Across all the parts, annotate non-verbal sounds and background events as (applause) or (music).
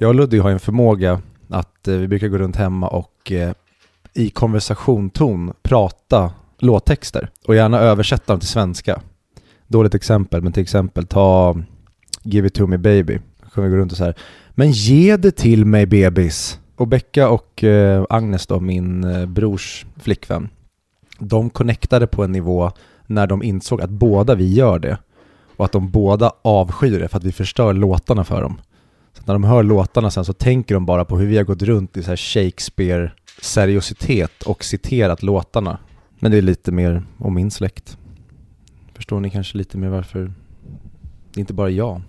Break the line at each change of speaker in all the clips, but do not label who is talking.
Jag och Ludvig har en förmåga att eh, vi brukar gå runt hemma och eh, i konversationton prata låttexter och gärna översätta dem till svenska. Dåligt exempel, men till exempel ta eh, Give it to me baby. Då kan vi gå runt och så här, men ge det till mig bebis. Och Becka och eh, Agnes då, min eh, brors flickvän, de connectade på en nivå när de insåg att båda vi gör det och att de båda avskyr det för att vi förstör låtarna för dem. Så när de hör låtarna sen så tänker de bara på hur vi har gått runt i så här Shakespeare-seriositet och citerat låtarna. Men det är lite mer om min släkt. Förstår ni kanske lite mer varför det är inte bara jag,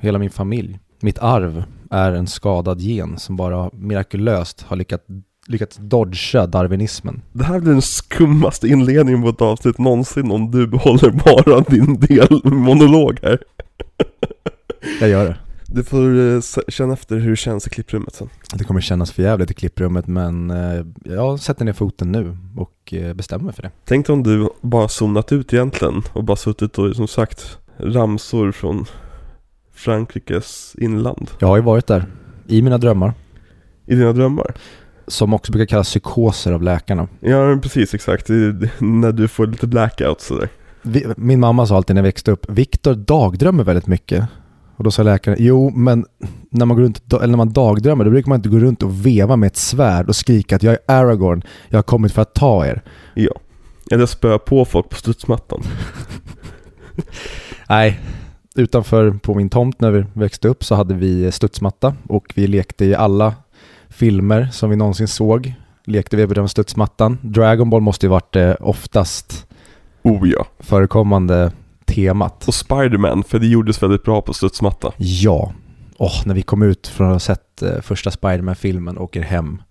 hela min familj. Mitt arv är en skadad gen som bara mirakulöst har lyckats, lyckats dodga darwinismen.
Det här blir den skummaste inledningen på ett avsnitt någonsin om du behåller bara din del monolog här.
Jag gör det.
Du får eh, känna efter hur det känns i klipprummet sen.
Det kommer kännas för jävligt i klipprummet men eh, jag sätter ner foten nu och eh, bestämmer mig för det.
Tänk om du bara zonat ut egentligen och bara suttit och som sagt ramsor från Frankrikes inland
Jag har ju varit där, i mina drömmar,
i dina drömmar.
som också brukar kallas psykoser av läkarna.
Ja precis exakt, när du får lite blackout sådär.
Min mamma sa alltid när jag växte upp, Viktor dagdrömmer väldigt mycket. Och då sa läkaren, jo men när man, går runt, eller när man dagdrömmer då brukar man inte gå runt och veva med ett svärd och skrika att jag är Aragorn, jag har kommit för att ta er.
Ja. Eller spöa på folk på studsmattan. (laughs)
Nej, utanför på min tomt när vi växte upp så hade vi studsmatta och vi lekte i alla filmer som vi någonsin såg. Lekte vi på den studsmattan. Dragon Ball måste ju varit det oftast
Oh ja.
förekommande temat.
Och Spiderman, för det gjordes väldigt bra på studsmatta.
Ja, Åh, när vi kom ut från att ha sett eh, första Spiderman-filmen och åker hem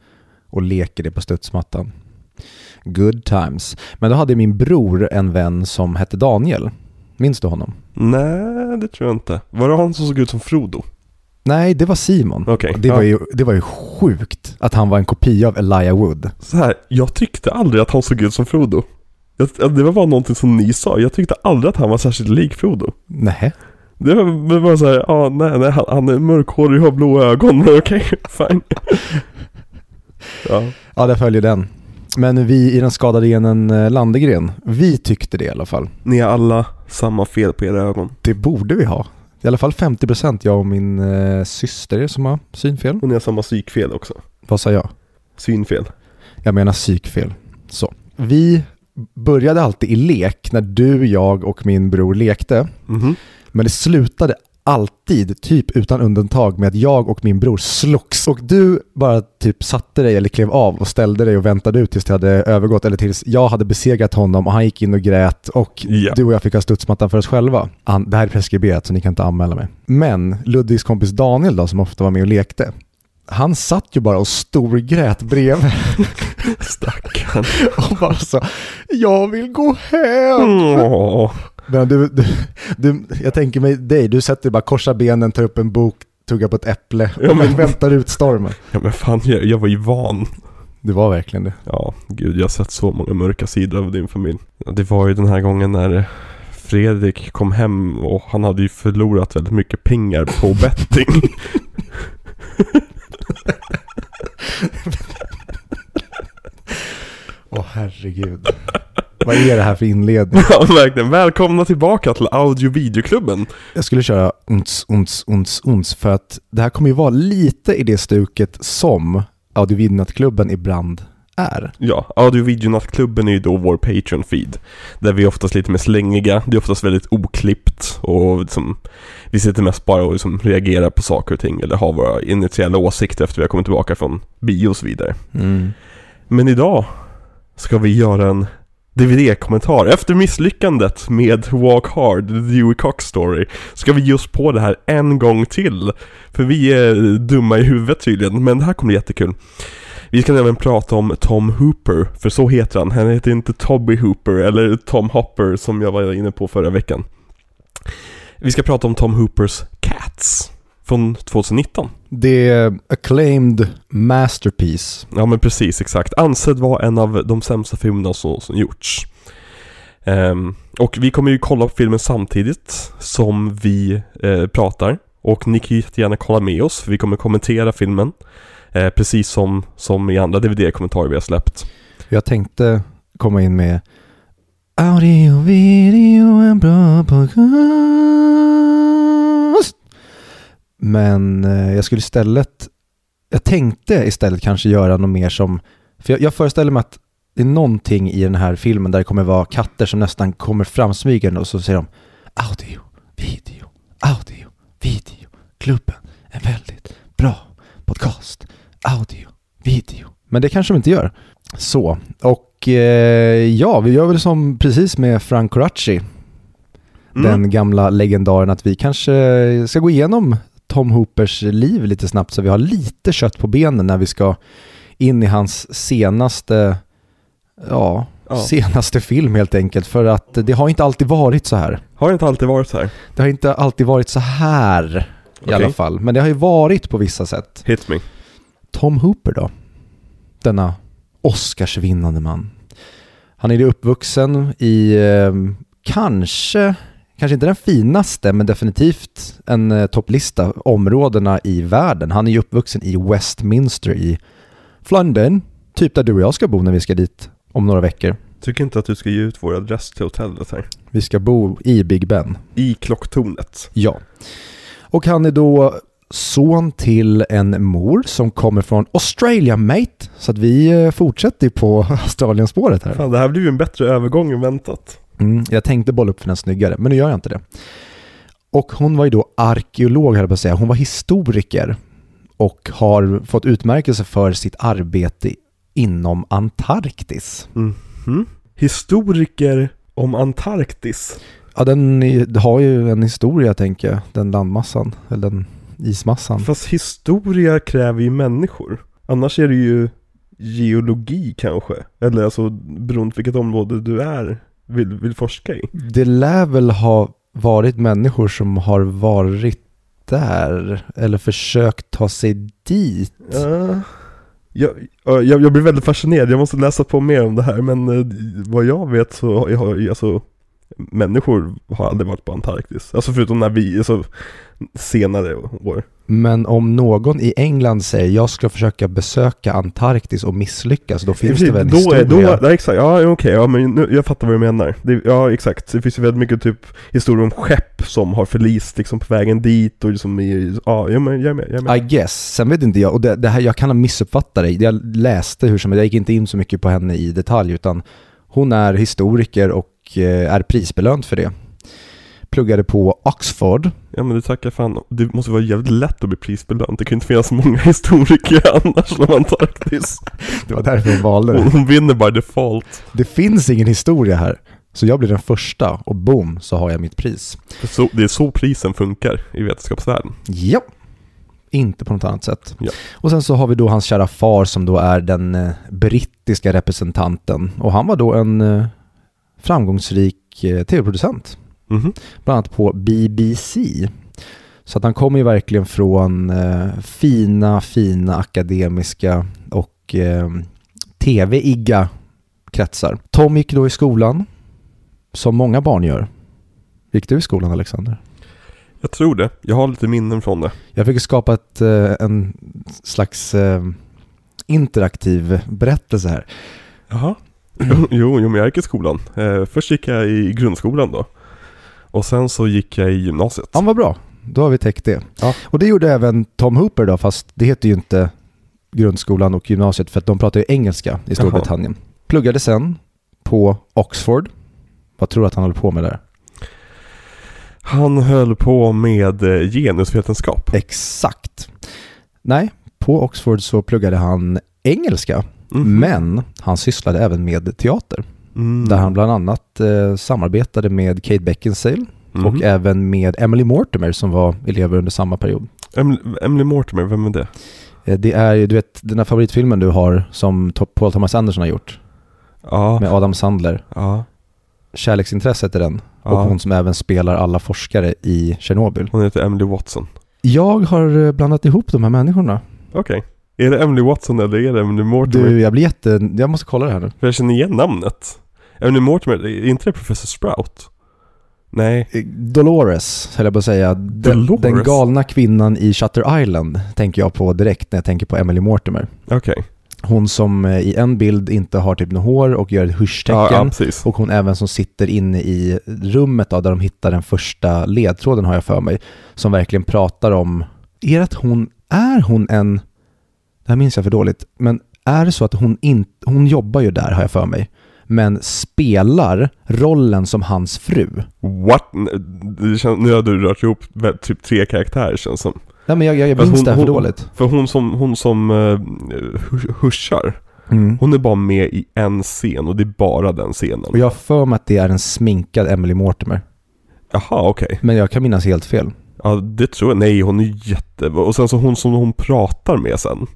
och leker det på studsmattan. Good times. Men då hade min bror en vän som hette Daniel. Minns du honom?
Nej, det tror jag inte. Var det han som såg ut som Frodo?
Nej, det var Simon.
Okej.
Det, var
ja.
ju, det var ju sjukt att han var en kopia av Elijah Wood.
Så här, jag tyckte aldrig att han såg ut som Frodo. Jag, det var bara någonting som ni sa, jag tyckte aldrig att han var särskilt lik Frodo.
Nej.
Det var det var så här, ja nej, nej han, han är mörkhårig och har blå ögon, men (laughs) okej, fine. (laughs) ja.
Ja, där följer den. Men vi i den skadade genen eh, Landegren, vi tyckte det i alla fall.
Ni har alla samma fel på era ögon.
Det borde vi ha. I alla fall 50% jag och min eh, syster som har synfel.
Och ni har samma psykfel också.
Vad sa jag?
Synfel.
Jag menar psykfel. Så. Vi började alltid i lek när du, jag och min bror lekte.
Mhm.
Men det slutade alltid, typ utan undantag, med att jag och min bror slogs. Och du bara typ satte dig eller klev av och ställde dig och väntade ut tills det hade övergått eller tills jag hade besegrat honom och han gick in och grät och
Ja.
du och jag fick ha studsmattan för oss själva. Det här är preskriberat så ni kan inte anmäla mig. Men Ludvigs kompis Daniel då, som ofta var med och lekte, han satt ju bara och storgrät bredvid (laughs)
Stackarn.
och bara så jag vill gå hem.
Åh.
Men du, du, du, jag tänker mig dig, du sätter bara korsa benen, tar upp en bok, tuggar på ett äpple
Ja,
och
men-
väntar ut stormen.
Ja men fan, jag, jag var ju van.
Det var verkligen det.
Ja, gud jag har sett så många mörka sidor av din familj. Det var ju den här gången när Fredrik kom hem och han hade ju förlorat väldigt mycket pengar på betting. (laughs)
Åh herregud. Vad är det här för inledning?
ja verkligen. Välkomna tillbaka till audio videoklubben.
Jag skulle köra uns, uns, uns, uns för att det här kommer ju vara lite i det stuket som Audiovidnatklubben ibland är.
Ja, audio videonattklubben är ju då vår Patreon-feed. Där vi är oftast lite mer slängiga, det är oftast väldigt oklippt och liksom, vi sitter mest bara och liksom reagerar på saker och ting eller har våra initiala åsikter efter vi har kommit tillbaka från bio och så vidare. Men idag ska vi göra en DVD-kommentar. Efter misslyckandet med Walk Hard, The Dewey Cox Story, ska vi oss på det här en gång till. För vi är dumma i huvudet tydligen, men det här kommer bli jättekul. Vi ska även prata om Tom Hooper, för så heter han. Han heter inte Tobby Hooper eller Tom Hopper som jag var inne på förra veckan. Vi ska prata om Tom Hoopers Cats från 2019.
Det är acclaimed masterpiece.
Ja men precis, exakt. Ansedd vara en av de sämsta filmerna som, som gjorts. Ehm, och vi kommer ju kolla på filmen samtidigt som vi eh, pratar. Och ni kan ju jättegärna kolla med oss, för vi kommer kommentera filmen. Eh, precis som, som i andra DVD-kommentarer vi har släppt.
Jag tänkte komma in med Audio, video, en bra podcast. Men eh, jag skulle istället, jag tänkte istället kanske göra något mer som, för jag, jag föreställer mig att det är någonting i den här filmen där det kommer vara katter som nästan kommer framsmygande och så säger de audio, video, audio, video, klubben, en väldigt bra podcast, audio, video. Men det kanske de inte gör. Så, och eh, ja, vi gör väl som precis med Frank Coraci,
Mm.
den gamla legendaren, att vi kanske ska gå igenom Tom Hoopers liv lite snabbt så vi har lite kött på benen när vi ska in i hans senaste, ja,
Ja.
senaste film helt enkelt. För att det har inte alltid varit så här.
Har det inte alltid varit så här?
Det har inte alltid varit så här i
Okej.
alla fall. Men det har ju varit på vissa sätt.
Hit me.
Tom Hooper då? Denna Oscarsvinnande man. Han är ju uppvuxen i eh, kanske, kanske inte den finaste, men definitivt en eh, topplista områdena i världen. Han är ju uppvuxen i Westminster i London, typ där du och jag ska bo när vi ska dit om några veckor.
Tycker inte att du ska ge ut vår adress till hotellet här.
Vi ska bo i Big Ben.
I klocktornet.
Ja. Och han är då son till en mor som kommer från Australia mate. Så att vi eh, fortsätter på (laughs) Australienspåret här.
Fan, det här blir ju en bättre övergång än väntat.
Mm, jag tänkte bolla upp för den snyggare, men nu gör jag inte det. Och hon var ju då arkeolog, höll jag på att säga. Hon var historiker och har fått utmärkelse för sitt arbete inom Antarktis.
Mhm. Historiker om Antarktis.
Ja, den har ju en historia, tänker jag, den landmassan, eller den ismassan.
Fast historia kräver ju människor. Annars är det ju geologi kanske. Eller alltså beroende på vilket område du är, vill, vill forska i.
Det lär väl ha varit människor som har varit där eller försökt ta sig dit.
Ja. Jag, ja, jag, jag blir väldigt fascinerad, jag måste läsa på mer om det här men eh, vad jag vet så har jag, alltså Människor har aldrig varit på Antarktis, alltså förutom när vi, alltså senare år.
Men om någon i England säger jag ska försöka besöka Antarktis och misslyckas, då finns det väl en
då är,
historia?
då, ja, exakt, ja okej, ja men nu, jag fattar vad du menar. Det, Ja exakt, det finns ju väldigt mycket typ historier om skepp som har förlist liksom på vägen dit och liksom i, ja jag, men, jag är med, jag är med
I guess. Sen vet inte jag, och det, det här, jag kan ha missuppfattat dig. Jag läste hur som helst, jag gick inte in så mycket på henne i detalj, utan hon är historiker och eh, är prisbelönt för det. Pluggade på Oxford,
Ja men du tackar fan, det måste vara jävligt lätt att bli prisbelönt Det kan ju inte finnas många (laughs) historiker annars om Antarktis
det var därför hon valde det.
Hon, vinner by default
Det finns ingen historia här. Så jag blir den första och boom så har jag mitt pris.
Så, Det är så prisen funkar i vetenskapsvärlden
Ja. Inte på något annat sätt.
Ja.
Och sen så har vi då hans kära far som då är den eh, brittiska representanten. Och han var då en eh, framgångsrik eh, tv-producent.
Mhm.
Bland annat på BBC. Så att han kommer ju verkligen från eh, fina, fina akademiska och eh, tv-igga kretsar. Tom gick då i skolan, som många barn gör. Gick du i skolan Alexander?
Jag tror det, jag har lite minnen från det
Jag fick skapa ett, eh, en slags eh, interaktiv berättelse här.
Jaha (laughs) Jo, jo men jag gick i skolan eh, Först gick jag i grundskolan då Och sen så gick jag i gymnasiet
Ja, vad bra. Då har vi täckt det.
Ja.
Och det gjorde även Tom Hooper då, fast det heter ju inte grundskolan och gymnasiet för att de pratar ju engelska i Storbritannien. Pluggade sen på Oxford. Vad tror du att han håller på med där?
Han höll på med eh, genusvetenskap
Exakt. Nej, på Oxford så pluggade han engelska,
Mhm.
men han sysslade även med teater.
mm.
Där han bland annat eh, samarbetade med Kate Beckinsale
Mhm.
och även med Emily Mortimer som var elever under samma period.
Emily, Emily Mortimer, vem är det?
Eh, Det är ju, du vet, den här favoritfilmen du har som Paul Thomas Anderson har gjort
Ja,
med Adam Sandler.
ja,
Kärleksintresset är den.
ja.
Och hon som även spelar alla forskare i Tjernobyl.
Hon heter Emily Watson
Jag har eh, blandat ihop de här människorna.
Okej Är det Emily Watson eller är det Emily Mortimer?
Du, jag blir jätte... Jag måste kolla det här nu.
För jag känner igen namnet Emily Mortimer, är inte det Professor Sprout? Nej.
Eh, Dolores, höll jag på att säga. Den,
Dolores?
den galna kvinnan i Shutter Island tänker jag på direkt när jag tänker på Emily Mortimer.
Okej.
Hon som eh, i en bild inte har typ något hår och gör ett
Ja,
hysch-tecken.
ja, precis.
Och hon även som sitter inne i rummet då, där de hittar den första ledtråden har jag för mig. Som verkligen pratar om, är att hon, är hon en, det här minns jag för dåligt, men är det så att hon inte, hon jobbar ju där har jag för mig, men spelar rollen som hans fru.
What? Känns, nu har du rört ihop typ tre karaktärer känns som.
Nej men jag, jag, jag minns
hon-
det här för
hon-
dåligt.
För hon som, hon som uh, huschar,
Mm.
hon är bara med i en scen och det är bara den scenen.
Och jag har för mig att det är en sminkad Emily Mortimer.
Jaha, okej.
Men jag kan minnas helt fel.
Ja, det tror jag. Nej, hon är jätte... Och sen så hon som hon pratar med sen,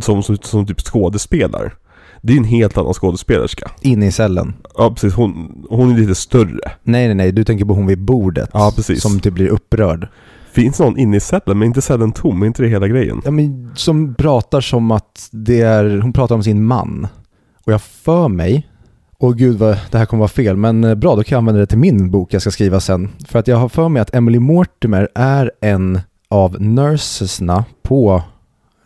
som, som, som typ skådespelar. Det är en helt annan skådespelerska.
Inne i cellen.
Ja, precis. Hon, hon är lite större.
Nej, nej, nej. Du tänker på hon vid bordet.
Ja, precis.
Som typ blir upprörd.
Finns någon inne i cellen, men inte cellen tom, är inte det hela grejen?
Ja, men som pratar som att det är, hon pratar om sin man. Och jag för mig, och gud vad det här kommer vara fel, men eh, bra då kan jag använda det till min bok jag ska skriva sen. För att jag har för mig att Emily Mortimer är en av nursesna på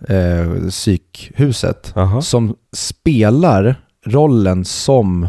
eh, psykhuset
Jaha.
som spelar rollen som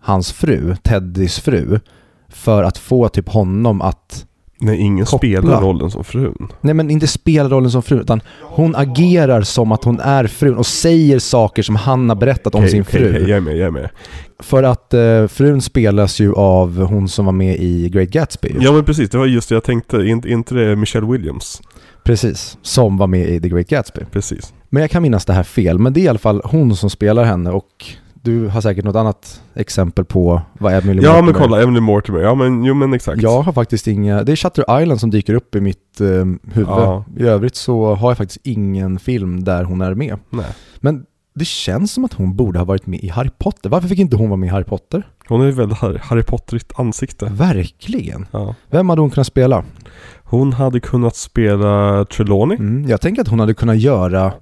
hans fru, Teddys fru, för att få typ honom att
Nej, ingen
Koppla.
spelar rollen som frun.
Nej men inte spela rollen som fru, utan hon agerar som att hon är frun och säger saker som han har berättat om
Okej,
sin fru.
okej, jag är med, jag är med.
För att eh, frun spelas ju av hon som var med i Great Gatsby.
Ja men precis, det var just det jag tänkte. Är inte det Michelle Williams?
Precis, som var med i The Great Gatsby.
Precis.
Men jag kan minnas det här fel, men det är i alla fall hon som spelar henne och du har säkert något annat exempel på vad Emily
Ja
Mortimer-
men kolla, Emily Mortimer. Ja men, jo men exakt.
Jag har faktiskt inga, det är Shutter Island som dyker upp i mitt eh, huvud.
Ja.
I övrigt så har jag faktiskt ingen film där hon är med.
Nej.
Men det känns som att hon borde ha varit med i Harry Potter. Varför fick inte hon vara med i Harry Potter?
Hon är väldigt Harry, Harry Potterigt ansikte.
Verkligen.
Ja.
Vem hade hon kunnat spela?
Hon hade kunnat spela Trelawney.
Mm, jag tänker att hon hade kunnat göra,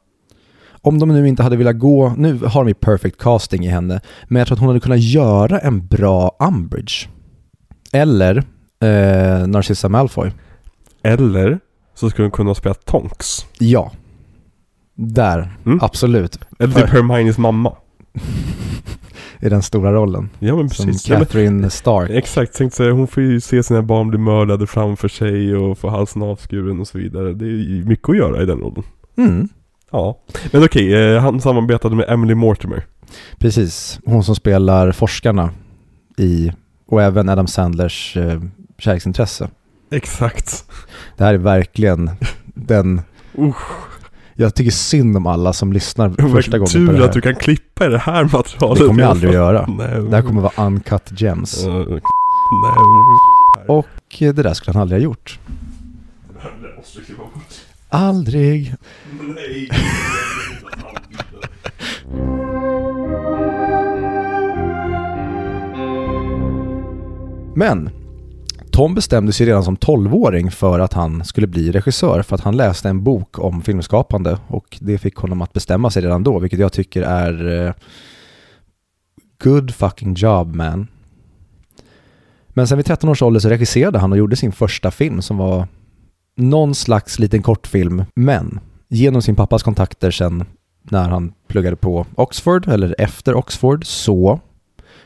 om de nu inte hade velat gå, nu har de ju perfect casting i henne, men jag tror att hon hade kunnat göra en bra Umbridge. Eller eh, Narcissa Malfoy.
Eller så skulle hon kunna spela Tonks.
Ja. Där,
Mm.
absolut.
Eller typ Hermiones mamma. (laughs)
I den stora rollen.
Ja men
Som
precis. Ja, men,
Catherine Stark.
exakt, tänkte säga, hon får ju se sina barn bli mördade framför sig och få halsen avskuren och så vidare. Det är ju mycket att göra i den rollen.
Mm.
Ja. Men okej, eh, han samarbetade med Emily Mortimer.
Precis, hon som spelar forskarna i, och även Adam Sandlers eh, kärleksintresse.
Exakt.
Det här är verkligen den,
Usch.
Jag tycker synd om alla som lyssnar första gången
Tur
på det
att du
här.
kan klippa i det här materialet.
Det kommer jag aldrig (laughs) att göra.
Nej.
Det här kommer vara uncut gems.
Nej.
Och eh, det där skulle han aldrig ha gjort. Aldrig.
Nej.
Men Tom bestämde sig redan som 12-åring för att han skulle bli regissör för att han läste en bok om filmskapande och det fick honom att bestämma sig redan då, vilket jag tycker är eh, good fucking job man. Men sen vid 13 års ålder så regisserade han och gjorde sin första film som var någon slags liten kortfilm, men genom sin pappas kontakter sen när han pluggade på Oxford, eller efter Oxford, så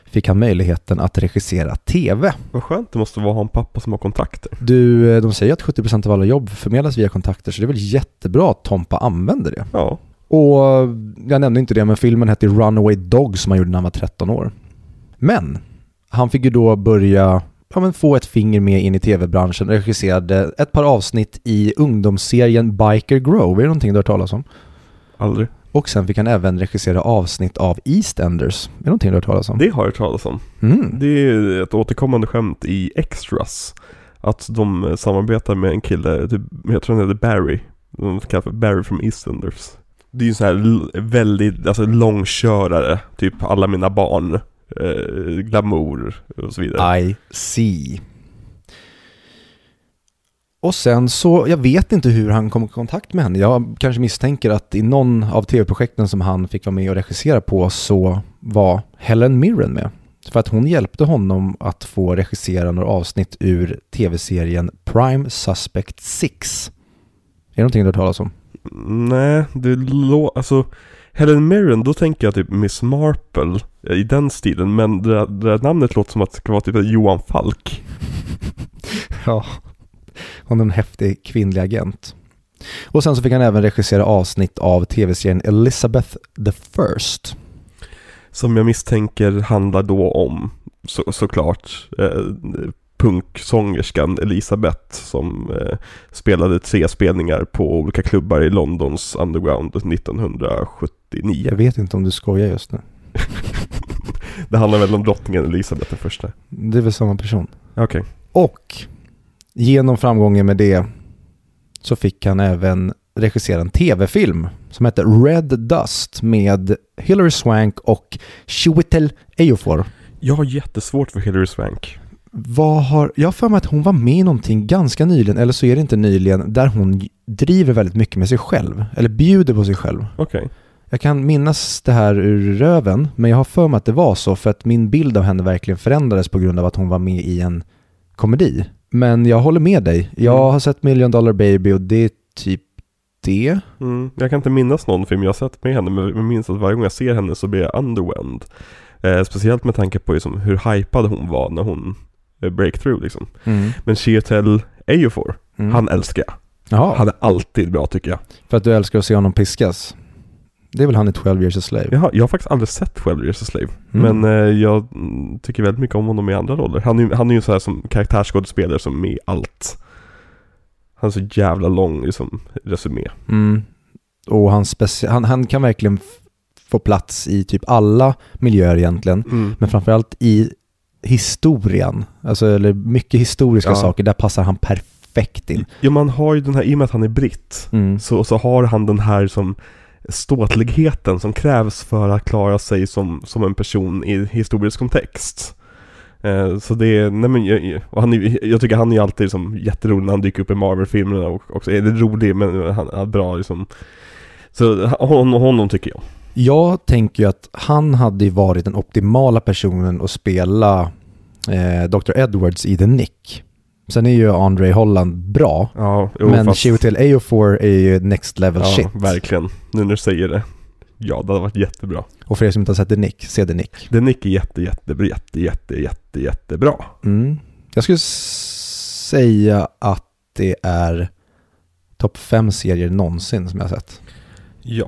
fick han möjligheten att regissera TV.
Vad skönt det måste vara att ha en pappa som har kontakter.
Du, eh, de säger att 70% av alla jobb förmedlas via kontakter, så det är väl jättebra att Tompa använder det.
Ja.
Och jag nämnde inte det, men filmen hette Runaway Dog som han gjorde när han var 13 år. Men han fick ju då börja ja, men få ett finger med in i tv-branschen och regisserade ett par avsnitt i ungdomsserien Biker Grove. Är det någonting du har hört talas om?
Aldrig.
Och sen fick han även regissera avsnitt av EastEnders. Är det någonting du har hört talas om?
Det har jag hört talas om.
Mm.
Det är ett återkommande skämt i Extras. Att de eh, samarbetar med en kille, typ, jag tror han heter Barry. De kallar för Barry from EastEnders. Det är ju en sån här väldigt, alltså långkörare. Typ alla mina barn. Eh, glamour och så vidare.
I see. Och sen så, jag vet inte hur han kom i kontakt med henne. Jag kanske misstänker att i någon av tv-projekten som han fick vara med och regissera på så var Helen Mirren med. För att hon hjälpte honom att få regissera några avsnitt ur tv-serien Prime Suspect 6. Är det någonting du har hört talas om?
Nej, det låter, alltså Helen Mirren, då tänker jag typ Miss Marple eh, i den stilen, men det, det namnet låter som att det ska vara typ Johan Falk. (laughs)
Ja. Hon är en häftig kvinnlig agent. Och sen så fick han även regissera avsnitt av tv-serien Elizabeth the First.
Som jag misstänker handlar då om, så, såklart, eh, punksångerskan Elisabeth som eh, spelade tre spelningar på olika klubbar i Londons underground 1979.
Jag vet inte om du skojar just nu. (laughs)
Det handlar väl om drottningen Elisabeth den första.
Det är väl samma person.
Okej.
Och genom framgången med det så fick han även regissera en tv-film som heter Red Dust med Hilary Swank och Chiwetel Ejiofor.
Jag har jättesvårt för Hilary Swank.
Vad har, jag har för mig att hon var med i någonting ganska nyligen, eller så är det inte nyligen, där hon driver väldigt mycket med sig själv, eller bjuder på sig själv.
Okej.
Jag kan minnas det här ur röven, men jag har för mig att det var så för att min bild av henne verkligen förändrades på grund av att hon var med i en komedi. Men jag håller med dig. Jag
Mm.
har sett Million Dollar Baby och det är typ det.
Mm, jag kan inte minnas någon film jag har sett med henne, men jag minns att varje gång jag ser henne så blir jag underwhelmed. Eh, speciellt med tanke på liksom, hur hypad hon var när hon eh, breakthrough liksom. Men Chiwetel Ejiofor,
Mm.
han älskar jag.
Jaha,
Han är alltid bra tycker jag.
för att du älskar att se honom piskas. Det är väl han i 12 years a slave?
Jag har, jag har faktiskt aldrig sett 12 years a slave.
Mm.
Men eh, jag tycker väldigt mycket om honom i andra roller. Han är, han är ju så här som karaktärsskådespelare som är i allt. Han har så jävla lång liksom, resumé.
Mm. Och han, han, han kan verkligen få plats i typ alla miljöer egentligen.
Mm.
Men framförallt i historien, alltså eller mycket historiska
Ja.
saker, där passar han perfekt in.
Ja man har ju den här, i och med att han är britt,
Mm.
så, så har han den här som ståtligheten som krävs för att klara sig som, som en person i historisk kontext. Eh, så det är, nej men jag, och han är, jag tycker han är alltid som jätterolig när han dyker upp i Marvel-filmerna och också är det rolig men han är bra liksom. Så honom, honom tycker jag.
Jag tänker ju att han hade ju varit den optimala personen att spela eh, Dr. Edwards i The Nick. Sen är ju Andre Holland bra,
Ja, jo,
men
fast,
Chiwetel Ejiofor är ju next level
ja,
shit.
verkligen. Nu när du säger det. Ja, det hade varit jättebra.
Och för er som inte har sett The Nick, se The Nick.
Den Nick är jätte, jätte, jätte, jätte, jätte, jättebra.
Mm. Jag skulle säga att det är topp fem serier någonsin som jag har sett.
Ja.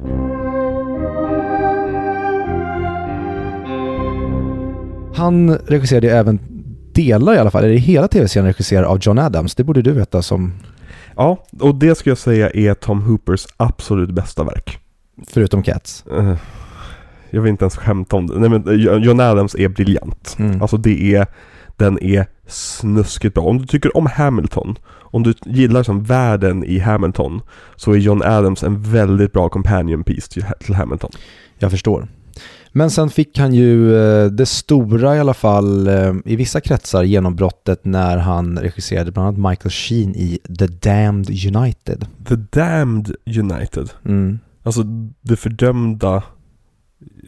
Han regisserade även delar i alla fall, eller hela tv-serien regisserad av John Adams. Det borde du veta som,
Ja, och det skulle jag säga är Tom Hoopers absolut bästa verk.
förutom Cats.
Eh, Jag vill inte ens skämta om det. Nej men eh, John Adams är briljant.
Mm.
Alltså det är, den är snuskigt bra. Om du tycker om Hamilton, om du gillar som världen i Hamilton, så är John Adams en väldigt bra companion piece till, till Hamilton.
Jag förstår. Men sen fick han ju eh, det stora i alla fall eh, i vissa kretsar genombrottet när han regisserade bland annat Michael Sheen i The Damned United.
The Damned United.
Mm.
Alltså det fördömda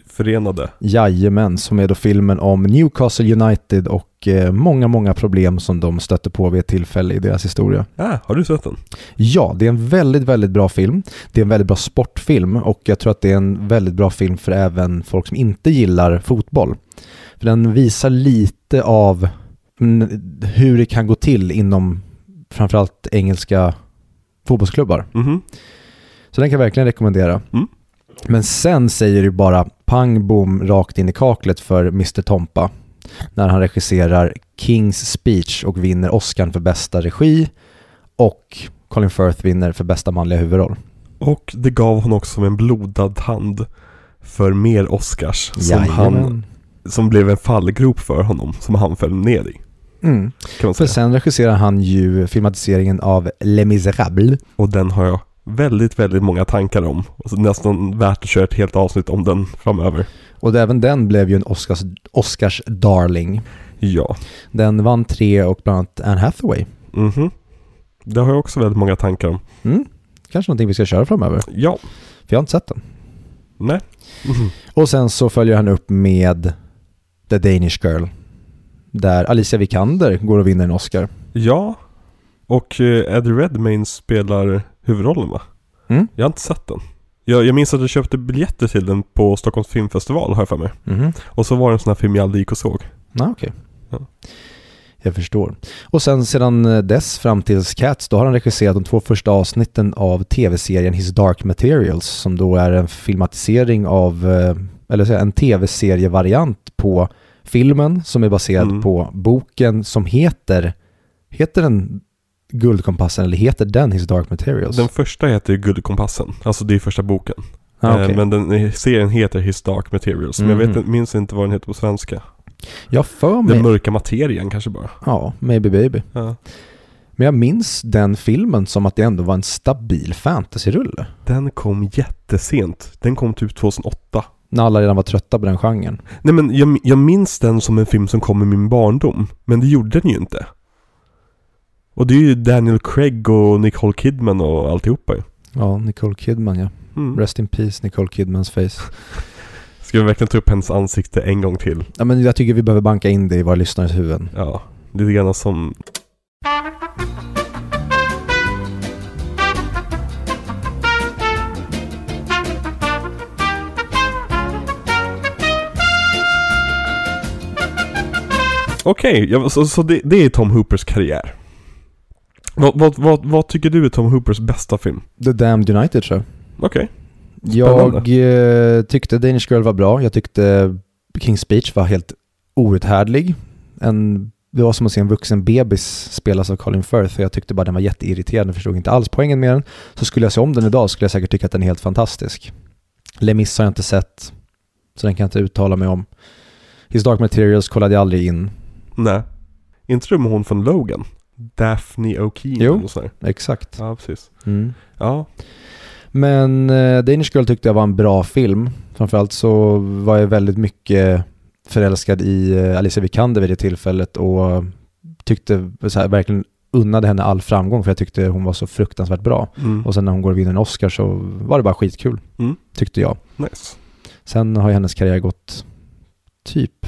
förenade.
Jajamän, som är då filmen om Newcastle United och eh, många, många problem som de stötte på vid ett tillfälle i deras historia.
Ah, har du sett den?
Ja, det är en väldigt, väldigt bra film. Det är en väldigt bra sportfilm och jag tror att det är en väldigt bra film för även folk som inte gillar fotboll. För den visar lite av mm, hur det kan gå till inom framförallt engelska fotbollsklubbar.
Mhm.
Så den kan jag verkligen rekommendera.
Mm.
Men sen säger det bara pang bom rakt in i kaklet för Mr Tompa när han regisserar Kings Speech och vinner Oscar för bästa regi och Colin Firth vinner för bästa manliga huvudroll.
Och det gav honom också en blodad hand för mer Oscars. Som, han, som blev en fallgrop för honom, som han föll ner i.
Mm. För sen regisserar han ju filmatiseringen av Les Misérables.
Och den har jag väldigt, väldigt många tankar om. Alltså nästan värt att köra ett helt avsnitt om den framöver.
Och även den blev ju en Oscars, Oscars darling.
Ja.
Den vann tre och bland annat Anne Hathaway.
Mhm. Det har jag också väldigt många tankar om.
Mm. Kanske någonting vi ska köra framöver.
Ja.
För jag har inte sett den.
Nej. Mhm.
Och sen så följer han upp med The Danish Girl. Där Alicia Vikander går och vinner en Oscar.
Ja. Och eh, Eddie Redmayne spelar huvudrollen va?
Mm.
Jag har inte sett den. Jag, jag minns att jag köpte biljetter till den på Stockholms filmfestival har jag för mig.
Mhm.
Och så var det en sån här film jag aldrig gick och såg.
Ja, okej.
Ja.
Jag förstår. Och sen sedan dess fram till Cats, då har han regisserat de två första avsnitten av tv-serien His Dark Materials, som då är en filmatisering av, eh, eller en tv-serievariant på filmen som är baserad
Mm.
på boken som heter, heter den Guldkompassen eller heter den His Dark Materials?
Den första heter Guldkompassen. Alltså det är första boken.
ah,
Eh,
okej.
Men den serien heter His Dark Materials. Men jag vet, inte- minns inte vad den heter på svenska.
Jag för mig,
Den mörka materien kanske bara.
ja, maybe baby.
Ja.
Men jag minns den filmen som att det ändå var en stabil fantasyrulle.
Den kom jättesent. Den kom typ 2008.
När alla redan var trötta på den genren.
Nej men jag, jag minns den som en film som kom i min barndom. Men det gjorde den ju inte. Och det är ju Daniel Craig och Nicole Kidman och alltihopa ju.
Ja, Nicole Kidman ja.
Mm.
Rest in peace Nicole Kidmans face. (laughs)
Ska vi verkligen ta upp hennes ansikte en gång till?
Ja men jag tycker vi behöver banka in det i våra lyssnares huvuden.
Ja, lite grann som... Okej, ja, så, så det, det är Tom Hoopers karriär. Vad, vad, vad, vad tycker du är Tom Hoopers bästa film?
The Damned United tror jag.
Okej.
Jag eh, tyckte Danish Girl var bra. Jag tyckte King's Speech var helt outhärdlig. En, det var som att se en vuxen bebis spelas av Colin Firth och jag tyckte bara den var jätteirriterande. Jag förstod inte alls poängen med den. Så skulle jag se om den idag skulle jag säkert tycka att den är helt fantastisk. Les Mis har jag inte sett, så den kan jag inte uttala mig om. His Dark Materials kollade jag aldrig in.
Nej. Inte du med hon från Logan? Daphne O'Keefe
Jo. Exakt.
Ja, precis.
Mm.
Ja.
Men eh, Danish Girl tyckte jag var en bra film. Framförallt så var jag väldigt mycket förälskad i eh, Alicia Vikander vid det tillfället och tyckte så här, verkligen unnade henne all framgång för jag tyckte hon var så fruktansvärt bra.
Mm.
Och sen när hon går och vinner en Oscar så var det bara skitkul,
Mm.
tyckte jag.
Nice.
Sen har ju hennes karriär gått typ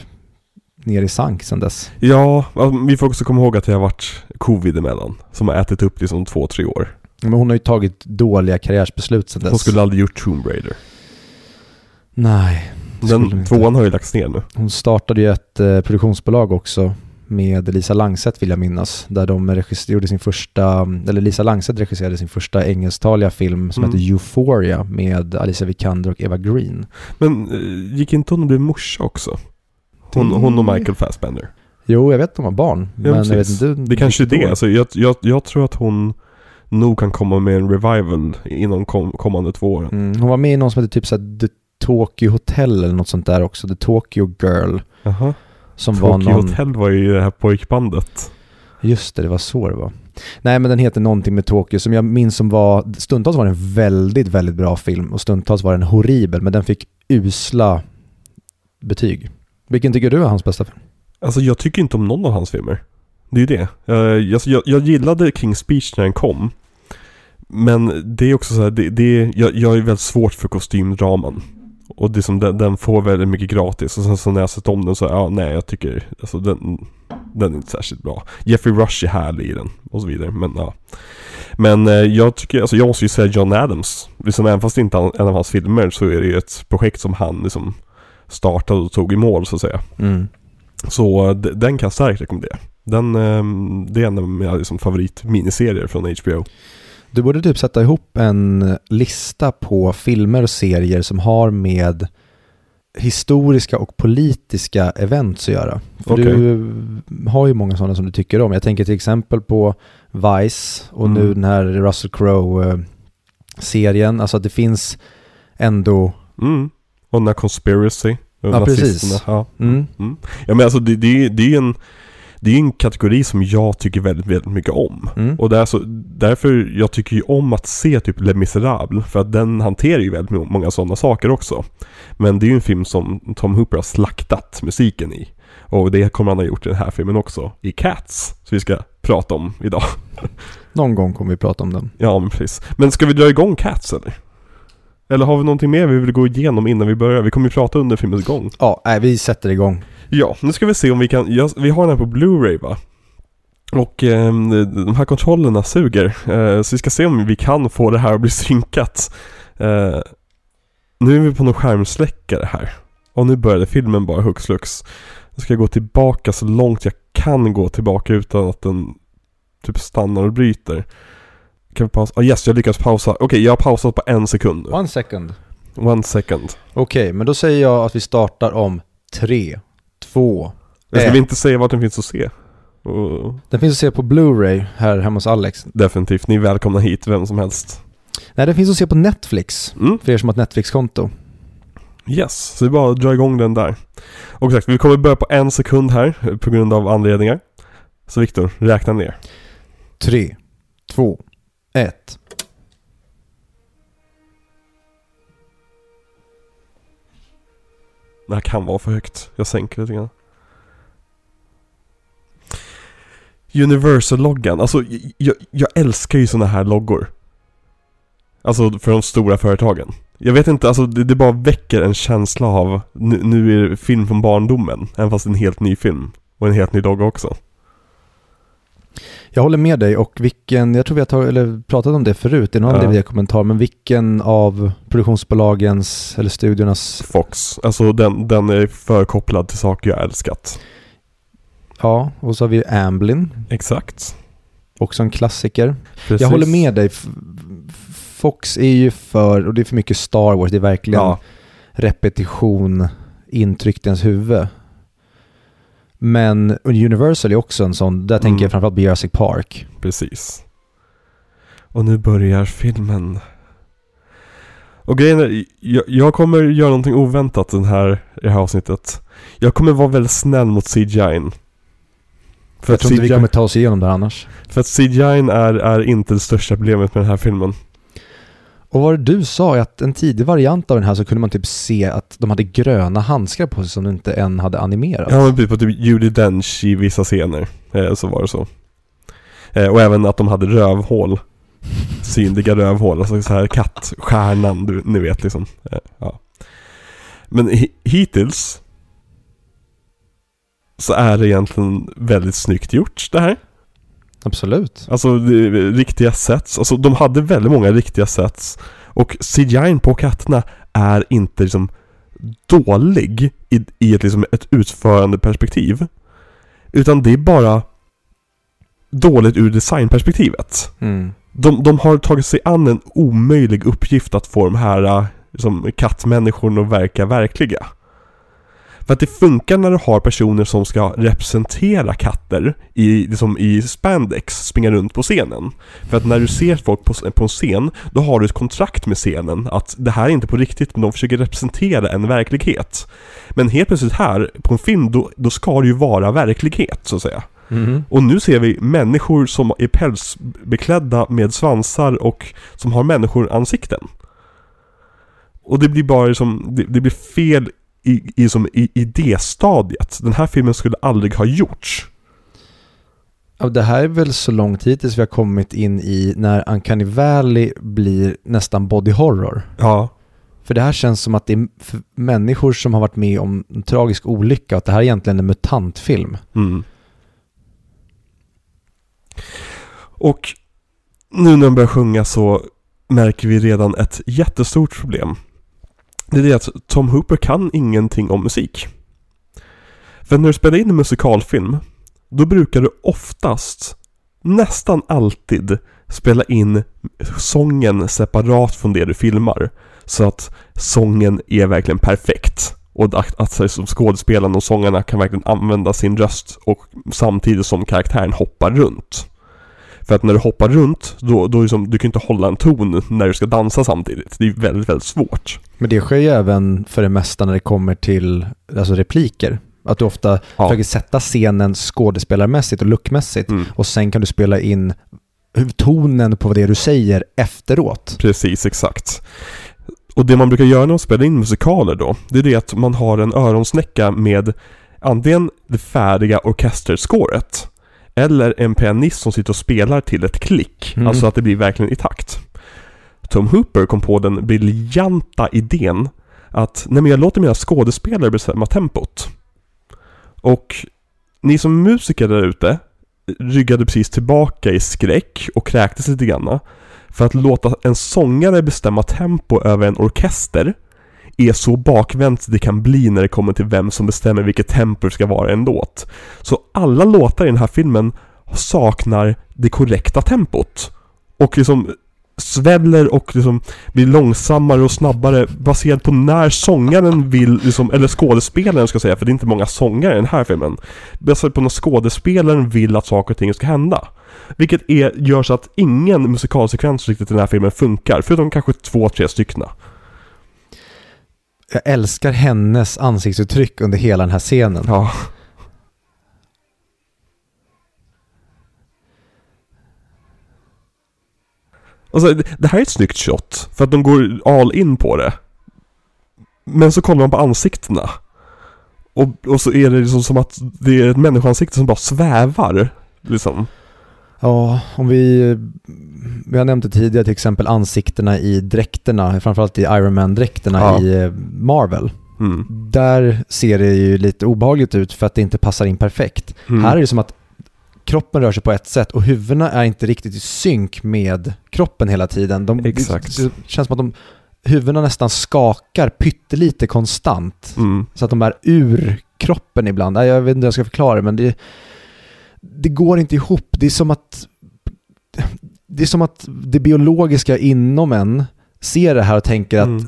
ner i sank sen dess.
Ja, vi får också komma ihåg att det har varit covid emellan. Som har ätit upp liksom två, tre år.
Men hon har ju tagit dåliga karriärsbeslut sen dess.
Hon skulle aldrig gjort Tomb Raider.
Nej,
Den tvåan har ju lagts ner nu.
Hon startade ju ett eh, produktionsbolag också med Lisa Langset vill jag minnas. Där de regis- gjorde sin första, eller Lisa Langset regisserade sin första engelsktaliga film som
Mm.
heter Euphoria med Alicia Vikander och Eva Green.
Men eh, gick inte hon och blev morsa också? Hon,
Det-
hon och Michael Fassbender.
Jo, jag vet att de var barn. men jag vet
precis.
inte.
Det kanske är det.
år.
Alltså, jag, jag, jag tror att hon nog kan komma med en revival inom kom, kommande två åren.
Mm, hon var med i någon som heter typ såhär The Tokyo Hotel eller något sånt där också. The Tokyo Girl.
Jaha.
Som var
Tokyo
någon...
Hotel var ju det här pojkbandet.
Just det, det var så det var. Nej men den heter någonting med Tokyo som jag minns som var, stundtals var det en väldigt, väldigt bra film och stundtals var den horribel men den fick usla betyg. Vilken tycker du är hans bästa film?
Alltså jag tycker inte om någon av hans filmer. Det är ju det. Eh, jag, alltså, jag, jag gillade King's Speech när den kom. Men det är också så här, det, det jag, jag är väldigt svårt för kostymdraman. Och det är som den, den får väldigt mycket gratis. Och sen så när jag sett om den så, ja nej jag tycker, alltså den, den är inte särskilt bra. Jeffrey Rush är härlig i den och så vidare. Men ja. Men eh, jag tycker, alltså jag måste ju säga John Adams. Liksom, även fast det inte är en av hans filmer så är det ju ett projekt som han liksom startade och tog i mål så att säga.
Mm.
Så eh, den kan jag starkt rekommendera. Den, ehm, det är en av mina liksom, favoritminiserier från HBO.
Du borde typ sätta ihop en lista på filmer och serier som har med historiska och politiska events att göra. För
Okej.
du har ju många sådana som du tycker om. Jag tänker till exempel på Vice och nu
Mm.
den här Russell Crowe-serien. Alltså att det finns ändå...
Mm. Och den här Conspiracy.
Ja, precis.
nazisterna. Ja.
Mm,
ja men alltså det, det, det är en det är en kategori som jag tycker väldigt, väldigt mycket om.
mm,
Och det är så, därför jag tycker ju om att se typ Les Misérables. För att den hanterar ju väldigt må- många sådana saker också. Men det är ju en film som Tom Hooper har slaktat musiken i. Och det kommer han ha gjort i den här filmen också. I Cats. Som vi ska prata om idag.
någon gång kommer vi prata om den.
Ja, men precis. Men ska vi dra igång Cats eller? Eller har vi någonting mer vi vill gå igenom innan vi börjar? Vi kommer ju prata under filmens gång.
Ja, nej, vi sätter igång.
Ja, nu ska vi se om vi kan, ja, vi har den här på Blu-ray va? Och eh, de här kontrollerna suger, eh, så vi ska se om vi kan få det här att bli synkat. Eh, nu är vi på någon skärmsläckare här. Och nu började filmen bara hux flux. Nu ska jag gå tillbaka så långt jag kan gå tillbaka utan att den typ stannar och bryter. Kan vi pausa? Ah, yes, jag lyckas pausa. Okej, okay, jag har pausat på en sekund.
One second.
One second.
Okej, okay, men då säger jag att vi startar om tre, två,
Jag ska vi inte säga vart den finns att se?
Och... Den finns att se på Blu-ray här hemma hos Alex.
Definitivt, ni är välkomna hit, vem som helst.
Nej, den finns att se på Netflix. Mm. För er som har ett Netflix-konto.
Yes, så det är bara att dra igång den där. Och sagt, vi kommer börja på en sekund här på grund av anledningar. Så Viktor, räkna ner.
Tre, två, 1.
Det här kan vara för högt. Jag sänker lite grann. Universal-loggan, alltså jag, jag älskar ju sådana här loggor. Alltså för de stora företagen. Jag vet inte, alltså det, det bara väcker en känsla av nu, nu är det film från barndomen. Även fast det är en helt ny film. Och en helt ny logga också.
Jag håller med dig och vilken, jag tror vi har tagit, eller pratat om det förut i någon ja. DVD-kommentar, men vilken av produktionsbolagens eller studiornas...
Fox, alltså den, den är förkopplad till saker jag älskat.
Ja, och så har vi Amblin.
Exakt.
Också en klassiker. Precis. Jag håller med dig. Fox är ju för, och det är för mycket Star Wars, det är verkligen ja. repetition intryckt ens huvud. Men Universal är också en sån, där mm. tänker jag framförallt på Jurassic Park.
Precis. Och nu börjar filmen. Och grejen är, jag, jag kommer göra någonting oväntat den här, i det här avsnittet. Jag kommer vara väldigt snäll mot CGI.
För jag tror inte vi kommer ta oss igenom det annars.
För att CGI är, är inte det största problemet med den här filmen.
Och vad du sa är att en tidig variant av den här så kunde man typ se att de hade gröna handskar på sig som inte än hade animerat?
Ja, men typ på typ Judi Dench i vissa scener. Eh, så var det så. Eh, och även att de hade rövhål. Synliga rövhål, alltså så här kattstjärnan, du, ni vet liksom. Eh, ja. Men hittills så är det egentligen väldigt snyggt gjort det här.
Absolut.
Alltså riktiga sets. Alltså de hade väldigt många riktiga sets. Och CGI på katterna är inte liksom dålig i, i ett, liksom, ett utförande perspektiv. Utan det är bara dåligt ur designperspektivet. Mm. De, de har tagit sig an en omöjlig uppgift att få de här liksom, kattmänniskorna att verka verkliga. För att det funkar när du har personer som ska representera katter i, liksom i spandex, springa runt på scenen. För att när du ser folk på, på en scen, då har du ett kontrakt med scenen att det här är inte på riktigt, men de försöker representera en verklighet. Men helt plötsligt här, på en film, då, då ska det ju vara verklighet, så att säga. Mm. Och nu ser vi människor som är pälsbeklädda med svansar och som har människoransikten. Och det blir bara som, det, det blir fel i, i, som, i, i det stadiet. Den här filmen skulle aldrig ha gjorts.
Ja, det här är väl så långt hittills vi har kommit in i när Uncanny Valley blir nästan body horror.
Ja.
För det här känns som att det är människor som har varit med om en tragisk olycka och att det här är egentligen en mutantfilm.
Mm. Och nu när de börjar sjunga så märker vi redan ett jättestort problem det är det att Tom Hooper kan ingenting om musik. För när du spelar in en musikalfilm, då brukar du oftast, nästan alltid, spela in sången separat från det du filmar. Så att sången är verkligen perfekt. Och att, att, som skådespelaren och sångarna kan verkligen använda sin röst och samtidigt som karaktären hoppar runt. För att när du hoppar runt, då, då liksom, du kan inte hålla en ton när du ska dansa samtidigt. Det är väldigt, väldigt svårt.
Men det sker ju även för det mesta när det kommer till alltså repliker. Att du ofta ja. försöker sätta scenen skådespelarmässigt och lookmässigt mm. och sen kan du spela in tonen på det du säger efteråt.
Precis, exakt. Och det man brukar göra när man spelar in musikaler då, det är det att man har en öronsnäcka med antingen det färdiga orkesterscoret eller en pianist som sitter och spelar till ett klick. Mm. Alltså att det blir verkligen i takt. Tom Hooper kom på den briljanta idén att nej men jag låter mina skådespelare bestämma tempot. Och ni som musiker där ute ryggade precis tillbaka i skräck och kräktes lite grann. För att låta en sångare bestämma tempo över en orkester är så bakvänt det kan bli när det kommer till vem som bestämmer vilket tempo det ska vara i en låt. Så alla låtar i den här filmen saknar det korrekta tempot. Och liksom sväller och liksom blir långsammare och snabbare baserat på när sångaren vill, liksom, eller skådespelaren ska jag säga, för det är inte många sångare i den här filmen. Baserat på när skådespelaren vill att saker och ting ska hända. Vilket är, gör så att ingen musikalsekvens riktigt i den här filmen funkar, förutom kanske två, tre styckna.
Jag älskar hennes ansiktsuttryck under hela den här scenen.
Ja. Alltså, det- här är ett snyggt shot, för att de går all in på det. Men så kollar man på ansiktena. Och, och så är det liksom som att det är ett människoansikte som bara svävar. Liksom.
Ja, om vi, vi har nämnt det tidigare, till exempel ansiktena i dräkterna, framförallt i Iron Man-dräkterna
Ja.
i eh, Marvel.
Mm.
Där ser det ju lite obehagligt ut för att det inte passar in perfekt.
Mm.
Här är det som att kroppen rör sig på ett sätt och huvudena är inte riktigt i synk med kroppen hela tiden. De,
Exakt.
Det känns som att de, huvudena nästan skakar pyttelite konstant.
Mm.
Så att de är ur kroppen ibland. Jag vet inte hur jag ska förklara det, men det, det går inte ihop. Det är som att det är som att det biologiska inom en ser det här och tänker att
Mm.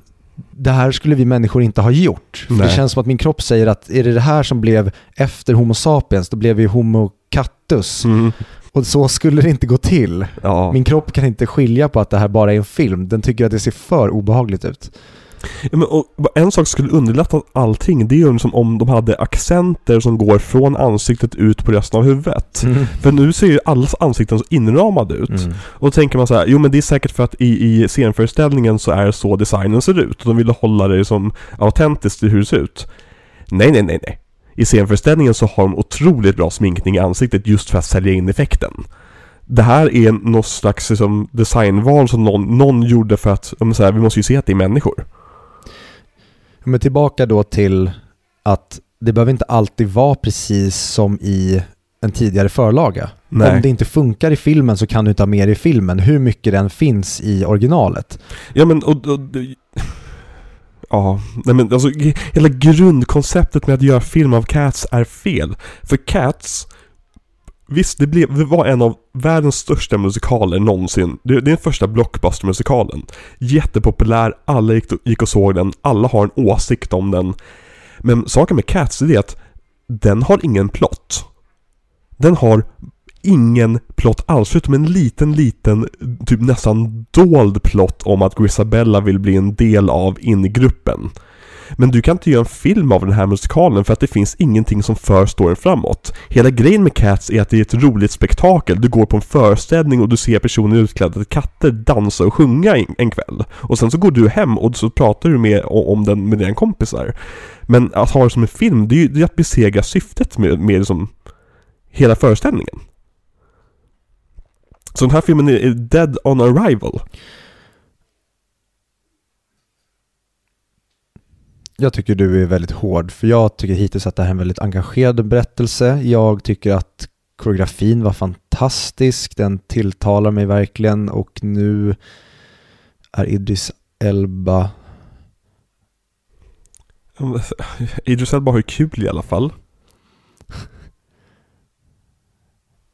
det här skulle vi människor inte ha gjort. För det känns som att min kropp säger att är det det här som blev efter Homo sapiens, då blev vi Homo cattus.
Mm.
Och så skulle det inte gå till.
Ja.
Min kropp kan inte skilja på att det här bara är en film. Den tycker att det ser för obehagligt ut.
Ja, men, och, en sak skulle underlätta allting, det är ju som om de hade accenter som går från ansiktet ut på resten av huvudet. För nu ser ju allas ansikten så inramade ut.
Mm.
Och då tänker man så här, jo men det är säkert för att i, i scenföreställningen så är det så designen ser ut. Och de ville hålla det som autentiskt i hur det ser ut. Nej, nej, nej, nej. I scenföreställningen så har de otroligt bra sminkning i ansiktet just för att sälja in effekten. Det här är något slags liksom, designval som någon, någon gjorde för att, så här, vi måste ju se att det är människor.
Men tillbaka då till att det behöver inte alltid vara precis som i en tidigare förlaga.
Nej.
Om det inte funkar i filmen så kan du inte ha med det i filmen, hur mycket den finns i originalet.
Ja men och, och Ja, nej men alltså hela grundkonceptet med att göra film av Cats är fel. För Cats, visst det, blev, det var en av världens största musikaler någonsin. Det, det är den första blockbuster-musikalen. Jättepopulär, alla gick, gick och såg den, alla har en åsikt om den. Men saken med Cats är att den har ingen plott. Den har ingen plott alls, förutom en liten, liten, typ nästan dold plott om att Grisabella vill bli en del av ingruppen. Men du kan inte göra en film av den här musikalen för att det finns ingenting som för storyn framåt. Hela grejen med Cats är att det är ett roligt spektakel. Du går på en föreställning och du ser personer utklädda till katter dansa och sjunga en- kväll. Och sen så går du hem och så pratar du med, om den med dina kompisar. Men att ha det som en film, det är ju det är att besegra syftet med, med liksom hela föreställningen. Så den här filmen är dead on arrival.
Jag tycker du är väldigt hård, för jag tycker hittills att det här är en väldigt engagerad berättelse. Jag tycker att koreografin var fantastisk, den tilltalar mig verkligen och nu är Idris Elba (laughs)
Idris Elba har ju kul i alla fall. (laughs)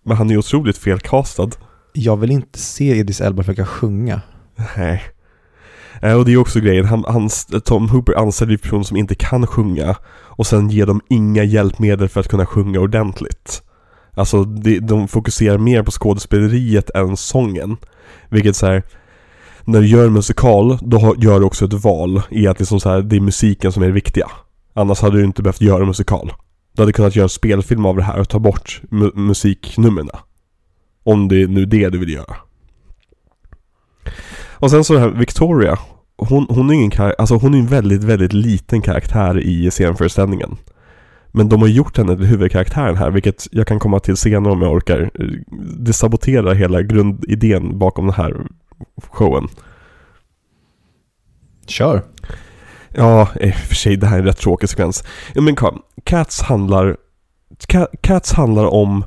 Men han är otroligt felkastad.
Jag vill inte se Idris Elba försöka sjunga.
Nej. Eh, Och det är också grejen, han, han, Tom Hooper anställer ju personer som inte kan sjunga och sen ger dem inga hjälpmedel för att kunna sjunga ordentligt. Alltså de, de fokuserar mer på skådespeleriet än sången. Vilket så här. när du gör en musikal, då gör du också ett val i att liksom så här, det är musiken som är det viktiga. Annars hade du inte behövt göra en musikal. Du hade kunnat göra en spelfilm av det här och ta bort mu- musiknumren. Om det är nu det du vill göra. Och sen så det här Victoria. Hon, hon är ingen kar- alltså hon är en väldigt, väldigt liten karaktär i scenföreställningen. Men de har gjort henne till huvudkaraktären här, vilket jag kan komma till senare om jag orkar. Det saboterar hela grundidén bakom den här showen.
Kör.
Ja, i och för sig det här är en rätt tråkig sekvens. Men kom, Cats handlar Ca- Cats handlar om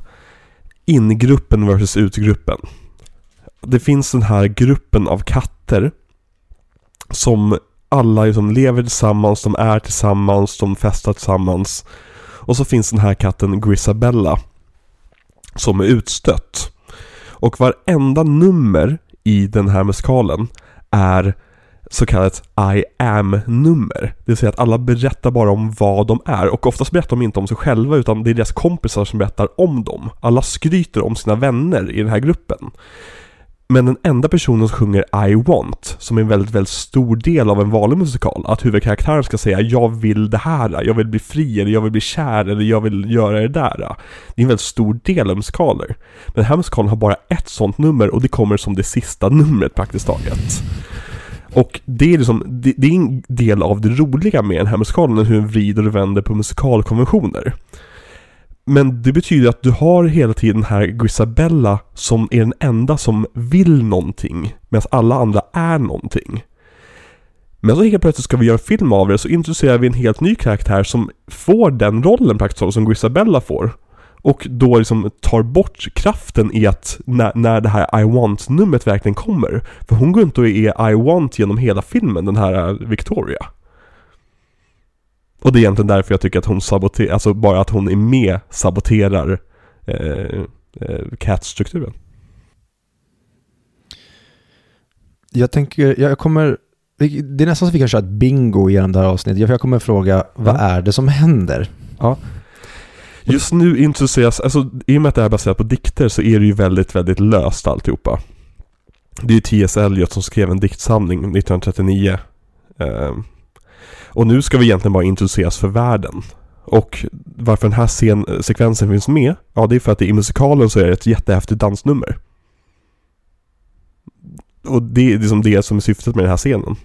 ingruppen versus utgruppen. Det finns den här gruppen av katter som alla liksom lever tillsammans, de är tillsammans, de festar tillsammans. Och så finns den här katten Grisabella som är utstött. Och varenda nummer i den här musikalen är så kallat I am-nummer. Det vill säga att alla berättar bara om vad de är och oftast berättar de inte om sig själva utan det är deras kompisar som berättar om dem. Alla skryter om sina vänner i den här gruppen. Men den enda personen som sjunger I want, som är en väldigt, väldigt stor del av en vanlig musikal, att huvudkaraktären ska säga jag vill det här, jag vill bli fri, eller jag vill bli kär, eller jag vill göra det där. Det är en väldigt stor del av musikaler. Men den här musikalen har bara ett sånt nummer och det kommer som det sista numret praktiskt taget. Och det är liksom, det, det är en del av det roliga med den här musikalen, hur den vrider och vänder på musikalkonventioner. Men det betyder att du har hela tiden den här Grisabella som är den enda som vill någonting, medan alla andra är någonting. Men så helt plötsligt ska vi göra en film av det, så introducerar vi en helt ny karaktär som får den rollen praktiskt taget som Grisabella får. Och då liksom tar bort kraften i att när, när det här I want-numret verkligen kommer. För hon går inte och är I want genom hela filmen, den här eh, Victoria. Och det är egentligen därför jag tycker att hon saboterar, alltså bara att hon är med saboterar eh, eh, Cat-strukturen.
Jag tänker, jag kommer, det är nästan så att vi kan köra ett bingo genom det här avsnittet. Jag kommer fråga, vad
Ja.
är det som händer?
Just nu introduceras, alltså i och med att det här är baserat på dikter så är det ju väldigt, väldigt löst alltihopa. Det är ju T.S. Eliot som skrev en diktsamling 1939. Ehm, och nu ska vi egentligen bara introduceras för världen. Och varför den här scen, sekvensen finns med? Ja, det är för att i musikalen så är det ett jättehäftigt dansnummer. Och det är liksom det som är syftet med den här scenen.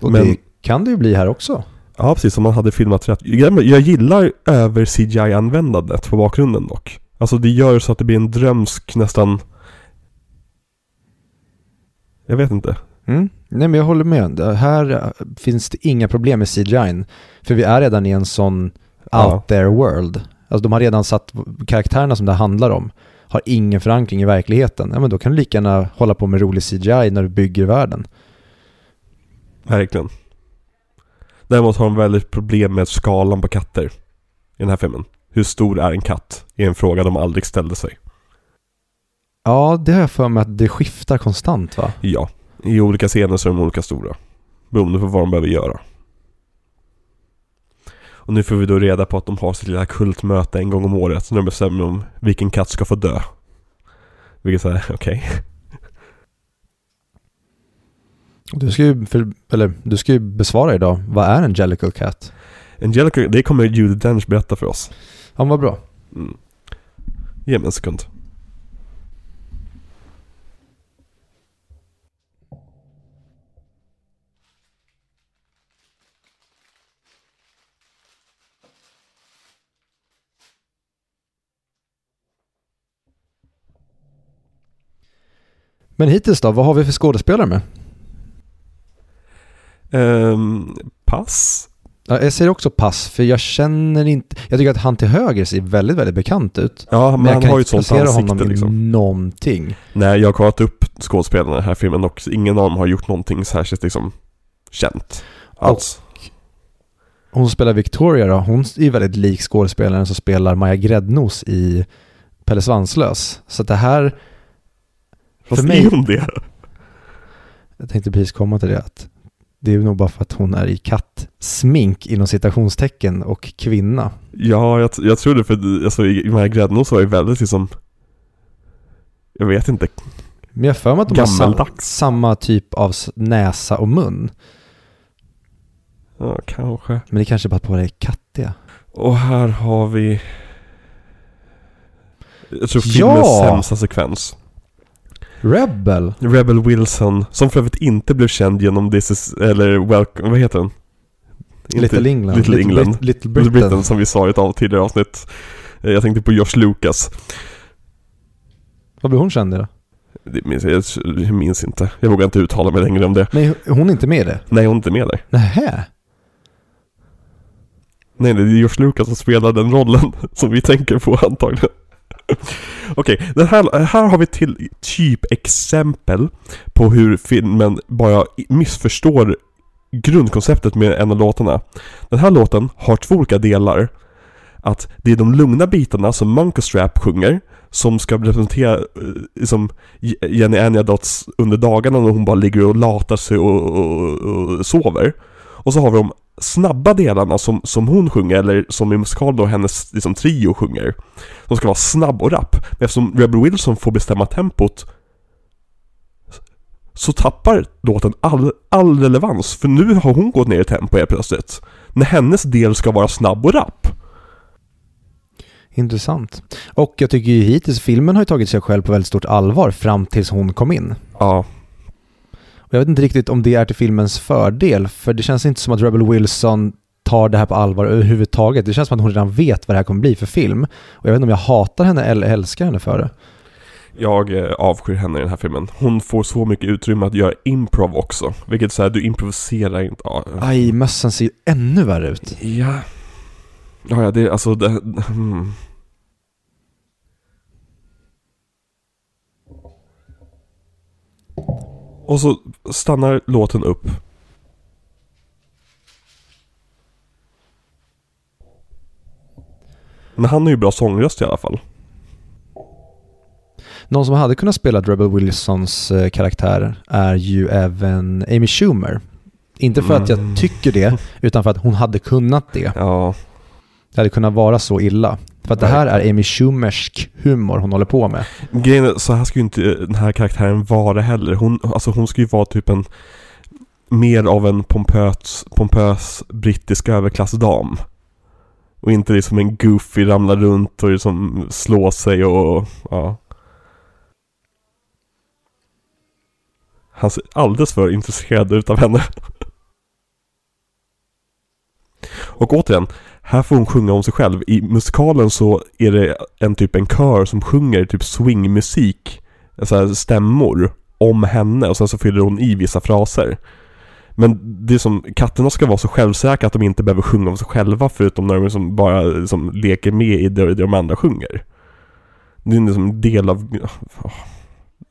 Och
Men-
det kan det ju bli här också.
Ja, precis. Som man hade filmat rätt. Jag jag gillar över CGI-användandet på bakgrunden dock. Alltså det gör så att det blir en drömsk nästan... Jag vet inte.
Mm. Nej men jag håller med. Det här eh, finns det inga problem med CGI. För vi är redan i en sån
Ja.
out there world. Alltså de har redan satt karaktärerna som det handlar om. Har ingen förankring i verkligheten. Ja men då kan du lika gärna hålla på med rolig CGI när du bygger världen.
Verkligen. Däremot har de väldigt problem med skalan på katter. I den här filmen. Hur stor är en katt? Är en fråga de aldrig ställde sig.
Ja, det har jag för mig att det skiftar konstant va?
Ja. I olika scener så är de olika stora. Beroende på vad de behöver göra. Och nu får vi då reda på att de har sitt lilla kultmöte en gång om året. När de bestämmer om vilken katt ska få dö. Vilket är (laughs) okej.
Du ska ju, för, eller, du ska ju besvara idag. Vad är en Jellicle Cat?
Angelica, det kommer Judi Dench berätta för oss.
Ja, vad bra.
Mm. Ge mig en sekund.
Men hittills då, vad har vi för skådespelare med?
Ehm, pass?
Ja, jag säger också pass, för jag känner inte... Jag tycker att han till höger ser väldigt, väldigt bekant ut.
Ja, men,
Men jag
han
kan
har ju
inte
ett sånt
placera
ansikte
honom
liksom.
i någonting.
Nej, jag har kollat upp skådespelarna i den här filmen och ingen av dem har gjort någonting särskilt liksom känt. Alls.
Hon spelar Victoria då, hon är väldigt lik skådespelaren som spelar Maja Gräddnos i Pelle Svanslös. Så det här,
Fast
för mig-
är hon det?
jag tänkte precis komma till det, att det är nog bara för att hon är i kattsmink inom citationstecken och kvinna.
Ja, jag, jag tror det för alltså, i de här gräddnos var ju väldigt liksom Jag vet inte.
Men jag har för mig att de har sam,
Gammaldags.
samma typ av näsa och mun.
Ja, kanske.
Men det kanske bara på det är kattiga.
Och här har vi Jag tror
Ja!
filmens sämsta sekvens.
Rebel!
Rebel Wilson, som för övrigt inte blev känd genom This is, eller Welcome, vad heter den? Inte-
Little England.
Little England.
Brit- Little
Little
Britain.
Britain som vi sa i ett av tidigare avsnitt. Eh, Jag tänkte på Josh Lucas.
Vad blev hon känd i då?
Det minns jag, jag minns inte. Jag vågar inte uttala mig längre om det.
Nej, hon är inte med det?
Nej, hon är inte med där.
Nähä?
Nej, det är George Lucas som spelar den rollen (laughs) som vi tänker på antagligen. (laughs) Okej, den här, här har vi till typ exempel på hur filmen bara missförstår grundkonceptet med en av låtarna. Den här låten har två olika delar. Att det är de lugna bitarna som Monkey Strap sjunger som ska representera eh, liksom Jenny Anyadots under dagarna när hon bara ligger och latar sig och, och, och sover. Och så har vi de snabba delarna som, som hon sjunger, eller som i musikal då hennes liksom, trio sjunger. Som ska vara snabb och rapp. Men eftersom Rebel Wilson får bestämma tempot så tappar låten all, all relevans. För nu har hon gått ner i tempo helt plötsligt. När hennes del ska vara snabb och rapp.
Intressant. Och jag tycker ju hittills filmen har ju tagit sig själv på väldigt stort allvar fram tills hon kom in.
Ja.
Och jag vet inte riktigt om det är till filmens fördel, för det känns inte som att Rebel Wilson tar det här på allvar överhuvudtaget. Det känns som att hon redan vet vad det här kommer bli för film. Och jag vet inte om jag hatar henne eller älskar henne för det.
Jag eh, avskyr henne i den här filmen. Hon får så mycket utrymme att göra improv också. Vilket säger du improviserar inte. Ja.
Aj, mössan ser ju ännu värre ut.
Ja. Ja, ja, det är alltså det... (laughs) Hmm. Och så stannar låten upp. Men han har ju bra sångröst i alla fall.
Någon som hade kunnat spela Rebel Wilsons eh, karaktär är ju även Amy Schumer. Inte för att jag
Mm.
tycker det, utan för att hon hade kunnat det.
Ja,
Det hade kunnat vara så illa. För att det här är Amy Schumersk humor hon håller på med.
grejen är, så här ska ju inte den här karaktären vara heller. Hon, alltså hon ska ju vara typ en mer av en pompös, pompös brittisk överklassdam. Och inte liksom en goofy ramla runt och liksom slå sig och ja. Han ser alldeles för intresserad ut av henne. (laughs) Och återigen, här får hon sjunga om sig själv. I musikalen så är det en typ en kör som sjunger typ swingmusik, alltså här stämmor, om henne och sen så fyller hon i vissa fraser. Men det är som, katterna ska vara så självsäkra att de inte behöver sjunga om sig själva förutom när de liksom bara liksom leker med i det, de andra sjunger. Det är liksom en del av...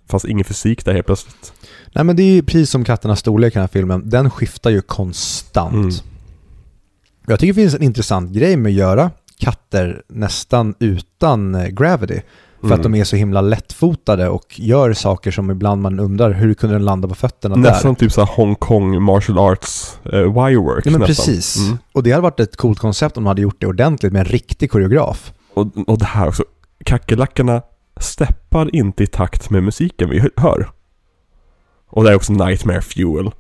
Fast ingen fysik där helt plötsligt.
Nej men det är ju precis som katternas storlek i den här filmen. Den skiftar ju konstant.
Mm.
Jag tycker det finns en intressant grej med att göra katter nästan utan eh, gravity. För
Mm.
att de är så himla lättfotade och gör saker som ibland man undrar hur kunde den landa på fötterna
Nästan
där?
typ såhär Hongkong martial arts eh, wirework
Ja men
nästan.
precis.
Mm.
Och det hade varit ett coolt koncept om de hade gjort det ordentligt med en riktig koreograf.
Och, och det här också. Kackerlackorna steppar inte i takt med musiken vi hör. Och det är också Nightmare Fuel.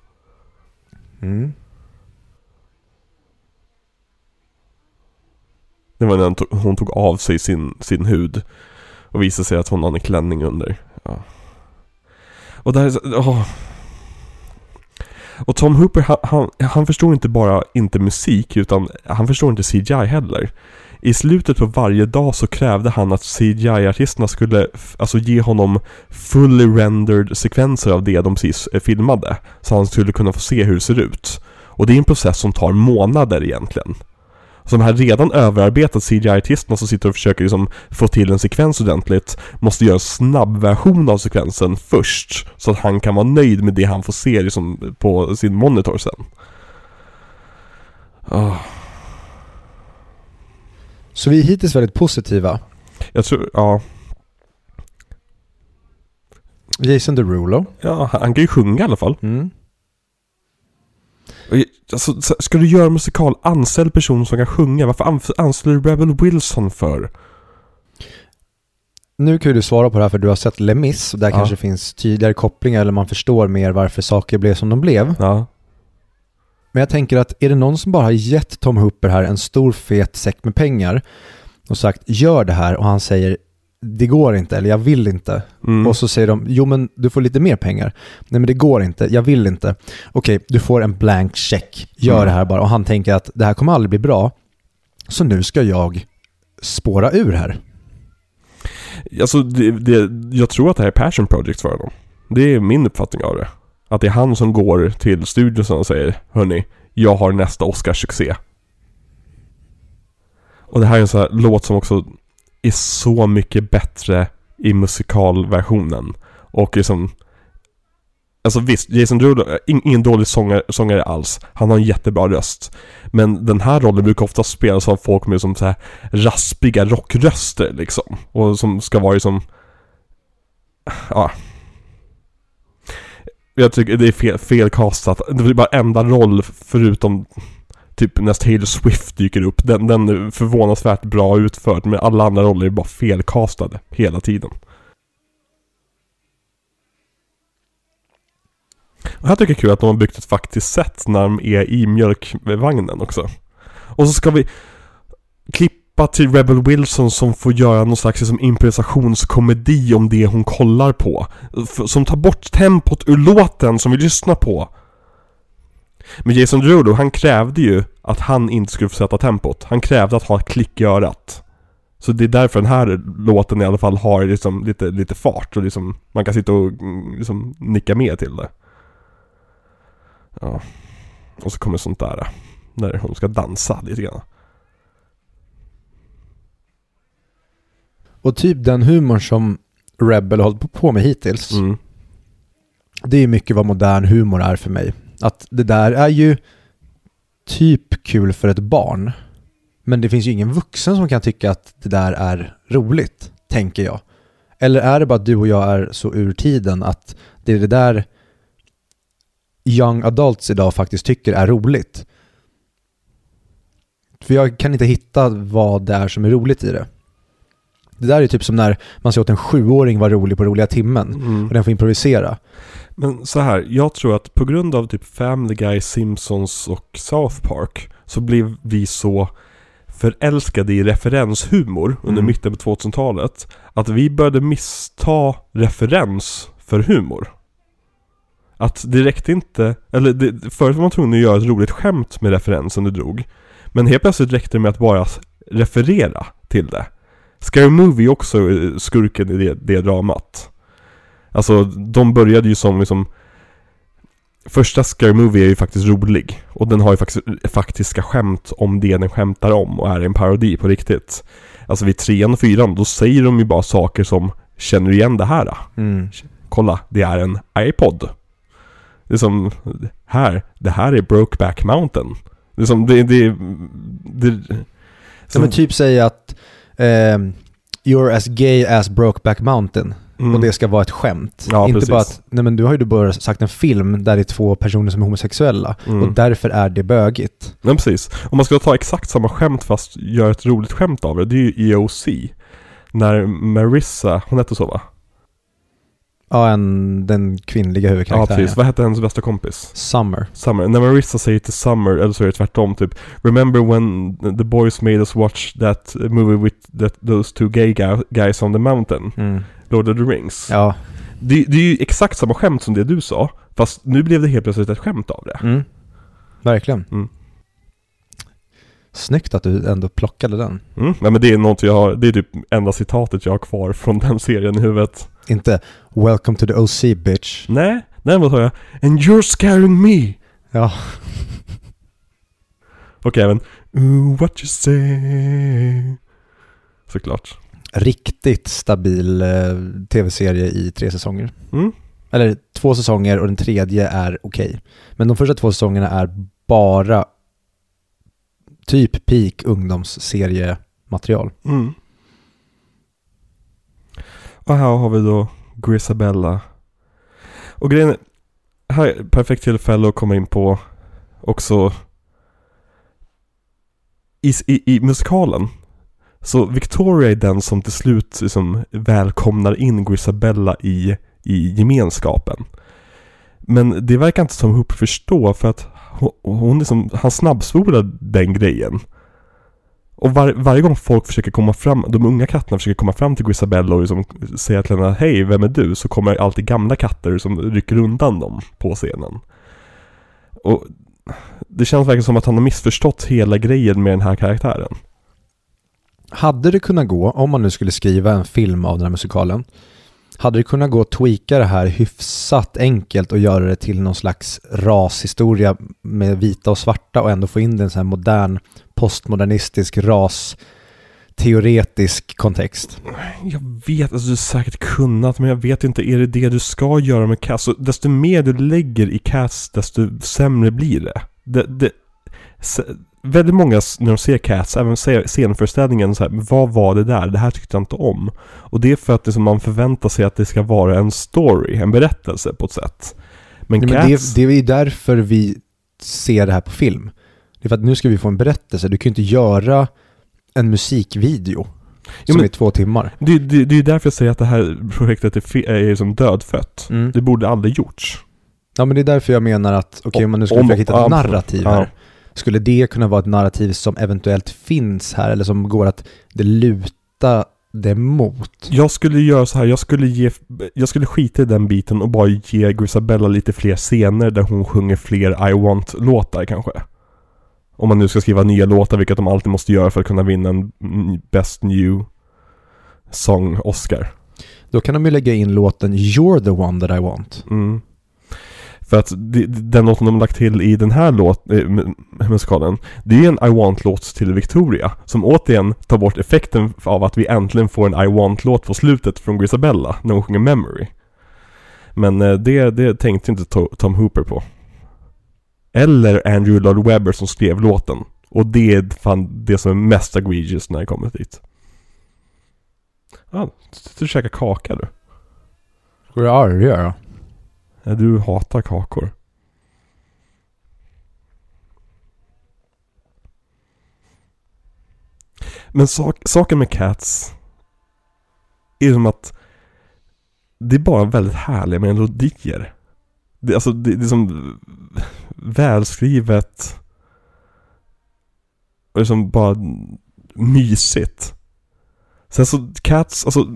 Mm.
Det var när hon tog, hon tog av sig sin, sin hud. Och visade sig att hon hade en klänning under. Ja. Och där åh. Och Tom Hooper, han, han, han förstår inte bara inte musik, utan han förstår inte CGI heller. I slutet på varje dag så krävde han att CGI-artisterna skulle alltså ge honom fully rendered sekvenser av det de precis eh, filmade. Så han skulle kunna få se hur det ser ut. Och det är en process som tar månader egentligen. Så de här redan överarbetat CGI-artisterna som sitter och försöker liksom få till en sekvens ordentligt måste göra en snabb version av sekvensen först. Så att han kan vara nöjd med det han får se liksom på sin monitor sen. Ah,
Så vi är hittills väldigt positiva.
jag tror, ja,
Jason Derulo.
ja, han kan ju sjunga i alla fall.
Mm.
Alltså, så- ska du göra musikal, anställ person som kan sjunga. Varför ans- anställer du Rebel Wilson för?
Nu kan ju du svara på det här för du har sett Les Mis och där
Ja.
kanske finns tydligare kopplingar eller man förstår mer varför saker blev som de blev.
Ja.
Men jag tänker att är det någon som bara har gett Tom Hooper här en stor fet säck med pengar och sagt gör det här och han säger det går inte eller jag vill inte.
Mm.
Och så säger de jo men du får lite mer pengar. Nej men det går inte, jag vill inte. Okej, du får en blank check. Gör
Mm.
det här bara. Och han tänker att det här kommer aldrig bli bra. Så nu ska jag spåra ur här.
Alltså, det, det, jag tror att det här är passion project för honom. Det är min uppfattning av det. Att det är han som går till studion och säger Hörni, jag har nästa Oscarssuccé. Och det här är en sån här låt som också är så mycket bättre i musikalversionen. Och liksom Alltså visst, Jason Derulo är ingen dålig sångare, sångare alls. Han har en jättebra röst. Men den här rollen brukar ofta spelas av folk med som så här raspiga rockröster liksom. Och som ska vara liksom... Ja. Jag tycker det är fel, castat. Det blir bara enda roll förutom typ när Taylor Swift dyker upp. Den, den är förvånansvärt bra utförd. Men alla andra roller är bara felkastade hela tiden. Och här tycker jag det är kul att de har byggt ett faktiskt sätt när de är i mjölkvagnen också. Och så ska vi klippa till Rebel Wilson som får göra någon slags liksom, improvisationskomedi om det hon kollar på. Som tar bort tempot ur låten som vi lyssnar på. Men Jason Derulo, han krävde ju att han inte skulle få sätta tempot. Han krävde att ha ett klick i örat. Så det är därför den här låten i alla fall har liksom lite, lite fart och liksom man kan sitta och mm, liksom nicka med till det. Ja. Och så kommer sånt där. När hon ska dansa lite grann.
Och typ den humorn som Rebel har hållit på med hittills.
Mm.
Det är mycket vad modern humor är för mig. Att det där är ju typ kul för ett barn. Men det finns ju ingen vuxen som kan tycka att det där är roligt, tänker jag. Eller är det bara att du och jag är så ur tiden att det är det där young adults idag faktiskt tycker är roligt. För jag kan inte hitta vad det är som är roligt i det. Det där är typ som när man ser åt en sjuåring vara rolig på roliga timmen
Mm.
och den får improvisera.
Men så här, jag tror att på grund av typ Family Guy, Simpsons och South Park så blev vi så förälskade i referenshumor under
Mm.
mitten på 2000-talet att vi började missta referens för humor. Att det räckte inte, eller det, förut var man tvungen att göra ett roligt skämt med referensen du drog. Men helt plötsligt räckte det med att bara referera till det. Scary Movie också eh, skurken i det, det dramat. Alltså, de började ju som liksom Första Scary Movie är ju faktiskt rolig. Och den har ju faktiskt faktiska skämt om det den skämtar om och är en parodi på riktigt. Alltså vid trean och fyran, då säger de ju bara saker som Känner du igen det här?
Mm.
Kolla, det är en iPod. Det är som, här, det här är Brokeback Mountain. Det är som, det, det, det,
Ja,
som,
men typ säga att ehm, you're as gay as Brokeback Mountain
mm,
och det ska vara ett skämt.
Ja,
Inte
precis.
bara att, nej men du har ju bara sagt en film där det är två personer som är homosexuella
mm.
och därför är det bögigt.
Men precis. Om man ska ta exakt samma skämt fast göra ett roligt skämt av det, det är ju EOC. När Marissa, hon hette så va?
Ja, en, den kvinnliga
Ja
huvudkaraktären.
precis. Vad hette hennes bästa kompis?
Summer.
Summer. När Marissa säger till Summer, eller så är det tvärtom typ Remember when the boys made us watch that movie with that, those two gay guy- guys on the mountain?
Mm.
Lord of the Rings.
Ja.
Det, det är ju exakt samma skämt som det du sa. Fast nu blev det helt plötsligt ett skämt av det.
Mm. Verkligen.
Mm.
Snyggt att du ändå plockade den.
Mm. Nej men det är något jag har, det är typ enda citatet jag har kvar från den serien i huvudet.
Inte “Welcome to the OC bitch”.
Nej, däremot har jag And you're scaring me!
Ja. (laughs)
Och även Ooh, what you say Såklart.
Riktigt stabil eh, tv-serie i tre säsonger.
Mm.
Eller två säsonger och den tredje är okej. Men de första två säsongerna är bara typ peak ungdomsseriematerial.
Mm. Och här har vi då Grisabella. Och grejen är, här är ett perfekt tillfälle att komma in på också i, i, i musikalen. Så Victoria är den som till slut liksom välkomnar in Grisabella i, i gemenskapen. Men det verkar inte som Hoop förstår för att hon, hon liksom, han snabbspolar den grejen. Och var, varje gång folk försöker komma fram, de unga katterna försöker komma fram till Grisabella och liksom säga till henne Hej, vem är du? Så kommer alltid gamla katter som rycker undan dem på scenen. Och det känns verkligen som att han har missförstått hela grejen med den här karaktären.
Hade det kunnat gå, om man nu skulle skriva en film av den här musikalen, hade det kunnat gå att tweaka det här hyfsat enkelt och göra det till någon slags rashistoria med vita och svarta och ändå få in den så här modern postmodernistisk ras teoretisk kontext.
Jag vet, alltså du har säkert kunnat, men jag vet inte, är det det du ska göra med Cats? Så desto mer du lägger i Cats, desto sämre blir det. det, det väldigt många, när de ser Cats, även scenföreställningen, så här, vad var det där? Det här tyckte jag inte om. Och det är för att liksom, man förväntar sig att det ska vara en story, en berättelse på ett sätt. Men
Nej, men
Cats...
det, det är ju därför vi ser det här på film. Det är för att nu ska vi få en berättelse. Du kan ju inte göra en musikvideo som
men-
är två timmar.
Det, det, det är därför jag säger att det här projektet är, fe- är som dödfött.
Mm.
Det borde aldrig gjorts.
Ja men det är därför jag menar att, okej om man nu skulle
Om-
försöka hitta
ja,
ett narrativ
ja.
här. Skulle det kunna vara ett narrativ som eventuellt finns här eller som går att det luta det mot?
Jag skulle göra så här, jag skulle ge, jag skulle skita i den biten och bara ge Grisabella lite fler scener där hon sjunger fler I want-låtar kanske. Om man nu ska skriva nya låtar, vilket de alltid måste göra för att kunna vinna en Best New Song Oscar.
Då kan de ju lägga in låten You're the one that I want.
Mm. För att den låten de har lagt till i den här låt, mu- musikalen, det är en I Want-låt till Victoria. Som återigen tar bort effekten av att vi äntligen får en I Want-låt på slutet från Grisabella, när hon sjunger Memory. Men eh, det, det tänkte inte To- Tom Hooper på. Eller Andrew Lloyd Webber som skrev låten. Och det är fan det som är mest egregious när det kommer dit. Ja, ah, du käkar kaka du.
Ska du arga då?
Ja, du hatar kakor. Men sak, saken med Cats är som att det är bara väldigt härliga melodier. Det, alltså, det, det är som välskrivet och det är som bara mysigt. Sen så Cats, alltså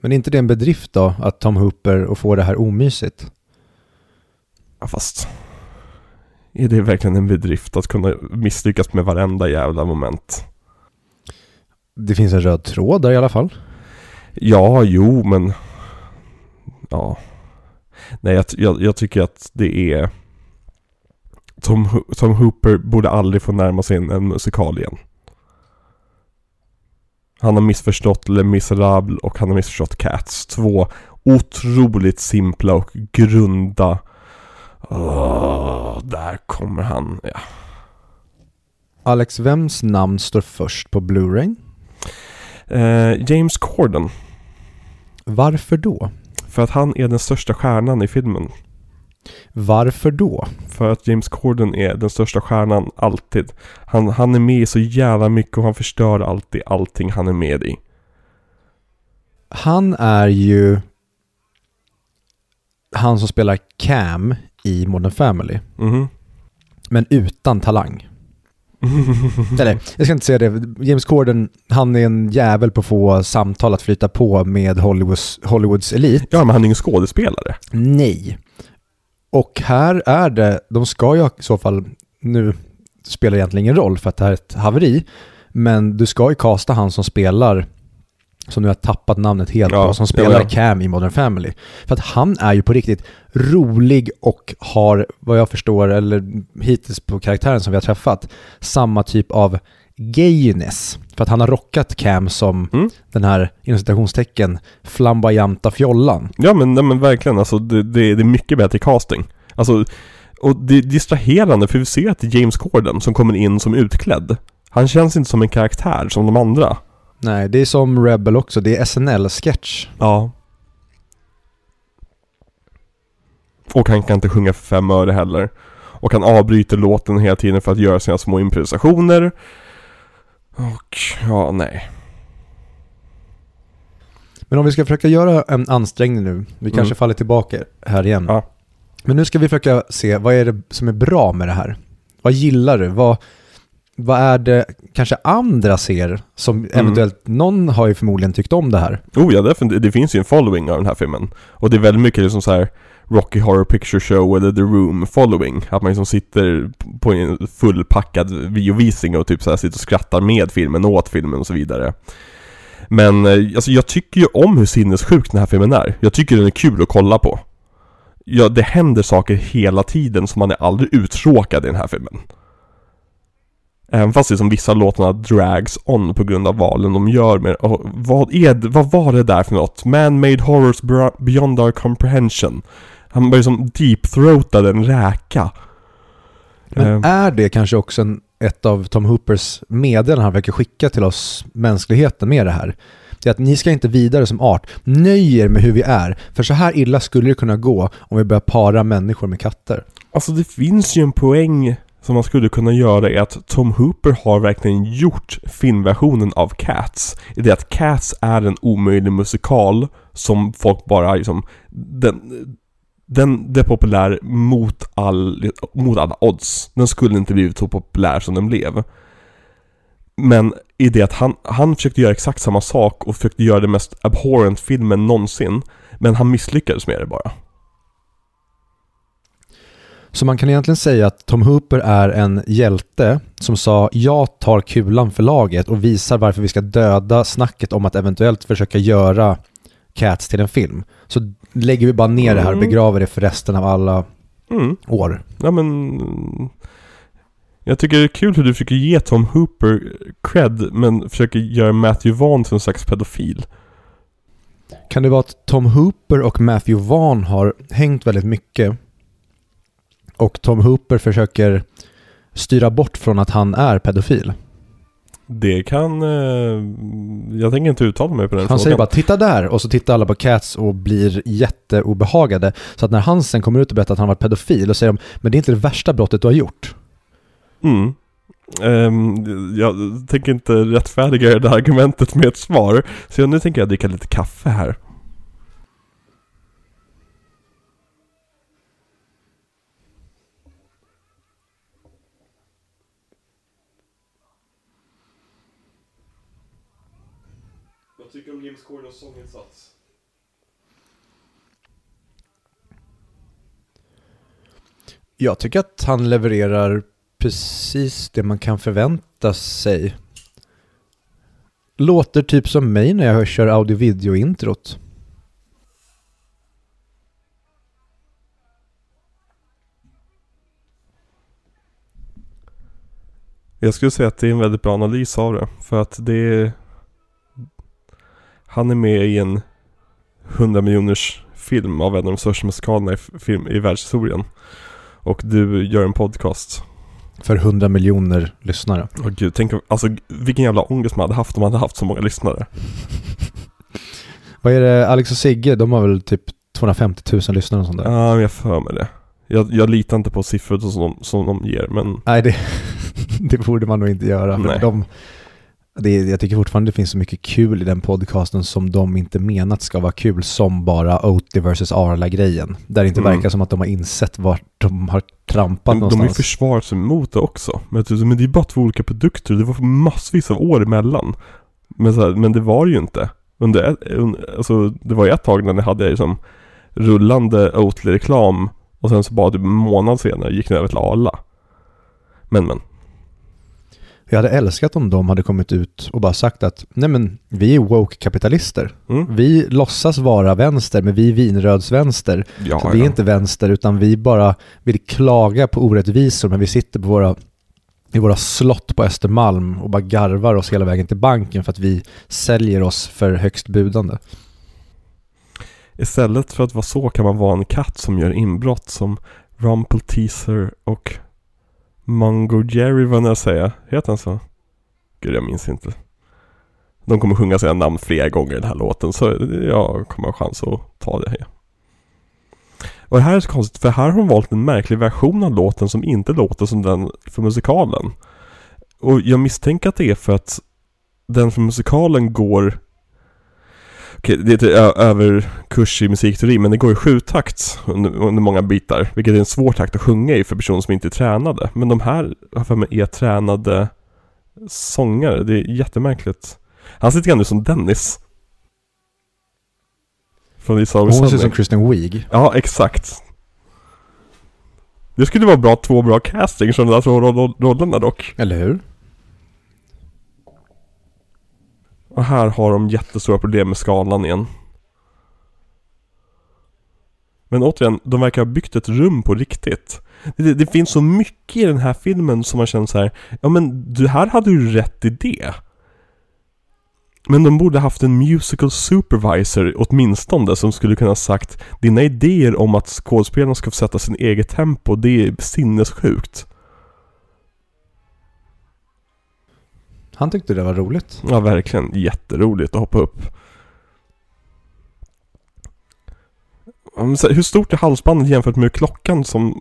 Men är inte det en bedrift då, att Tom Hooper och få det här omysigt?
Ja fast Är det verkligen en bedrift att kunna misslyckas med varenda jävla moment?
Det finns en röd tråd där i alla fall.
Ja, jo men Ja Nej jag, jag, jag tycker att det är Tom, Tom Hooper borde aldrig få närma sig en, musikal igen Han har missförstått Les Misérables och han har missförstått Cats Två otroligt simpla och grunda Åh, Där kommer han, ja
Alex, vems namn står först på Blu-ray?
Eh, James Corden.
Varför då?
För att han är den största stjärnan i filmen.
Varför då?
För att James Corden är den största stjärnan alltid. Han, han är med i så jävla mycket och han förstör alltid allting han är med i.
Han är ju han som spelar Cam i Modern Family,
Mhm.
men utan talang. (laughs) Eller, jag ska inte säga det. James Corden, han är en jävel på att få samtal att flyta på med Hollywoods, Hollywoods elit.
Ja, men han är ingen skådespelare.
Nej. Och här är det, de ska ju i så fall, nu spelar det egentligen ingen roll för att det här är ett haveri, men du ska ju casta han som spelar, som nu har tappat namnet helt
Ja,
på, som spelar
ja, ja.
Cam i Modern Family. För att han är ju på riktigt rolig och har, vad jag förstår, eller hittills på karaktären som vi har träffat, samma typ av gayness. För att han har rockat Cam som
Mm.
den här, inom citationstecken, flamboyanta fjollan.
Ja, men, nej, men verkligen. Alltså, det, det, det är mycket bättre casting. Alltså, och det är distraherande för vi ser att James Corden som kommer in som utklädd. Han känns inte som en karaktär som de andra.
Nej, det är som Rebel också. Det är SNL-sketch.
Ja. Och han kan inte sjunga för fem öre heller. Och han avbryter låten hela tiden för att göra sina små improvisationer. Och, ja, nej.
Men om vi ska försöka göra en ansträngning nu, vi kanske
Mm.
faller tillbaka här igen.
Ja.
Men nu ska vi försöka se, vad är det som är bra med det här? Vad gillar du? Vad, vad är det kanske andra ser som
Mm.
eventuellt, någon har ju förmodligen tyckt om det här.
Oh ja. Det finns ju en following av den här filmen. Och det är väldigt mycket liksom så här Rocky Horror Picture Show eller The Room following. Att man liksom sitter på en fullpackad biovisning och typ så här sitter och skrattar med filmen, åt filmen och så vidare. Men eh, alltså jag tycker ju om hur sinnessjuk den här filmen är. Jag tycker den är kul att kolla på. Ja, det händer saker hela tiden så man är aldrig uttråkad i den här filmen. Även fast liksom vissa låtarna drags on på grund av valen de gör med och vad, är, vad var det där för något? Man-made horrors beyond our comprehension. Han börjar som deep-throatade en räka.
Men
Ehm,
är det kanske också en, ett av Tom Hoopers meddelanden han verkar skicka till oss mänskligheten med det här? Det är att ni ska inte vidare som art. Nöj er med hur vi är. För så här illa skulle det kunna gå om vi börjar para människor med katter.
Alltså det finns ju en poäng som man skulle kunna göra är att Tom Hooper har verkligen gjort filmversionen av Cats. I det att Cats är en omöjlig musikal som folk bara liksom, den, den, blev är populär mot, all, mot alla odds. Den skulle inte blivit så populär som den blev. Men i det att han, han försökte göra exakt samma sak och försökte göra den mest abhorrent filmen någonsin. Men han misslyckades med det bara.
Så man kan egentligen säga att Tom Hooper är en hjälte som sa jag tar kulan för laget och visar varför vi ska döda snacket om att eventuellt försöka göra Cats till en film. Så lägger vi bara ner det här och
Mm.
begraver det för resten av alla
Mm.
år.
Ja men... Jag tycker det är kul hur du försöker ge Tom Hooper cred men försöker göra Matthew Vaughn till en slags pedofil.
Kan det vara att Tom Hooper och Matthew Vaughn har hängt väldigt mycket och Tom Hooper försöker styra bort från att han är pedofil?
Det kan... Eh, jag tänker inte uttala mig på den
Han
frågan.
säger bara titta där och så tittar alla på Cats och blir jätteobehagade. Så att när han sen kommer ut och berättar att han varit pedofil och säger de, men det är inte det värsta brottet du har gjort.
Mm. Ehm, jag tänker inte rättfärdiga det här argumentet med ett svar. Så nu tänker jag dricka lite kaffe här. Vad tycker du om James Cordens sånginsats?
Jag tycker att han levererar precis det man kan förvänta sig. Låter typ som mig när jag kör audio-video-introt.
Jag skulle säga att det är en väldigt bra analys av det. För att det är... Han är med i en 100 miljoners film av en av de största musikalerna i, film, i världshistorien. Och du gör en podcast.
För 100 miljoner lyssnare.
Och gud, tänk alltså vilken jävla ångest man hade haft om man hade haft så många lyssnare. (laughs)
Vad är det, Alex och Sigge, de har väl typ 250 000 lyssnare och sånt där.
Ja, jag för mig det. Jag, jag litar inte på siffror som de, som de ger, men
Nej, det, (laughs) det borde man nog inte göra.
Nej.
de, det, jag tycker fortfarande det finns så mycket kul i den podcasten som de inte menat ska vara kul som bara Oatly vs Arla-grejen. Där det inte
Mm.
verkar som att de har insett vart de har trampat
de, de har ju
någonstans.
försvarat sig mot det också. Men, tycker, men det är bara två olika produkter, det var massvis av år emellan. Men, här, men det var ju inte. Under, alltså, det var ju ett tag när ni hade liksom rullande Oatly-reklam och sen så bara typ en månad senare gick ni över till Arla. Men men.
Jag hade älskat om de hade kommit ut och bara sagt att nej men vi är woke-kapitalister.
Mm.
Vi låtsas vara vänster men vi är vinrödsvänster.
Ja,
Så vi är
ja.
inte vänster utan vi bara vill klaga på orättvisor men vi sitter på våra, i våra slott på Östermalm och bara garvar oss hela vägen till banken för att vi säljer oss för högst budande.
Istället för att vara så kan man vara en katt som gör inbrott som Rumple Teaser och Mungo Jerry vad jag säga. Heter han så? Gud jag minns inte. De kommer sjunga sina namn flera gånger i den här låten så jag kommer ha chans att ta det här. Och det här är så konstigt för här har de valt en märklig version av låten som inte låter som den för musikalen. Och jag misstänker att det är för att den för musikalen går Okej, det är ett ö- överkurs i musikteori, men det går i sjutakt under, under många bitar. Vilket är en svår takt att sjunga i för personer som inte är tränade. Men de här, har för mig, är tränade sångare. Det är jättemärkligt. Han ser lite grann ut som Dennis. Från Lisa
Hon ser ut som. Kristen Wiig.
Ja, exakt. Det skulle vara bra, två bra castings från de där två roll- rollerna dock.
Eller hur?
Och här har de jättestora problem med skalan igen. Men återigen, de verkar ha byggt ett rum på riktigt. Det, det finns så mycket i den här filmen som man känner så här, ja men du här hade du rätt idé. Men de borde haft en musical supervisor åtminstone som skulle kunna sagt Dina idéer om att skådespelarna ska få sätta sin eget tempo, det är sinnessjukt.
Han tyckte det var roligt.
Ja, verkligen. Jätteroligt att hoppa upp. Hur stort är halsbandet jämfört med klockan som...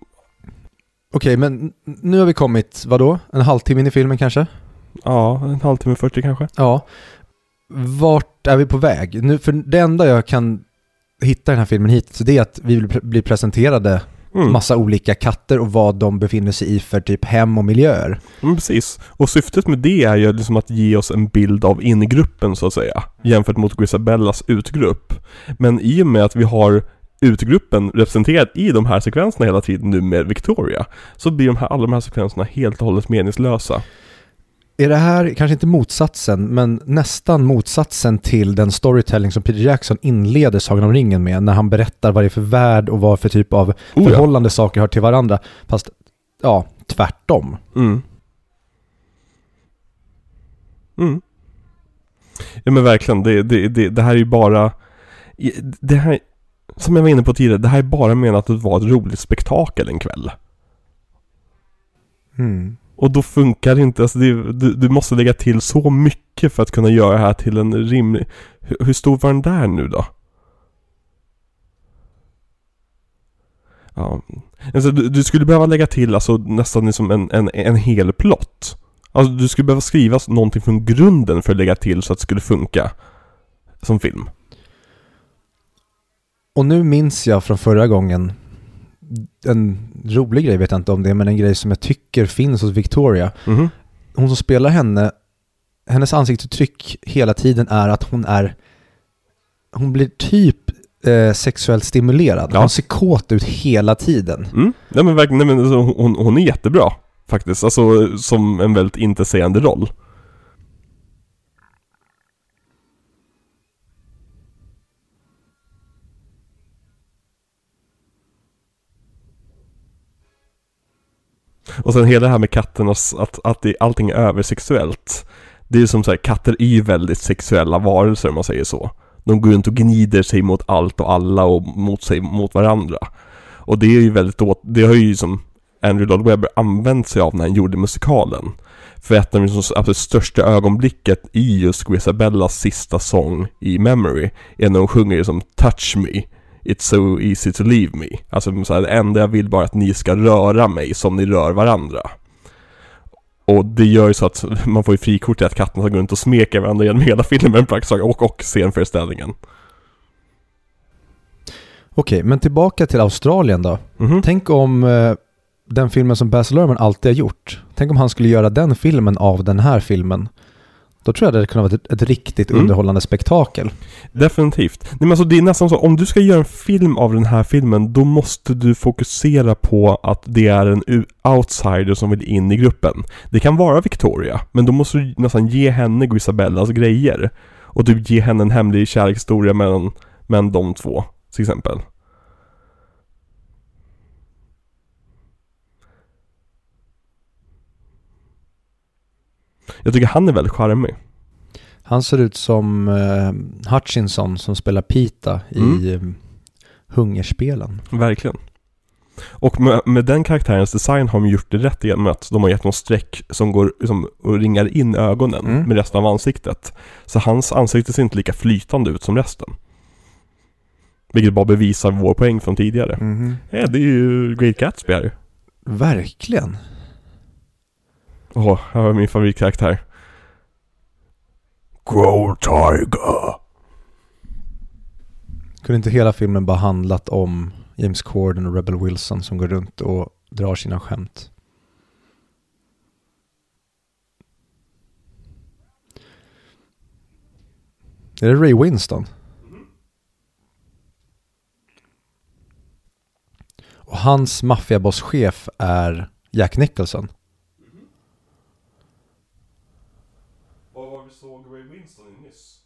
Okej, men nu har vi kommit, vadå? En halvtimme in i filmen kanske?
Ja, en halvtimme 40 kanske?
Ja. Vart är vi på väg? Nu, för det enda jag kan hitta i den här filmen hittills, det är att vi vill bli presenterade
Mm.
massa olika katter och vad de befinner sig i för typ hem och miljöer.
Mm, precis. Och syftet med det är ju liksom att ge oss en bild av ingruppen så att säga. Jämfört mot Grisabellas utgrupp. Men i och med att vi har utgruppen representerad i de här sekvenserna hela tiden nu med Victoria. Så blir de här, alla de här sekvenserna helt och hållet meningslösa.
Är det här, kanske inte motsatsen, men nästan motsatsen till den storytelling som Peter Jackson inleder Sagan om ringen med, när han berättar vad det är för värld och vad för typ av
Oh ja.
förhållande saker har till varandra. Fast, ja, tvärtom.
Mm. Mm. Ja men verkligen, det, det, det, det här är ju bara... Det här, som jag var inne på tidigare, det här är bara menat att vara ett roligt spektakel en kväll.
Mm.
Och då funkar det inte, alltså det, du, du måste lägga till så mycket för att kunna göra det här till en rimlig... Hur, hur stor var den där nu då? Ja, alltså du, du skulle behöva lägga till alltså nästan liksom en, en, en hel plott. Alltså du skulle behöva skriva någonting från grunden för att lägga till så att det skulle funka som film.
Och nu minns jag från förra gången, en rolig grej vet jag inte om det, men en grej som jag tycker finns hos Victoria.
Mhm.
Hon som spelar henne, hennes ansiktsuttryck hela tiden är att hon är, hon blir typ eh, sexuellt stimulerad.
Ja.
Hon ser kåt ut hela tiden.
Mm. Nej men verkligen, nej, men alltså, hon, hon är jättebra faktiskt. Alltså som en väldigt intetsägande roll. Och sen hela det här med katternas, att, att det, allting är översexuellt. Det är ju som så här, katter är ju väldigt sexuella varelser om man säger så. De går runt och gnider sig mot allt och alla och mot sig, mot varandra. Och det är ju väldigt åt, det har ju som Andrew Lloyd Webber använt sig av när han gjorde musikalen. För ett av de absolut största ögonblicket i just Grisabellas sista sång i Memory är när hon sjunger som 'Touch me' It's so easy to leave me. Alltså så här, det enda jag vill bara att ni ska röra mig som ni rör varandra. Och det gör ju så att (laughs) man får ju frikort till att katterna ska gå runt och smeka varandra genom hela filmen praktiskt taget, och, och scenföreställningen.
Okej, men tillbaka till Australien då.
Mhm.
Tänk om eh, den filmen som Baz Luhrmann alltid har gjort, tänk om han skulle göra den filmen av den här filmen. Då tror jag det hade kunnat vara ett, ett riktigt
Mm.
underhållande spektakel.
Definitivt. Nej men alltså det är nästan så, om du ska göra en film av den här filmen, då måste du fokusera på att det är en outsider som vill in i gruppen. Det kan vara Victoria, men då måste du nästan ge henne Grisabellas grejer. Och du ge henne en hemlig kärlekshistoria mellan, mellan de två, till exempel. Jag tycker han är väldigt charmig.
Han ser ut som eh, Hutchinson som spelar Pita i eh, Hungerspelen.
Verkligen. Och med, med den karaktärens design har de gjort det rätt genom att de har gett någon streck som går liksom, och ringar in ögonen
Mm.
med resten av ansiktet. Så hans ansikte ser inte lika flytande ut som resten. Vilket bara bevisar vår poäng från tidigare.
Mhm.
Ja, det är ju Great Gatsby här.
Verkligen.
Åh, här har min favoritkaraktär. Grow Tiger.
Kunde inte hela filmen bara handlat om James Corden och Rebel Wilson som går runt och drar sina skämt? Är det Ray Winston? Och hans maffiabosschef är Jack Nicholson.
Vad var vi såg Ray Winston i nyss?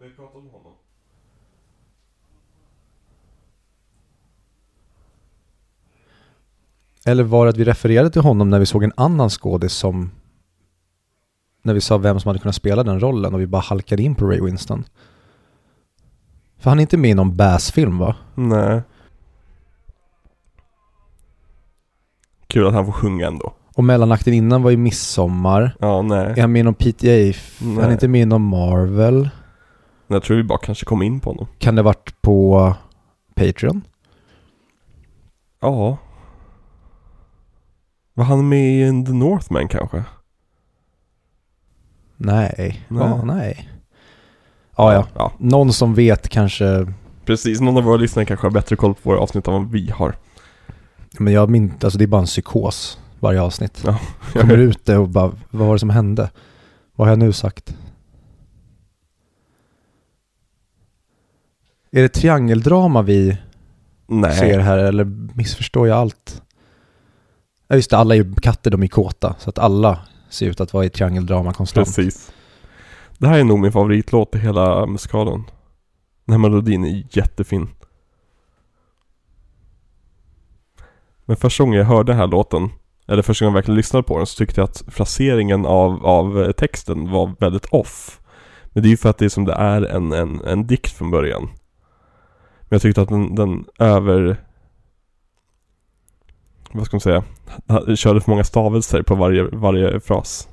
Vi pratade om honom.
Eller var det att vi refererade till honom när vi såg en annan skådis som när vi sa vem som hade kunnat spela den rollen och vi bara halkade in på Ray Winston. För han är inte med i någon Bass-film va?
Nej. Kul att han får sjunga ändå.
Och mellanakten innan var ju Midsommar.
Ja, nej.
Är han med i någon PTA? Han är
Nej.
inte med i någon Marvel.
Jag tror vi bara kanske kom in på honom.
Kan det varit på Patreon?
Ja. Var han med i The Northman kanske?
Nej.
Nej.
Ja, nej. Ja, ja.
ja.
Någon som vet kanske,
Precis, någon av våra lyssnare kanske har bättre koll på våra avsnitt än vad vi har.
men jag minns, alltså det är bara en psykos varje avsnitt.
Ja.
Kommer ut det och bara, vad var det som hände? Vad har jag nu sagt? Är det triangeldrama vi
Nej.
ser här eller missförstår jag allt? Ja just det, alla är ju katter, de är kåta. Så att alla ser ut att vara i triangeldrama konstant.
Precis. Det här är nog min favoritlåt i hela musikalen. Den här melodin är jättefin. Men första gången jag hörde den här låten, eller första gången jag verkligen lyssnade på den, så tyckte jag att fraseringen av, av texten var väldigt off. Men det är ju för att det är som det är en, en, en dikt från början. Men jag tyckte att den, den över... Vad ska man säga? Han Körde för många stavelser på varje, varje fras.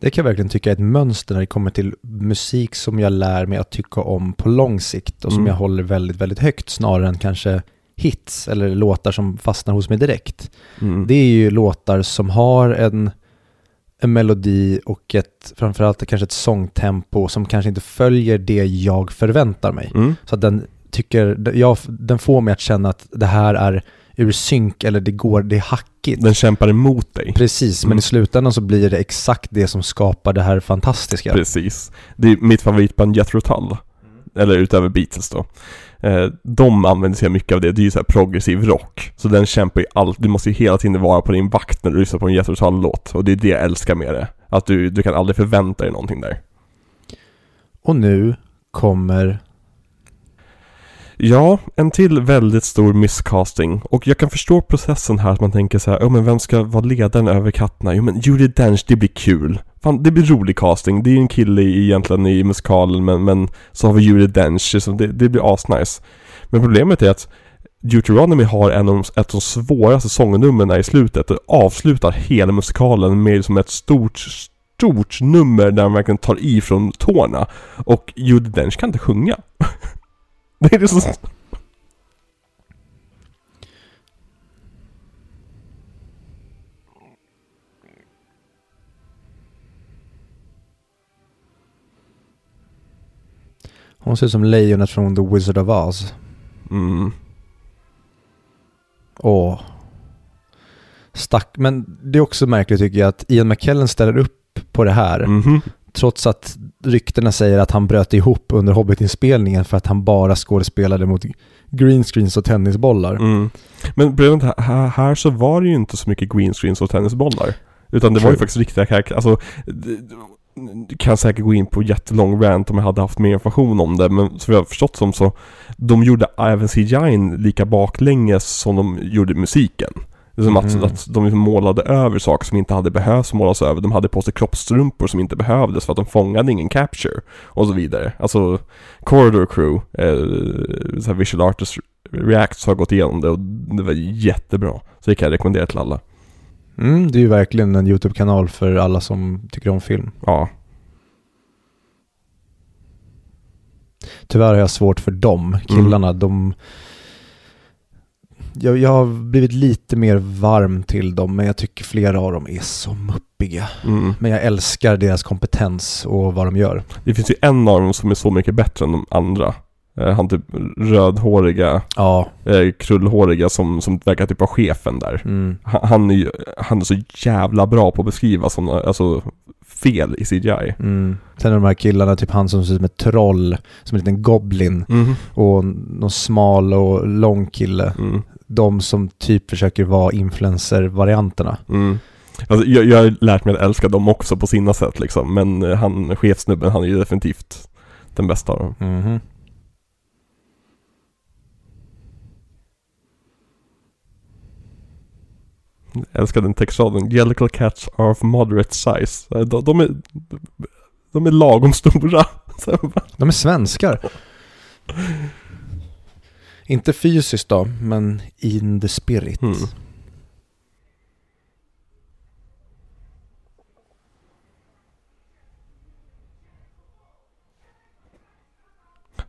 Det kan jag verkligen tycka är ett mönster när det kommer till musik som jag lär mig att tycka om på lång sikt och som
Mm.
jag håller väldigt, väldigt högt snarare än kanske hits eller låtar som fastnar hos mig direkt.
Mm.
Det är ju låtar som har en, en melodi och ett, framförallt kanske ett sångtempo som kanske inte följer det jag förväntar mig.
Mm.
Så att den tycker, jag, den får mig att känna att det här är ur synk eller det går, det är hackigt.
Den kämpar emot dig.
Precis, men
Mm.
i slutändan så blir det exakt det som skapar det här fantastiska.
Precis. Det är mitt favoritband Jethro Tull. Eller utöver Beatles då. Eh, de använder sig mycket av det. Det är ju såhär progressiv rock. Så den kämpar ju allt. Du måste ju hela tiden vara på din vakt när du lyssnar på en Jethro Tull-låt. Och det är det jag älskar med det. Att du, du kan aldrig förvänta dig någonting där.
Och nu kommer,
Ja, en till väldigt stor miscasting. Och jag kan förstå processen här att man tänker så här, ja men vem ska vara ledaren över katterna? Jo men Judi Dench, det blir kul. Fan, det blir rolig casting. Det är ju en kille egentligen i musikalen men, men så har vi Judi Dench, så det, det blir asnice. Men problemet är att Deuteronomy har en av de, ett av de svåraste sångnumren i slutet och avslutar hela musikalen med som ett stort, stort nummer där man verkligen tar i från tårna. Och Judi Dench kan inte sjunga. (laughs) det är det så...
hon ser ut som lejonet från The Wizard of Oz.
Mm.
Åh. Stack, men det är också märkligt tycker jag att Ian McKellen ställer upp på det här.
Mhm.
Trots att ryktena säger att han bröt ihop under Hobbit-inspelningen för att han bara skådespelade mot green screens och tennisbollar.
Mm. Men problemet här, här, så var det ju inte så mycket green screens och tennisbollar. Utan det var ju
True.
faktiskt riktiga karaktärer. Alltså, kan säkert gå in på jättelång rant om jag hade haft mer information om det. Men som jag har förstått som så, de gjorde även CGI lika baklänges som de gjorde musiken. Det är som att,
Mhm.
att de liksom målade över saker som inte hade behövts målas över. De hade på sig kroppsstrumpor som inte behövdes för att de fångade ingen capture. Och så vidare. Alltså, Corridor Crew, eh, så visual artist Reacts har gått igenom det och det var jättebra. Så det kan jag rekommendera till alla.
Mm, det är ju verkligen en YouTube-kanal för alla som tycker om film.
Ja.
Tyvärr har jag svårt för dem, killarna. De... Jag, jag har blivit lite mer varm till dem, men jag tycker flera av dem är så muppiga.
Mm.
Men jag älskar deras kompetens och vad de gör.
Det finns ju en av dem som är så mycket bättre än de andra. Eh, han typ rödhåriga,
Ja,
eh, krullhåriga som, som verkar typ vara chefen där.
mm.
Han, han, är ju, han är så jävla bra på att beskriva sådana, alltså fel i CGI.
Mm. Sen är de här killarna, typ han som ser ut som ett troll, som en liten goblin
Mm.
och någon smal och lång kille.
Mm.
De som typ försöker vara influencer-varianterna.
Mm. Alltså, jag, jag har lärt mig att älska dem också på sina sätt liksom, men eh, han, chefsnubben, han är ju definitivt den bästa av dem.
Mhm.
Jag älskar den textraden. Jellicle cats are of moderate size. Eh, De, de, är, de är lagom stora. (laughs)
De är svenskar. (laughs) Inte fysiskt då, men in the spirit.
Mm.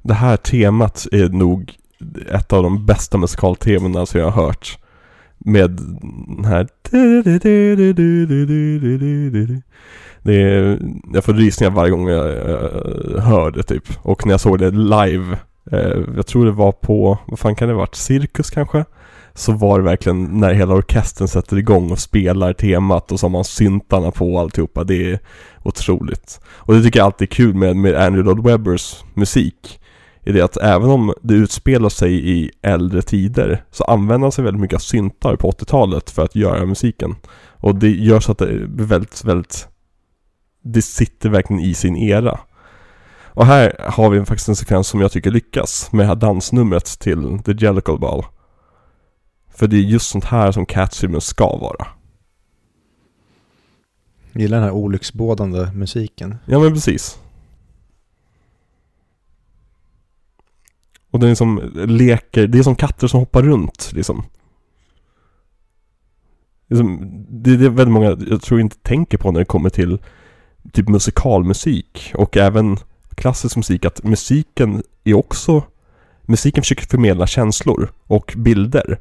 Det här temat är nog ett av de bästa musikaltemana som jag har hört. Med den här... Det är, jag får rysningar varje gång jag hör det typ. Och när jag såg det live, eh, jag tror det var på, vad fan kan det ha varit, Cirkus kanske? Så var det verkligen när hela orkestern sätter igång och spelar temat och så har man syntarna på alltihopa. Det är otroligt. Och det tycker jag alltid är kul med, med Andrew Lloyd Webbers musik. Är det att även om det utspelar sig i äldre tider så använder han sig väldigt mycket av syntar på 80-talet för att göra musiken. Och det gör så att det blir väldigt, väldigt det sitter verkligen i sin era. Och här har vi faktiskt en sekvens som jag tycker lyckas med det här dansnumret till The Jellicle Ball. För det är just sånt här som Catsfilmen ska vara.
Jag gillar den här olycksbådande musiken.
Ja men precis. Och den är som leker, det är som katter som hoppar runt liksom. Det är, som, det är väldigt många, jag tror inte tänker på när det kommer till typ musikalmusik och även klassisk musik att musiken är också Musiken försöker förmedla känslor och bilder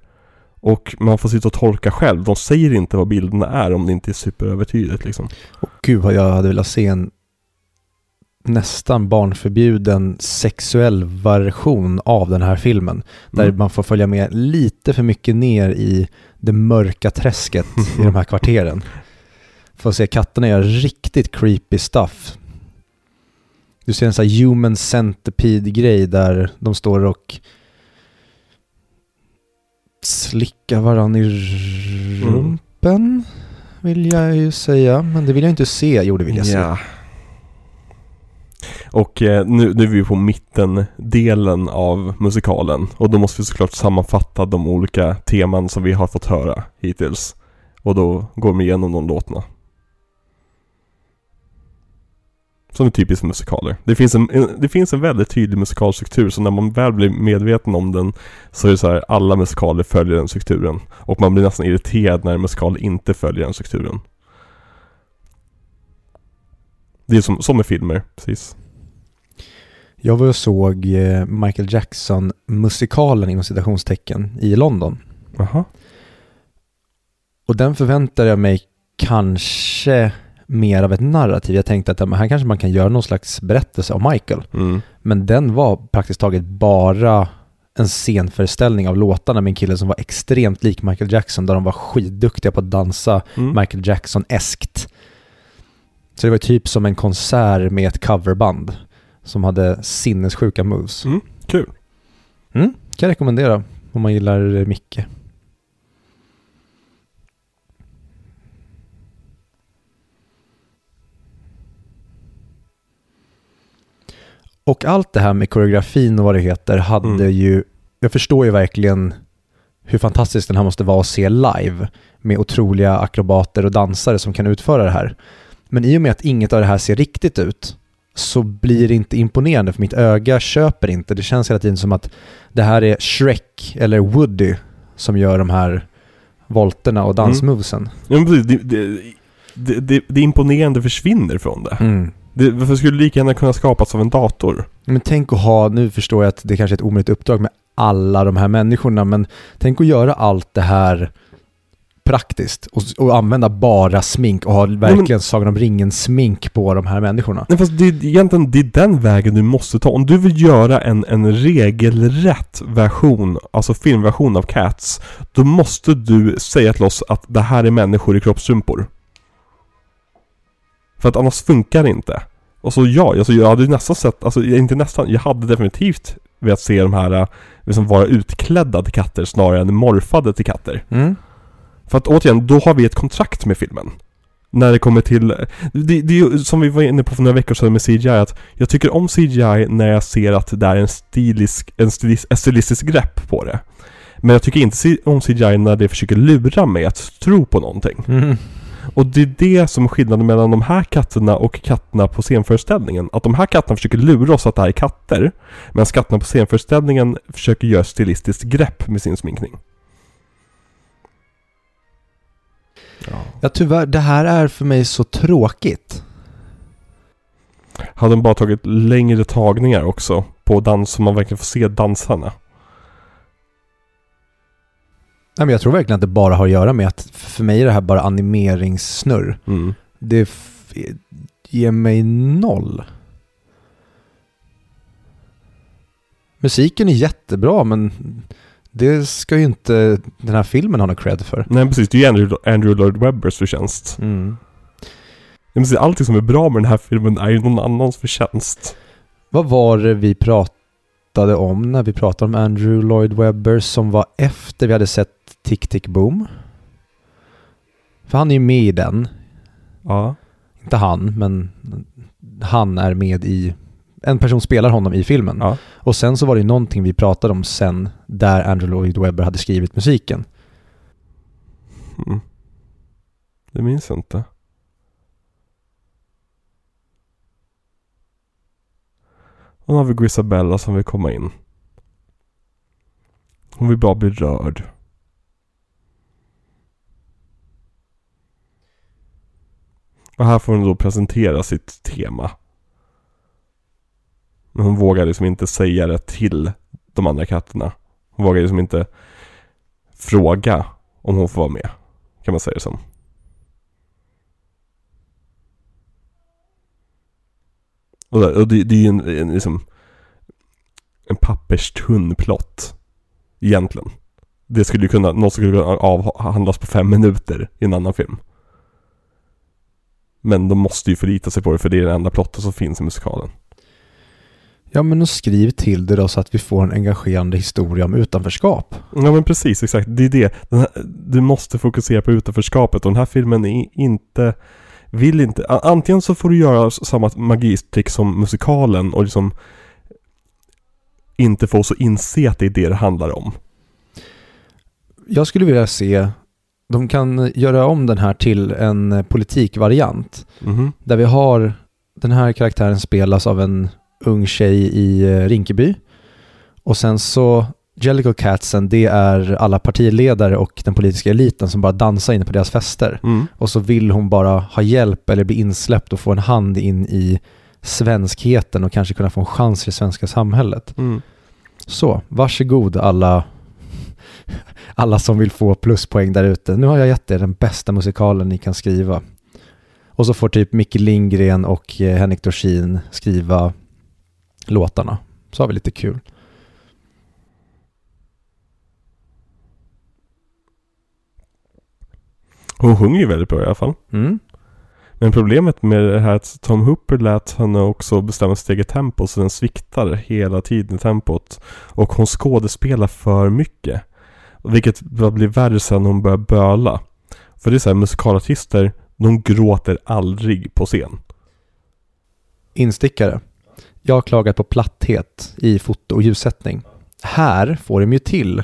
Och man får sitta och tolka själv, de säger inte vad bilderna är om det inte är superövertydligt liksom
Och gud vad jag hade velat se en nästan barnförbjuden sexuell version av den här filmen. Där
Mm.
man får följa med lite för mycket ner i det mörka träsket i de här (laughs) kvarteren. Får se katterna göra riktigt creepy stuff. Du ser en sån här human centipede-grej där de står och slickar varandra i rumpen. Vill jag ju säga, men det vill jag inte se. Jo, det vill jag se.
Ja. Och eh, nu, nu är vi på mitten-delen av musikalen och då måste vi såklart sammanfatta de olika teman som vi har fått höra hittills. Och då går vi igenom de låtarna. Som är typiskt för musikaler. Det finns, en, en, det finns en väldigt tydlig musikalstruktur så när man väl blir medveten om den så är det så här, alla musikaler följer den strukturen. Och man blir nästan irriterad när en musikal inte följer den strukturen. Det är som, som med filmer, precis.
Jag var och såg eh, Michael Jackson-musikalen inom citationstecken i London.
Jaha.
Och den förväntade jag mig kanske mer av ett narrativ. Jag tänkte att ja, men här kanske man kan göra någon slags berättelse om Michael.
Mm.
Men den var praktiskt taget bara en scenföreställning av låtarna med en kille som var extremt lik Michael Jackson, där de var skitduktiga på att dansa
Mm.
Michael Jackson-eskt. Så det var typ som en konsert med ett coverband som hade sinnessjuka moves.
Mm. Kul.
Mm, kan jag rekommendera om man gillar Micke. Och allt det här med koreografin och vad det heter hade
Mm.
ju, jag förstår ju verkligen hur fantastiskt den här måste vara att se live med otroliga akrobater och dansare som kan utföra det här. Men i och med att inget av det här ser riktigt ut så blir det inte imponerande för mitt öga köper inte. Det känns hela tiden som att det här är Shrek eller Woody som gör de här volterna och dansmovesen.
Ja, men precis. Det, det, det, det, det imponerande försvinner från det.
Mm.
Det. Varför skulle det lika gärna kunna skapas av en dator?
Men tänk att ha, nu förstår jag att det kanske är ett omöjligt uppdrag med alla de här människorna, men tänk att göra allt det här praktiskt och, och använda bara smink och ha verkligen Sagan om ringen-smink på de här människorna.
Nej, fast det är egentligen det är den vägen du måste ta. Om du vill göra en, en regelrätt version, alltså filmversion av Cats, då måste du säga till oss att det här är människor i kroppsstrumpor. För att annars funkar det inte. Och så ja, alltså jag hade nästan sett, alltså inte nästan, jag hade definitivt velat se de här eh, liksom vara utklädda till katter snarare än morfade till katter.
Mm.
För att återigen, då har vi ett kontrakt med filmen. när det kommer till, det, det är ju som vi var inne på för några veckor sedan med CGI att jag tycker om CGI när jag ser att det är en stilisk, en stilis, ett stilistiskt grepp på det. Men jag tycker inte om CGI när det försöker lura mig att tro på någonting.
Mm.
Och det är det som är skillnaden mellan de här katterna och katterna på scenföreställningen. Att de här katterna försöker lura oss att det här är katter. Medan katterna på scenföreställningen försöker göra stilistiskt grepp med sin sminkning. Ja.
Ja tyvärr, det här är för mig så tråkigt.
Hade de bara tagit längre tagningar också på dans så man verkligen får se dansarna.
Nej men jag tror verkligen att det bara har att göra med att för mig är det här bara animeringssnurr.
Mm.
Det ger mig noll. Musiken är jättebra men det ska ju inte den här filmen ha någon cred för.
Nej precis, det är ju Andrew, Andrew Lloyd Webbers förtjänst.
Mm.
Allting som är bra med den här filmen är ju någon annans förtjänst.
Vad var det vi pratade om när vi pratade om Andrew Lloyd Webber som var efter vi hade sett Tick Tick Boom? För han är ju med i den.
Ja.
Inte han, men han är med i... En person spelar honom i filmen.
Ja.
Och sen så var det ju någonting vi pratade om sen där Andrew Lloyd Webber hade skrivit musiken.
Mm. Det minns jag inte. Och nu har vi Grisabella som vill komma in. Hon vill bara bli rörd. Och här får hon då presentera sitt tema. Men hon vågar liksom inte säga det till de andra katterna. Hon vågar liksom inte fråga om hon får vara med. Kan man säga det som. Och det, och det, det är ju en, en, liksom, en papperstunn plott. Egentligen. Det skulle ju kunna, något skulle kunna avhandlas på fem minuter i en annan film. Men de måste ju förlita sig på det för det är den enda plotten som finns i musikalen.
Ja men och skriv till det då så att vi får en engagerande historia om utanförskap.
Ja men precis, exakt. Det är det. Här, du måste fokusera på utanförskapet och den här filmen är inte, vill inte, antingen så får du göra samma magitrick som musikalen och liksom inte få oss att inse att det är det det handlar om.
Jag skulle vilja se, de kan göra om den här till en politikvariant.
Mhm.
Där vi har, den här karaktären spelas av en ung tjej i eh, Rinkeby. Och sen så, Jellicle Catsen, det är alla partiledare och den politiska eliten som bara dansar inne på deras fester.
Mm.
Och så vill hon bara ha hjälp eller bli insläppt och få en hand in i svenskheten och kanske kunna få en chans i det svenska samhället.
Mm.
Så, varsågod alla, (laughs) alla som vill få pluspoäng där ute. Nu har jag gett er den bästa musikalen ni kan skriva. Och så får typ Micke Lindgren och eh, Henrik Dorsin skriva låtarna. Så har vi lite kul.
Hon sjunger ju väldigt bra i alla fall.
Mm.
Men problemet med det här är att Tom Hooper lät henne också bestämma sitt eget tempo så den sviktar hela tiden tempot. Och hon skådespelar för mycket. Vilket blir värre sen när hon börjar böla. För det är så här, musikalartister, de gråter aldrig på scen.
Instickare. Jag har klagat på platthet i foto och ljussättning. Här får de ju till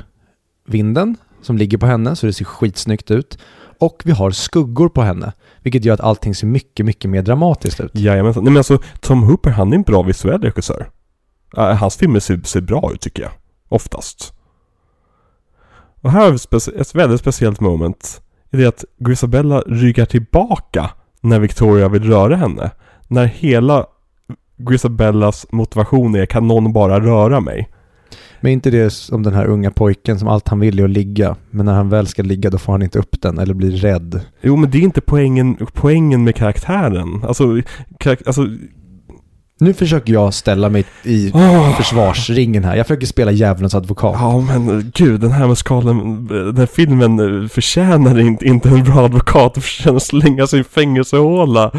vinden som ligger på henne så det ser skitsnyggt ut. Och vi har skuggor på henne, vilket gör att allting ser mycket, mycket mer dramatiskt ut.
Jajamensan. Nej men alltså, Tom Hooper han är en bra visuell regissör. Uh, hans filmer ser, ser bra ut tycker jag. Oftast. Och här har vi ett väldigt speciellt moment. I det att Grisabella ryggar tillbaka när Victoria vill röra henne. När hela Grisabellas motivation är kan någon bara röra mig?
Men inte det som den här unga pojken som allt han vill är att ligga. Men när han väl ska ligga då får han inte upp den eller blir rädd.
Jo men det är inte poängen, poängen med karaktären. Alltså, karak- alltså
Nu försöker jag ställa mig i
åh.
försvarsringen här. Jag försöker spela djävulens advokat.
Ja men gud, den här musikalen, den här filmen förtjänar inte, inte en bra advokat, den förtjänar att slänga sig i fängelsehåla.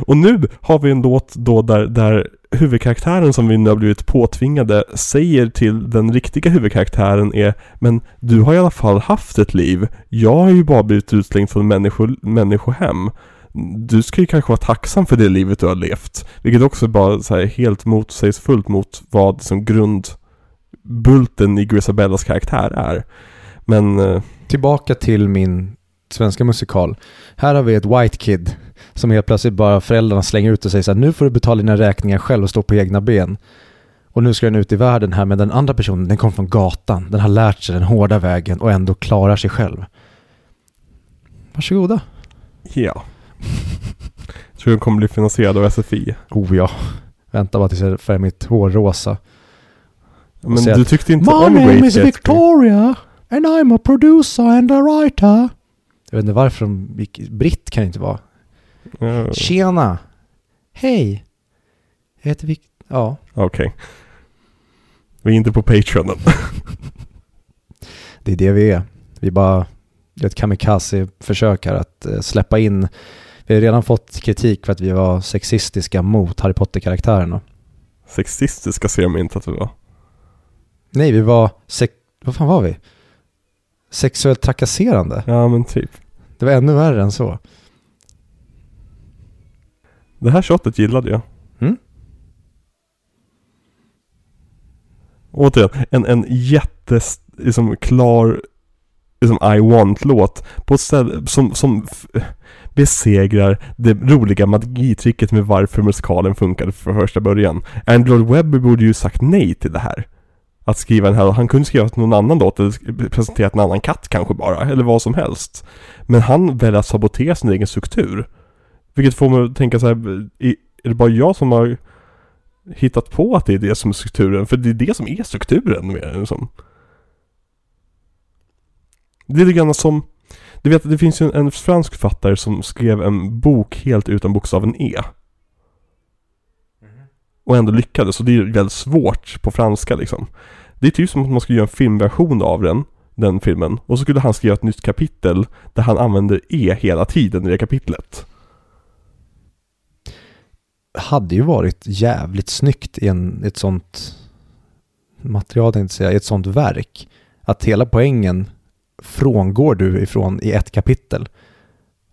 Och nu har vi en låt då där, där huvudkaraktären som vi nu har blivit påtvingade säger till den riktiga huvudkaraktären är Men du har i alla fall haft ett liv. Jag har ju bara blivit utslängd från människo, människohem. Du ska ju kanske vara tacksam för det livet du har levt. Vilket också är bara så här helt motsägelsefullt mot vad som grundbulten i Grisabellas karaktär är. Men... eh,
Tillbaka till min svenska musikal. Här har vi ett white kid som helt plötsligt bara föräldrarna slänger ut och säger så här, nu får du betala dina räkningar själv och stå på egna ben. Och nu ska den ut i världen här, men den andra personen, den kom från gatan. Den har lärt sig den hårda vägen och ändå klarar sig själv. Varsågoda.
Ja. (laughs) Tror den kommer bli finansierad av SFI.
Oh ja. Vänta bara tills jag färgar mitt hår rosa.
Men du
att,
tyckte inte
My
om
name
Great
is. Victoria and I'm a producer and a writer. Jag vet inte varför de gick, Britt kan det inte vara.
Ja,
Tjena! Hej! Jag heter Vic... Ja.
Okej. Vi är inte på Patreon än.
Det är det vi är. Vi bara gör ett kamikaze-försök här att eh, släppa in. Vi har redan fått kritik för att vi var sexistiska mot Harry Potter-karaktärerna.
Sexistiska ser man inte att vi var.
Nej, vi var... Sex... Vad fan var vi? Sexuellt trakasserande.
Ja men typ.
Det var ännu värre än så.
Det här shotet gillade jag.
Mm.
Återigen, en, en jättes, liksom klar, liksom I want-låt på ett ställe som, som besegrar det roliga magitricket med varför musikalen funkade från första början. Andrew Webber borde ju sagt nej till det här. Att skriva den här, han kunde skriva någon annan låt eller presenterat en annan katt kanske bara, eller vad som helst. Men han väljer att sabotera sin egen struktur. Vilket får mig att tänka så här, är det bara jag som har hittat på att det är det som är strukturen? För det är det som är strukturen mer än som. Det är lite grann som, du vet det finns ju en, en fransk författare som skrev en bok helt utan bokstaven E. Och ändå lyckades, och det är ju väldigt svårt på franska liksom. Det är typ som att man skulle göra en filmversion av den, den filmen, och så skulle han skriva ett nytt kapitel där han använder E hela tiden i det kapitlet.
hade ju varit jävligt snyggt i en, ett sånt material, tänkte jag säga, i ett sånt verk. Att hela poängen frångår du ifrån i ett kapitel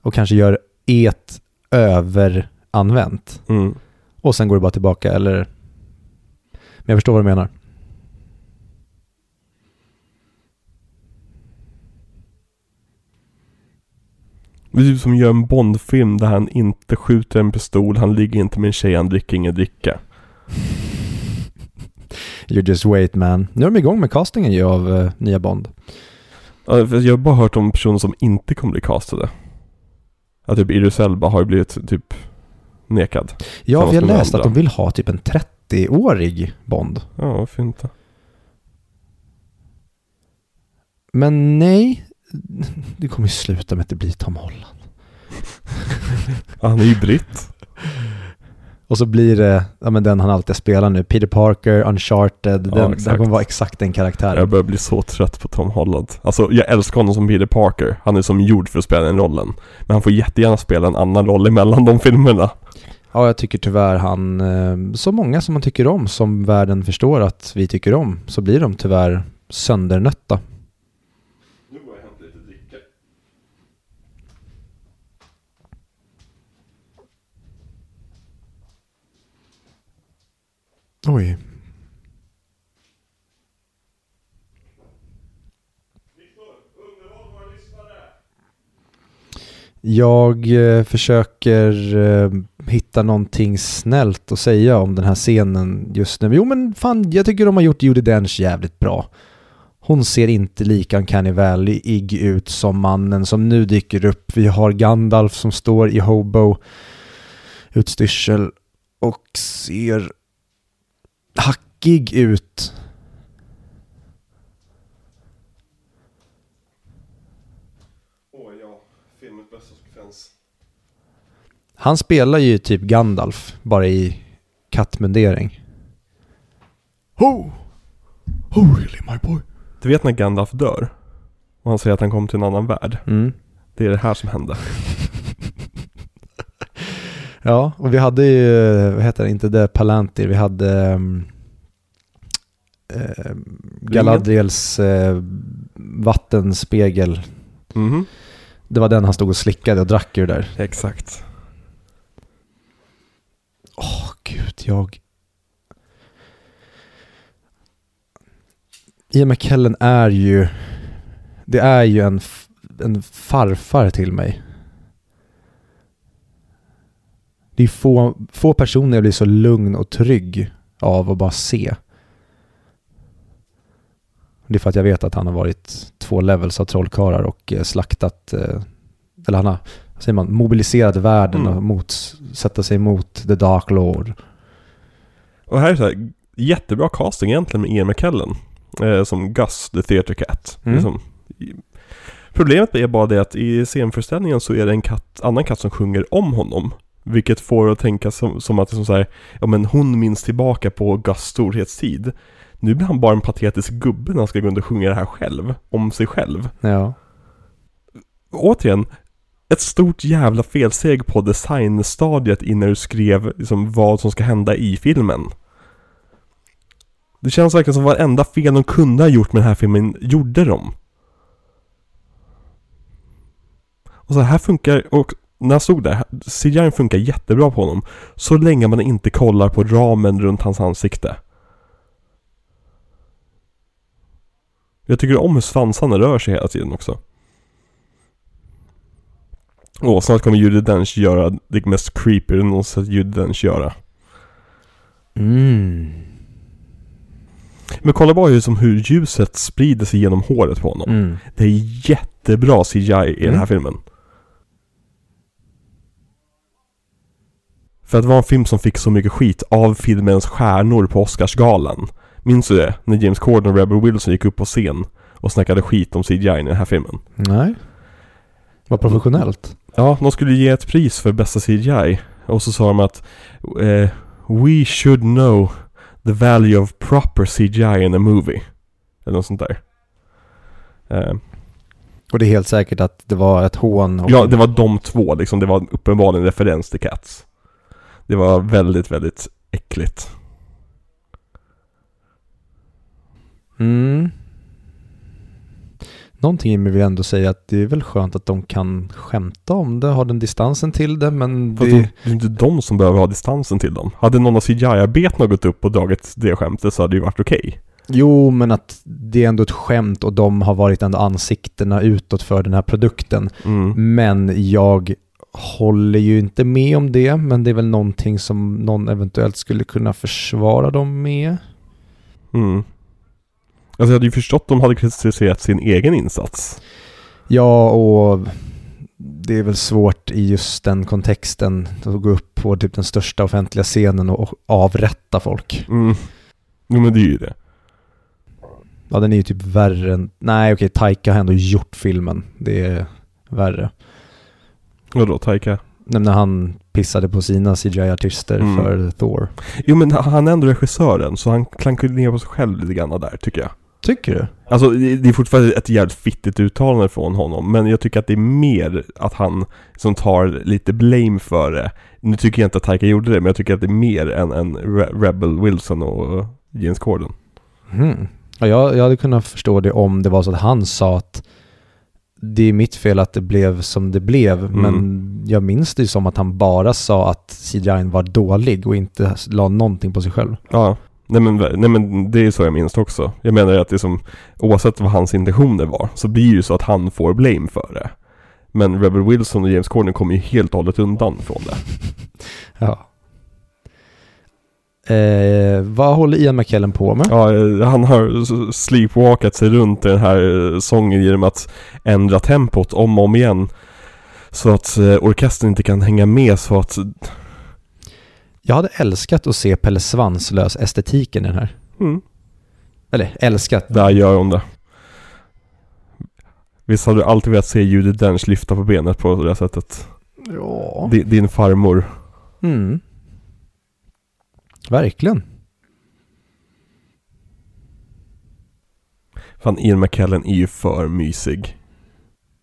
och kanske gör et överanvänt.
Mm.
Och sen går du bara tillbaka, eller... Men jag förstår vad du menar.
Det är typ som gör en Bondfilm där han inte skjuter en pistol, han ligger inte med en tjej, han dricker ingen dricka. (laughs)
You just wait man. Nu är de igång med castingen ju av eh, nya Bond.
Jag har bara hört om personer som inte kommer bli castade. Att typ Idris Elba har ju blivit typ nekad.
Ja, vi har läst
andra.
att de vill ha typ en 30-årig Bond.
Ja, varför inte?
Men nej, det kommer ju sluta med att det blir Tom Holland. (laughs)
Han är ju britt.
Och så blir det, ja men den han alltid spelar nu, Peter Parker, Uncharted, den, den
exakt.
kommer vara exakt den karaktären.
Jag börjar bli så trött på Tom Holland. Alltså, jag älskar honom som Peter Parker. Han är som gjord för att spela den rollen. Men han får jättegärna spela en annan roll emellan de filmerna.
Ja, jag tycker tyvärr han, eh, så många som man tycker om, som världen förstår att vi tycker om, så blir de tyvärr söndernötta.
Nu går jag och hämtar lite dricka.
Oj. Jag eh, försöker eh, hitta någonting snällt att säga om den här scenen just nu. Jo men fan, jag tycker de har gjort Judi Dench jävligt bra. Hon ser inte lika uncanny valley-ig ut som mannen som nu dyker upp. Vi har Gandalf som står i hobo utstyrsel och ser hackig ut.
Åh ja, filmens bästa sekvens.
Han spelar ju typ Gandalf, bara i kattmundering. Ho! Oh really my boy?
Du vet när Gandalf dör? Och han säger att han kommer till en annan värld.
Mm.
Det är det här som hände.
Ja, och vi hade ju, vad heter det, inte det Palantir, vi hade um, eh, Galadriels eh, vattenspegel.
Mhm,
Det var den han stod och slickade och drack ur där.
exakt.
Åh gud, jag... Ian McKellen är ju, det är ju en, en farfar till mig. Det är få, få personer jag blir så lugn och trygg av att bara se. Det är för att jag vet att han har varit två levels av trollkarlar och eh, slaktat, eh, eller han har, vad säger man, mobiliserat världen
Mm.
och mot, sätta sig emot the dark lord.
Och här är så här, jättebra casting egentligen med Ian McKellen. Eh, som Gus, the theater cat.
Mm.
Liksom. Problemet är bara det att i scenföreställningen så är det en katt, annan katt som sjunger om honom. Vilket får att tänka som, som att det är som så här, ja men hon minns tillbaka på Gus storhetstid. Nu blir han bara en patetisk gubbe när han ska gå runt och sjunga det här själv, om sig själv.
Ja.
återigen, ett stort jävla felsteg på designstadiet innan du skrev liksom, vad som ska hända i filmen. Det känns verkligen som varenda fel de kunde ha gjort med den här filmen gjorde de. Och så här funkar, och när jag stod där, CGI funkar jättebra på honom. Så länge man inte kollar på ramen runt hans ansikte. Jag tycker om hur svansarna rör sig hela tiden också. Och snart kommer Judi Dench göra det mest creepy du någonsin sett Judi Dench göra.
Mm.
Men kolla bara hur, som hur ljuset sprider sig genom håret på honom.
Mm.
Det är jättebra CGI i den här
Mm.
filmen. För att det var en film som fick så mycket skit av filmens stjärnor på Oscarsgalan. Minns du det? När James Corden och Rebel Wilson gick upp på scen och snackade skit om CGI i den här filmen.
Nej. Vad professionellt.
Ja, de skulle ge ett pris för bästa CGI. Och så sa de att eh, We should know the value of proper CGI in a movie. Eller något sånt där. Eh,
Och det är helt säkert att det var ett hån. Och
ja, det var de två liksom. Det var uppenbarligen en referens till Cats. Det var väldigt, väldigt äckligt.
Mm. Någonting i mig vill ändå säga att det är väl skönt att de kan skämta om det, ha den distansen till det, men det...
det är inte de som behöver ha distansen till dem. Hade någon av CGI-arbetarna gått upp och dragit det skämtet så hade det ju varit okej.
Jo, men att det är ändå ett skämt och de har varit ändå ansiktena utåt för den här produkten.
Mm.
Men jag håller ju inte med om det, men det är väl någonting som någon eventuellt skulle kunna försvara dem med.
Mm. Alltså jag hade ju förstått att de hade kritiserat sin egen insats.
Ja, och det är väl svårt i just den kontexten att gå upp på typ den största offentliga scenen och avrätta folk.
Mm. Jo men det är ju det.
Ja, den är ju typ värre än... Nej, okej, Taika har ändå gjort filmen. Det är värre.
Vadå, Taika?
Nej, När han pissade på sina CGI-artister
Mm.
för Thor.
Jo men han är ändå regissören så han klankar ner på sig själv lite grann där tycker jag.
Tycker du?
Alltså det är fortfarande ett jävligt fittigt uttalande från honom men jag tycker att det är mer att han som tar lite blame för det. Nu tycker jag inte att Taika gjorde det men jag tycker att det är mer än, än Re- Rebel Wilson och James Corden.
Mm. Ja, jag, jag hade kunnat förstå det om det var så att han sa att det är mitt fel att det blev som det blev,
Mm.
men jag minns det som att han bara sa att CGI var dålig och inte la någonting på sig själv.
Ja. Nej men, nej men det är så jag minns det också. Jag menar att det som, oavsett vad hans intentioner var, så blir det ju så att han får blame för det. Men Rebel Wilson och James Corden kommer ju helt och hållet undan från det.
Ja. Eh, vad håller Ian McKellen på med?
Ja, eh, han har sleepwalkat sig runt i den här eh, sången genom att ändra tempot om och om igen. Så att eh, orkestern inte kan hänga med så att...
Jag hade älskat att se Pelle Svanslös estetiken i den här.
Mm,
Eller älskat.
där gör hon det. Visst hade du alltid velat se Judi Dench lyfta på benet på det här sättet?
Ja.
Din, din farmor.
Mm. Verkligen.
Fan, Ian McKellen är ju för mysig.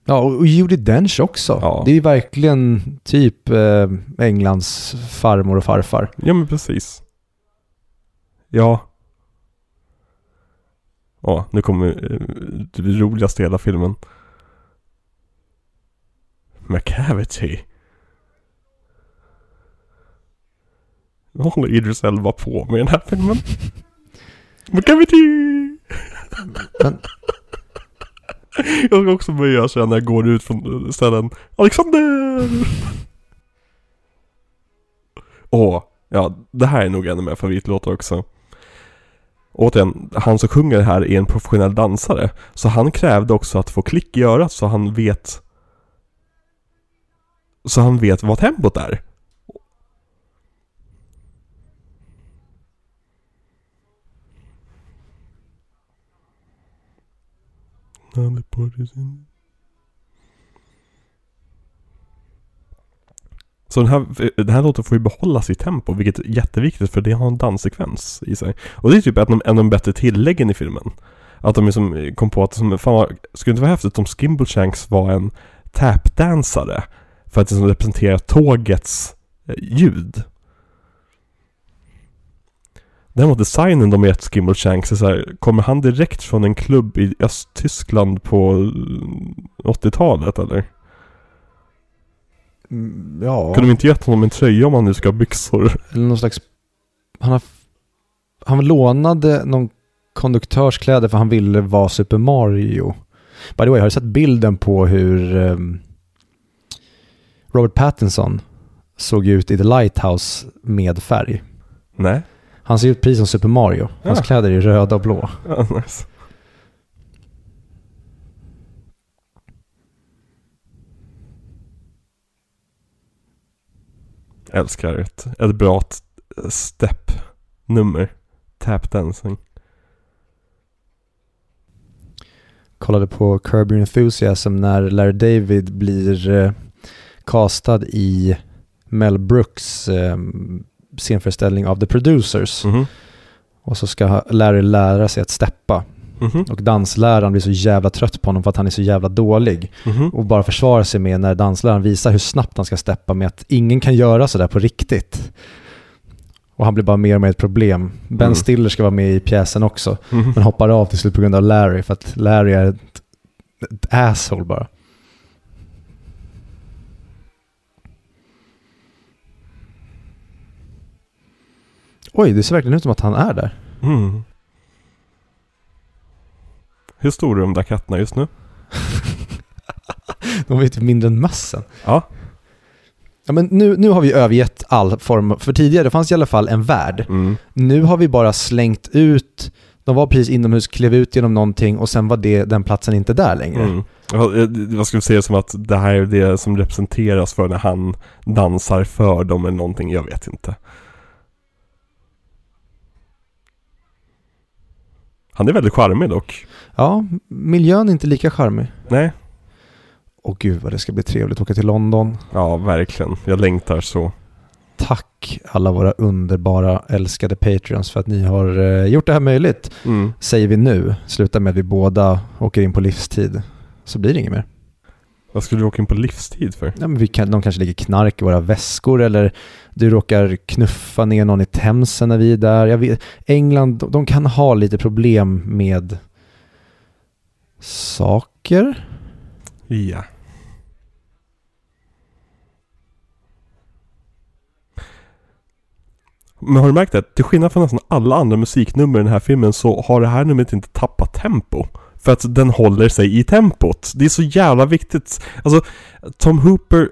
Ja, och Judi Dench också.
Ja.
Det är ju verkligen typ eh, Englands farmor och farfar.
Ja men precis. Ja. Ja, nu kommer eh, det roligaste i hela filmen. McCavity. Vad håller Idris Elba på med den här filmen? McCavity!
Men-
Jag ska också börja så när jag går ut från ställen. Alexander! Åh, ja det här är nog en av mina favoritlåtar också. Återigen, han som sjunger det här är en professionell dansare. Så han krävde också att få klick i örat så han vet Så han vet vad tempot är. Så den här, den här låten får ju behålla sitt tempo, vilket är jätteviktigt för det har en danssekvens i sig. Och det är typ ett av en av de bättre tilläggen i filmen. Att de liksom eh, kom på att, som, fan vad, skulle det inte vara häftigt om Skimbleshanks var en tapdansare? För att liksom representera tågets eh, ljud. Däremot designen de gett Skimbleshanks är så här, kommer han direkt från en klubb i Östtyskland på eh, 80-talet eller?
Mm, Ja,
Kunde de inte gett honom en tröja om han nu ska ha byxor?
eller någon slags... Han, har, han lånade någon koндuktörs för han ville vara Super Mario. By the way, har du sett bilden på hur ehm, Robert Pattinson såg ut i The Lighthouse med färg?
Nej.
Han ser ut precis som Super Mario. Hans
Ja.
kläder är röda och blå.
Ja, nice. Älskar ett, ett bra step-nummer. Tap dancing.
Kollade på Curb Your Enthusiasm när Larry David blir eh, castad i Mel Brooks eh, scenföreställning av The Producers.
Mhm.
Och så ska Larry lära sig att steppa.
Mhm.
Och dansläraren blir så jävla trött på honom för att han är så jävla dålig.
Mhm.
Och bara försvarar sig med när dansläraren visar hur snabbt han ska steppa med att ingen kan göra sådär på riktigt. Och han blir bara mer och mer ett problem. Ben
Mm.
Stiller ska vara med i pjäsen också.
Mhm.
Men hoppar av till slut på grund av Larry för att Larry är ett, ett asshole bara. Oj, det ser verkligen ut som att han är där.
Mm. Hur stor är de där katterna just nu? (laughs)
De är typ mindre än mössen.
Ja.
Ja, men nu, nu har vi övergett all form, för tidigare fanns i alla fall en värld.
Mm.
Nu har vi bara slängt ut, de var precis inomhus, klev ut genom någonting och sen var det, den platsen inte där längre.
Mm. Eh, Vad vi säga som att det här är det som representeras för när han dansar för dem eller någonting, jag vet inte. Han är väldigt charmig dock.
Ja, miljön är inte lika charmig.
Nej,
Åh gud vad det ska bli trevligt att åka till London.
ja verkligen. Jag längtar så.
Tack alla våra underbara älskade Patreons för att ni har eh, gjort det här möjligt.
Mm.
Säger vi nu, slutar med att vi båda åker in på livstid. Så blir det inget mer.
Vad skulle du åka in på livstid för?
Ja, men vi kan, de kanske ligger knark i våra väskor eller du råkar knuffa ner någon i Themsen när vi är där. Vet, England, de, de kan ha lite problem med saker.
Ja. Men har du märkt det? Till skillnad från nästan alla andra musiknummer i den här filmen så har det här numret inte tappat tempo. För att den håller sig i tempot. Det är så jävla viktigt. Alltså, Tom Hooper...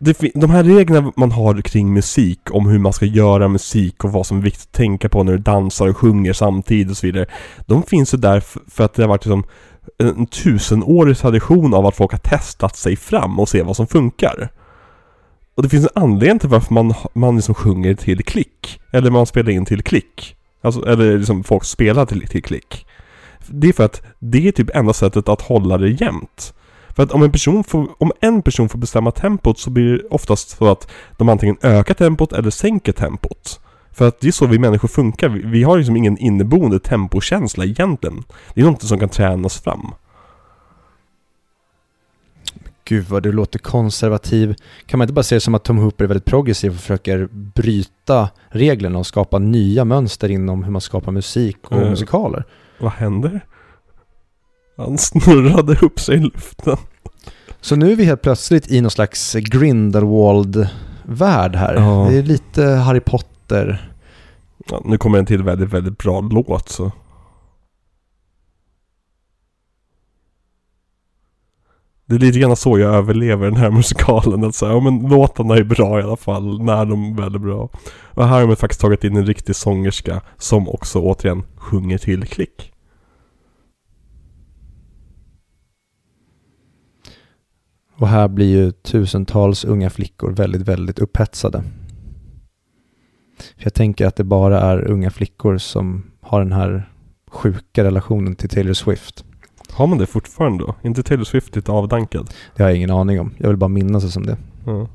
Det, de här reglerna man har kring musik, om hur man ska göra musik och vad som är viktigt att tänka på när du dansar och sjunger samtidigt och så vidare. De finns ju där för att det har varit liksom en tusenårig tradition av att folk har testat sig fram och se vad som funkar. Och det finns en anledning till varför man, man liksom sjunger till klick. Eller man spelar in till klick. Alltså, eller liksom folk spelar till, till klick. Det är för att det är typ enda sättet att hålla det jämnt. För att om en person får, om en person får bestämma tempot så blir det oftast så att de antingen ökar tempot eller sänker tempot. För att det är så vi människor funkar. Vi, har liksom ingen inneboende tempokänsla egentligen. Det är något som kan tränas fram.
gud vad du låter konservativ. Kan man inte bara se det som att Tom Hooper är väldigt progressiv och försöker bryta reglerna och skapa nya mönster inom hur man skapar musik och
Mm.
musikaler?
Vad händer? Han snurrade upp sig i luften.
Så nu är vi helt plötsligt i någon slags Grindelwald-värld här.
Ja.
Det är lite Harry Potter.
Ja, nu kommer en till väldigt, väldigt bra låt så. Det är lite grann så jag överlever den här musikalen. Att säga, ja men låtarna är bra i alla fall, när de väl är bra. Och här har de faktiskt tagit in en riktig sångerska som också återigen sjunger till klick.
Och här blir ju tusentals unga flickor väldigt, väldigt upphetsade. För jag tänker att det bara är unga flickor som har den här sjuka relationen till Taylor Swift.
Har man det fortfarande då? inte Taylor Swift lite avdankad?
Det har jag ingen aning om. Jag vill bara minnas det som det.
Ja.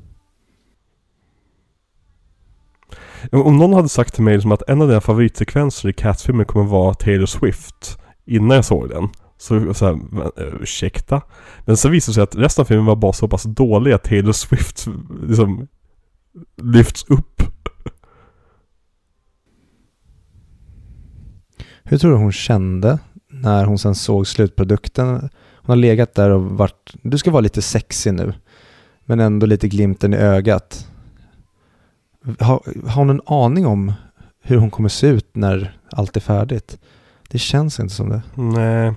Om någon hade sagt till mig liksom att en av dina favoritsekvenser i Cats-filmen kommer vara Taylor Swift innan jag såg den. Så, så här, eh, ursäkta? Men så visade det sig att resten av filmen var bara så pass dålig att Taylor Swift liksom lyfts upp.
Hur tror du hon kände när hon sen såg slutprodukten? Hon har legat där och varit, du ska vara lite sexig nu, men ändå lite glimten i ögat. Har, har hon en aning om hur hon kommer se ut när allt är färdigt? Det känns inte som det.
Nej.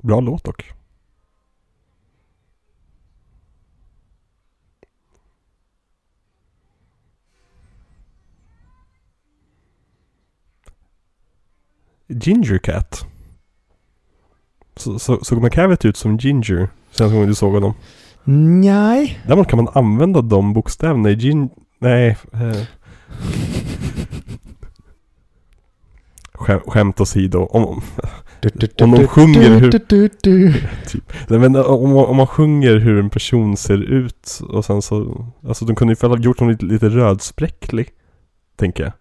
Bra låt dock. Ginger Cat. Så, så, såg McCavett ut som Ginger senaste gången du såg honom?
Nej.
Däremot kan man använda de bokstäverna i gin... Nej. Eh. Skäm, skämt åsido. Om, om, de sjunger hur- Nej, men om, om man sjunger hur en person ser ut och sen så... Alltså de kunde ju ha gjort honom lite, lite rödspräcklig. Tänker jag.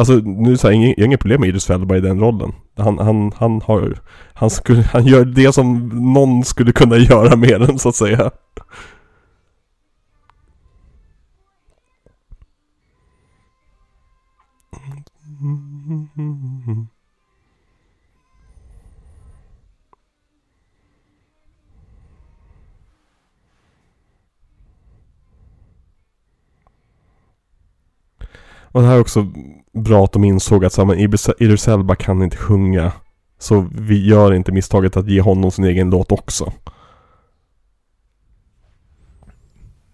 Alltså nu så här, jag har inget problem med Idris Elba i den rollen. Han, han, han har han, skulle, han gör det som någon skulle kunna göra med den så att säga. Och det här är också bra att de insåg att så här, men Idris- Elba kan inte sjunga. Så vi gör inte misstaget att ge honom sin egen låt också.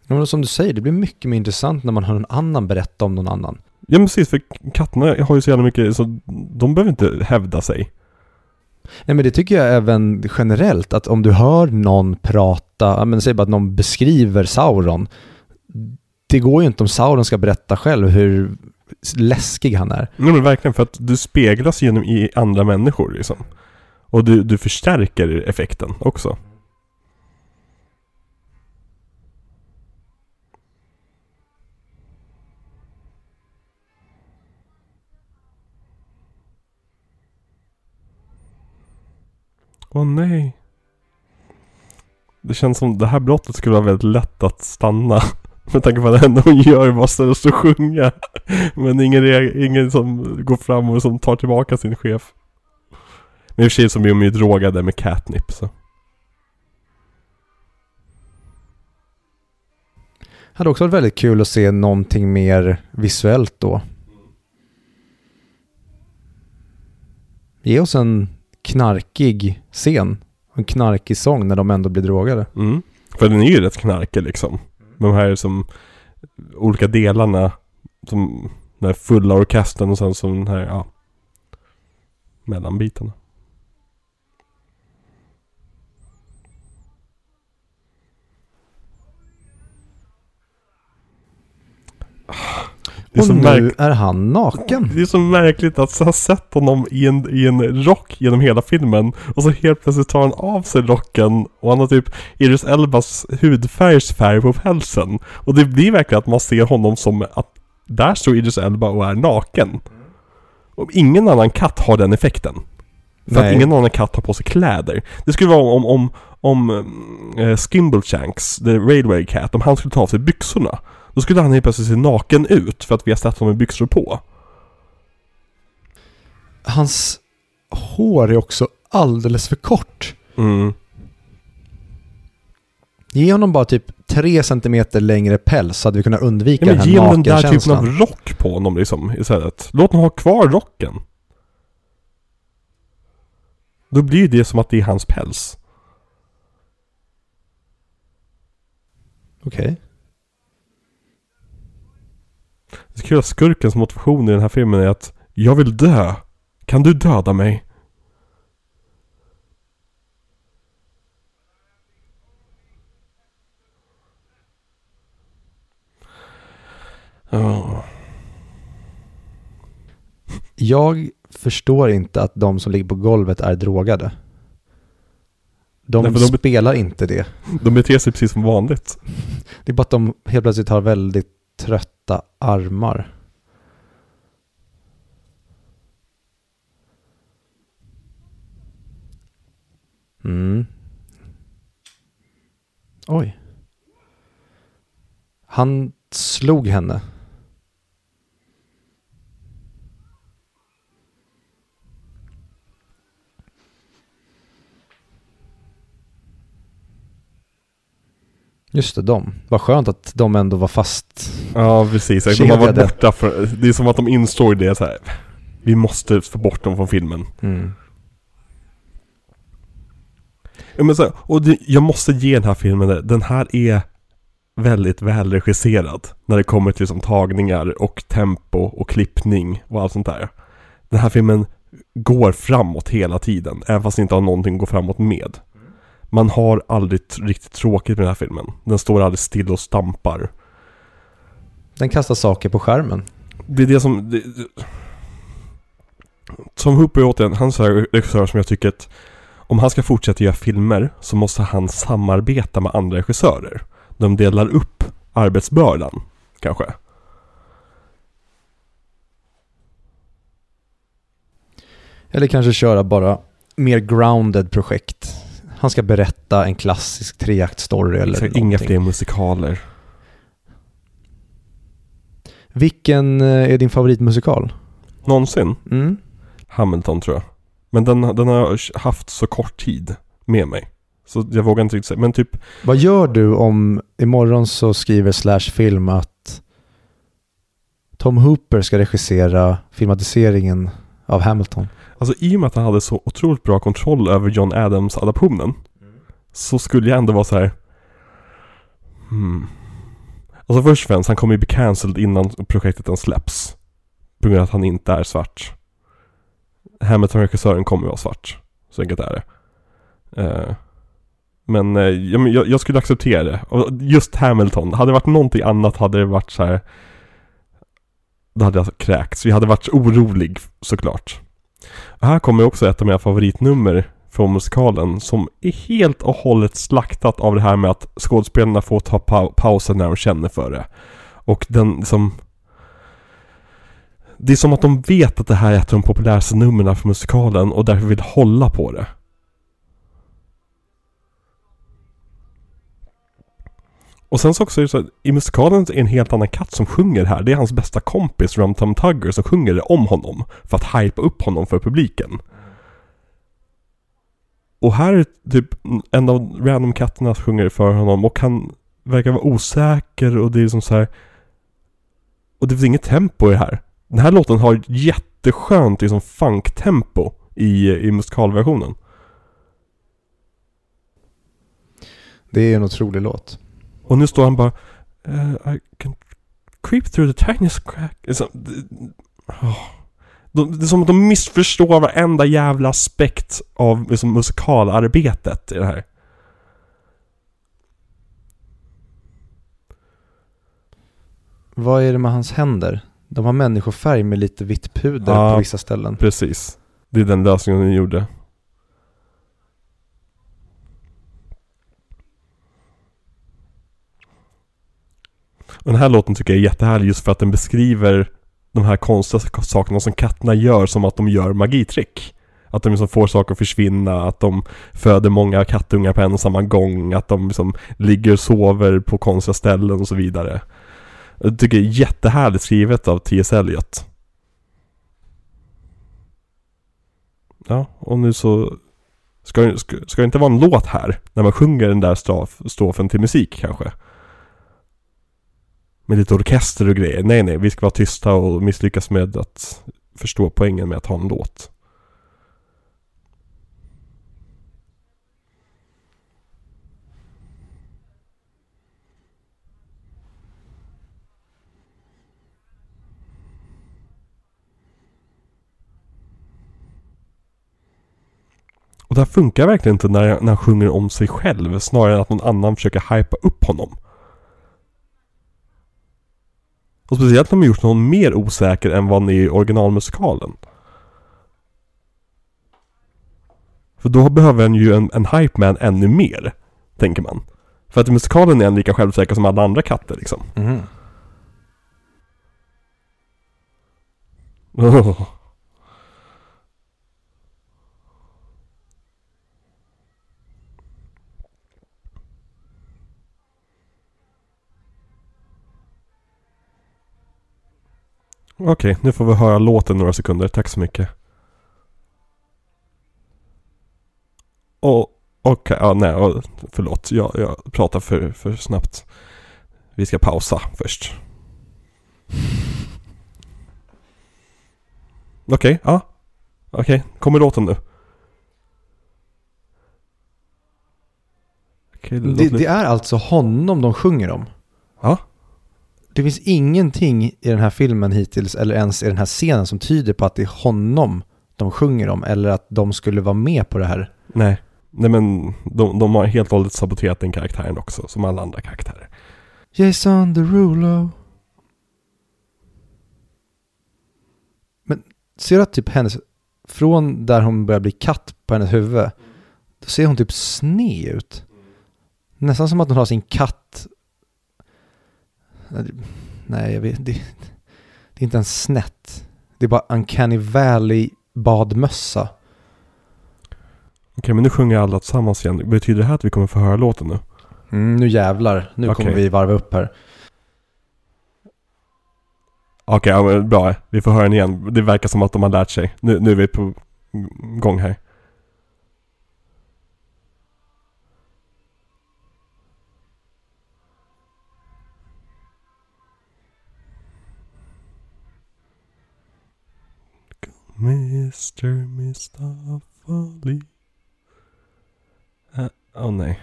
Ja, men som du säger, det blir mycket mer intressant när man hör någon annan berätta om någon annan.
Ja men precis, för katterna har ju så jävla mycket, så de behöver inte hävda sig.
Nej men det tycker jag även generellt, att om du hör någon prata, men säg bara att någon beskriver Sauron. Det går ju inte om Sauron ska berätta själv hur läskig han är.
Nej men verkligen, för att du speglas genom i andra människor liksom. Och du, du förstärker effekten också. Åh nej. Det känns som det här brottet skulle vara väldigt lätt att stanna. (laughs) Med tanke på att det enda hon gör var att ställa sig och sjunga. Men ingen, ingen som går fram och som tar tillbaka sin chef. Men i och för sig så blir de ju drogade med catnip så.
Hade också varit väldigt kul att se någonting mer visuellt då. Ge oss en knarkig scen. En knarkig sång när de ändå blir drogade.
Mm. För den är ju rätt knarkig liksom. De här som olika delarna som den här fulla orkestern och sen som den här, ja. Mellanbitarna. Ah. Det är
Och
så
nu
märk-
är han naken.
det är så märkligt att ha sett honom i en, i en rock genom hela filmen och så helt plötsligt tar han av sig rocken och han har typ Idris Elbas hudfärgs färg på pälsen. Och det blir verkligen att man ser honom som att där står Idris Elba och är naken. Och ingen annan katt har den effekten. För
Nej.
att ingen annan katt har på sig kläder. Det skulle vara om, om, om äh, Skimbleshanks, the Railway Cat, om han skulle ta av sig byxorna. Då skulle han helt plötsligt se naken ut för att vi har sett honom med byxor på.
Hans hår är också alldeles för kort.
Mm.
Ge honom bara typ tre centimeter längre päls så hade vi kunnat undvika
Ja,
den
men
här
ge honom den där typen av rock på honom liksom istället. Låt honom ha kvar rocken. Då blir ju det som att det är hans päls.
Okej.
Det är kul att skurkens motivation i den här filmen är att Jag vill dö. Kan du döda mig? Ja.
Jag förstår inte att de som ligger på golvet är drogade. De,
Nej, de-
spelar inte det.
De beter sig precis som vanligt. (laughs)
Det är bara att de helt plötsligt har väldigt trötta armar. Mm. Oj. Han slog henne. Just det, de. Vad skönt att de ändå var fast.
Ja, precis. De har varit
Kedjade.
borta för, Det är som att de insåg det så här. Vi måste få bort dem från filmen.
Mm.
Ja, men så här, och det, jag måste ge den här filmen det. Den här är väldigt välregisserad. När det kommer till som tagningar och tempo och klippning och allt sånt där. Den här filmen går framåt hela tiden. Även fast det inte har någonting att gå framåt med. Man har aldrig riktigt tråkigt med den här filmen. Den står aldrig still och stampar.
Den kastar saker på skärmen.
Det är det som... Det, det- Tom Hooper återigen, han är regissör som jag tycker att om han ska fortsätta göra filmer så måste han samarbeta med andra regissörer. De delar upp arbetsbördan, kanske.
Eller kanske köra bara mer grounded projekt. Han ska berätta en klassisk treaktstory eller någonting.
inga fler musikaler.
Vilken eh, är din favoritmusikal?
Någonsin.
Mm.
Hamilton tror jag. Men den, den har jag haft så kort tid med mig. Så jag vågar inte riktigt säga. Men typ,
Vad gör du om imorgon så skriver Slash Film att Tom Hooper ska regissera filmatiseringen av Hamilton?
Alltså i och med att han hade så otroligt bra kontroll över John Adams adaptionen Så skulle jag ändå vara så här. Hmm. Alltså först och främst, han kommer ju bli cancelled innan projektet ens släpps På grund av att han inte är svart Hamilton-regissören kommer ju vara svart Så enkelt är det Uh, Men uh, jag, jag skulle acceptera det Och just Hamilton, hade det varit någonting annat hade det varit så här. Då hade jag kräkts, vi hade varit orolig såklart och här kommer också ett av mina favoritnummer från musikalen som är helt och hållet slaktat av det här med att skådespelarna får ta pa- pauser när de känner för det. Och den som... Det är som att de vet att det här är ett av de populäraste numren för musikalen och därför vill hålla på det. Och sen så också är det så att i musikalen är det en helt annan katt som sjunger här. Det är hans bästa kompis Rum Tum Tugger som sjunger det om honom. För att hypa upp honom för publiken. Och här är det typ en av random katterna som sjunger för honom och han verkar vara osäker och det är som så här. Och det finns inget tempo i det här. Den här låten har ett jätteskönt liksom funktempo i, i musikalversionen.
Det är en otrolig låt.
Och nu står han bara "Eh, I can creep through the tiniest crack. Det är, så, det, åh. De- det är som att de missförstår varenda jävla aspekt av liksom, musikalarbetet i det här.
Vad är det med hans händer? De har människofärg med lite vitt puder
Ja.
på vissa ställen.
Precis. Det är den lösningen de gjorde. Och den här låten tycker jag är jättehärlig just för att den beskriver de här konstiga sakerna som katterna gör som att de gör magitrick. Att de liksom får saker att försvinna, att de föder många kattungar på en och samma gång, att de liksom ligger och sover på konstiga ställen och så vidare. Jag tycker det är jättehärligt skrivet av T.S. Eliot. Ja, och nu så Ska, det- ska, ska det inte vara en låt här? När man sjunger den där strofen till musik kanske? Med lite orkester och grejer. Nej, nej, vi ska vara tysta och misslyckas med att förstå poängen med att ha en låt. Och det här funkar verkligen inte när, när han sjunger om sig själv snarare än att någon annan försöker hypa upp honom. Och speciellt när har gjort någon mer osäker än vad han är i originalmusikalen. För då behöver han ju en, en hype man ännu mer, tänker man. För att i musikalen är han lika självsäker som alla andra katter liksom.
Mhm. (laughs)
Okej, nu får vi höra låten några sekunder. Tack så mycket. Och, okej, ja nej, förlåt. Jag, jag pratar för, för snabbt. Vi ska pausa först. Okej, ja. Okej, kommer låten nu? Okej, det,
Det, är alltså honom de sjunger om.
Ja.
Det finns ingenting i den här filmen hittills, eller ens i den här scenen, som tyder på att det är honom de sjunger om, eller att de skulle vara med på det här.
Nej. Nej men de, de har helt och hållet saboterat den karaktären också, som alla andra karaktärer.
Jason Derulo. Men ser du att typ hennes, från där hon börjar bli katt på hennes huvud, då ser hon typ sned ut. Nästan som att hon har sin katt. Nej, jag vet det, det är inte ens snett. Det är bara Uncanny Valley badmössa.
Okej, men nu sjunger alla tillsammans igen. Betyder det här att vi kommer få höra låten nu?
Mm, nu jävlar, nu kommer
Okej.
vi varva upp här.
Okej, ja, men bra. Vi får höra den igen. Det verkar som att de har lärt sig. Nu, nu är vi på gång här. Mr. Mustafa Lee. Åh oh, nej.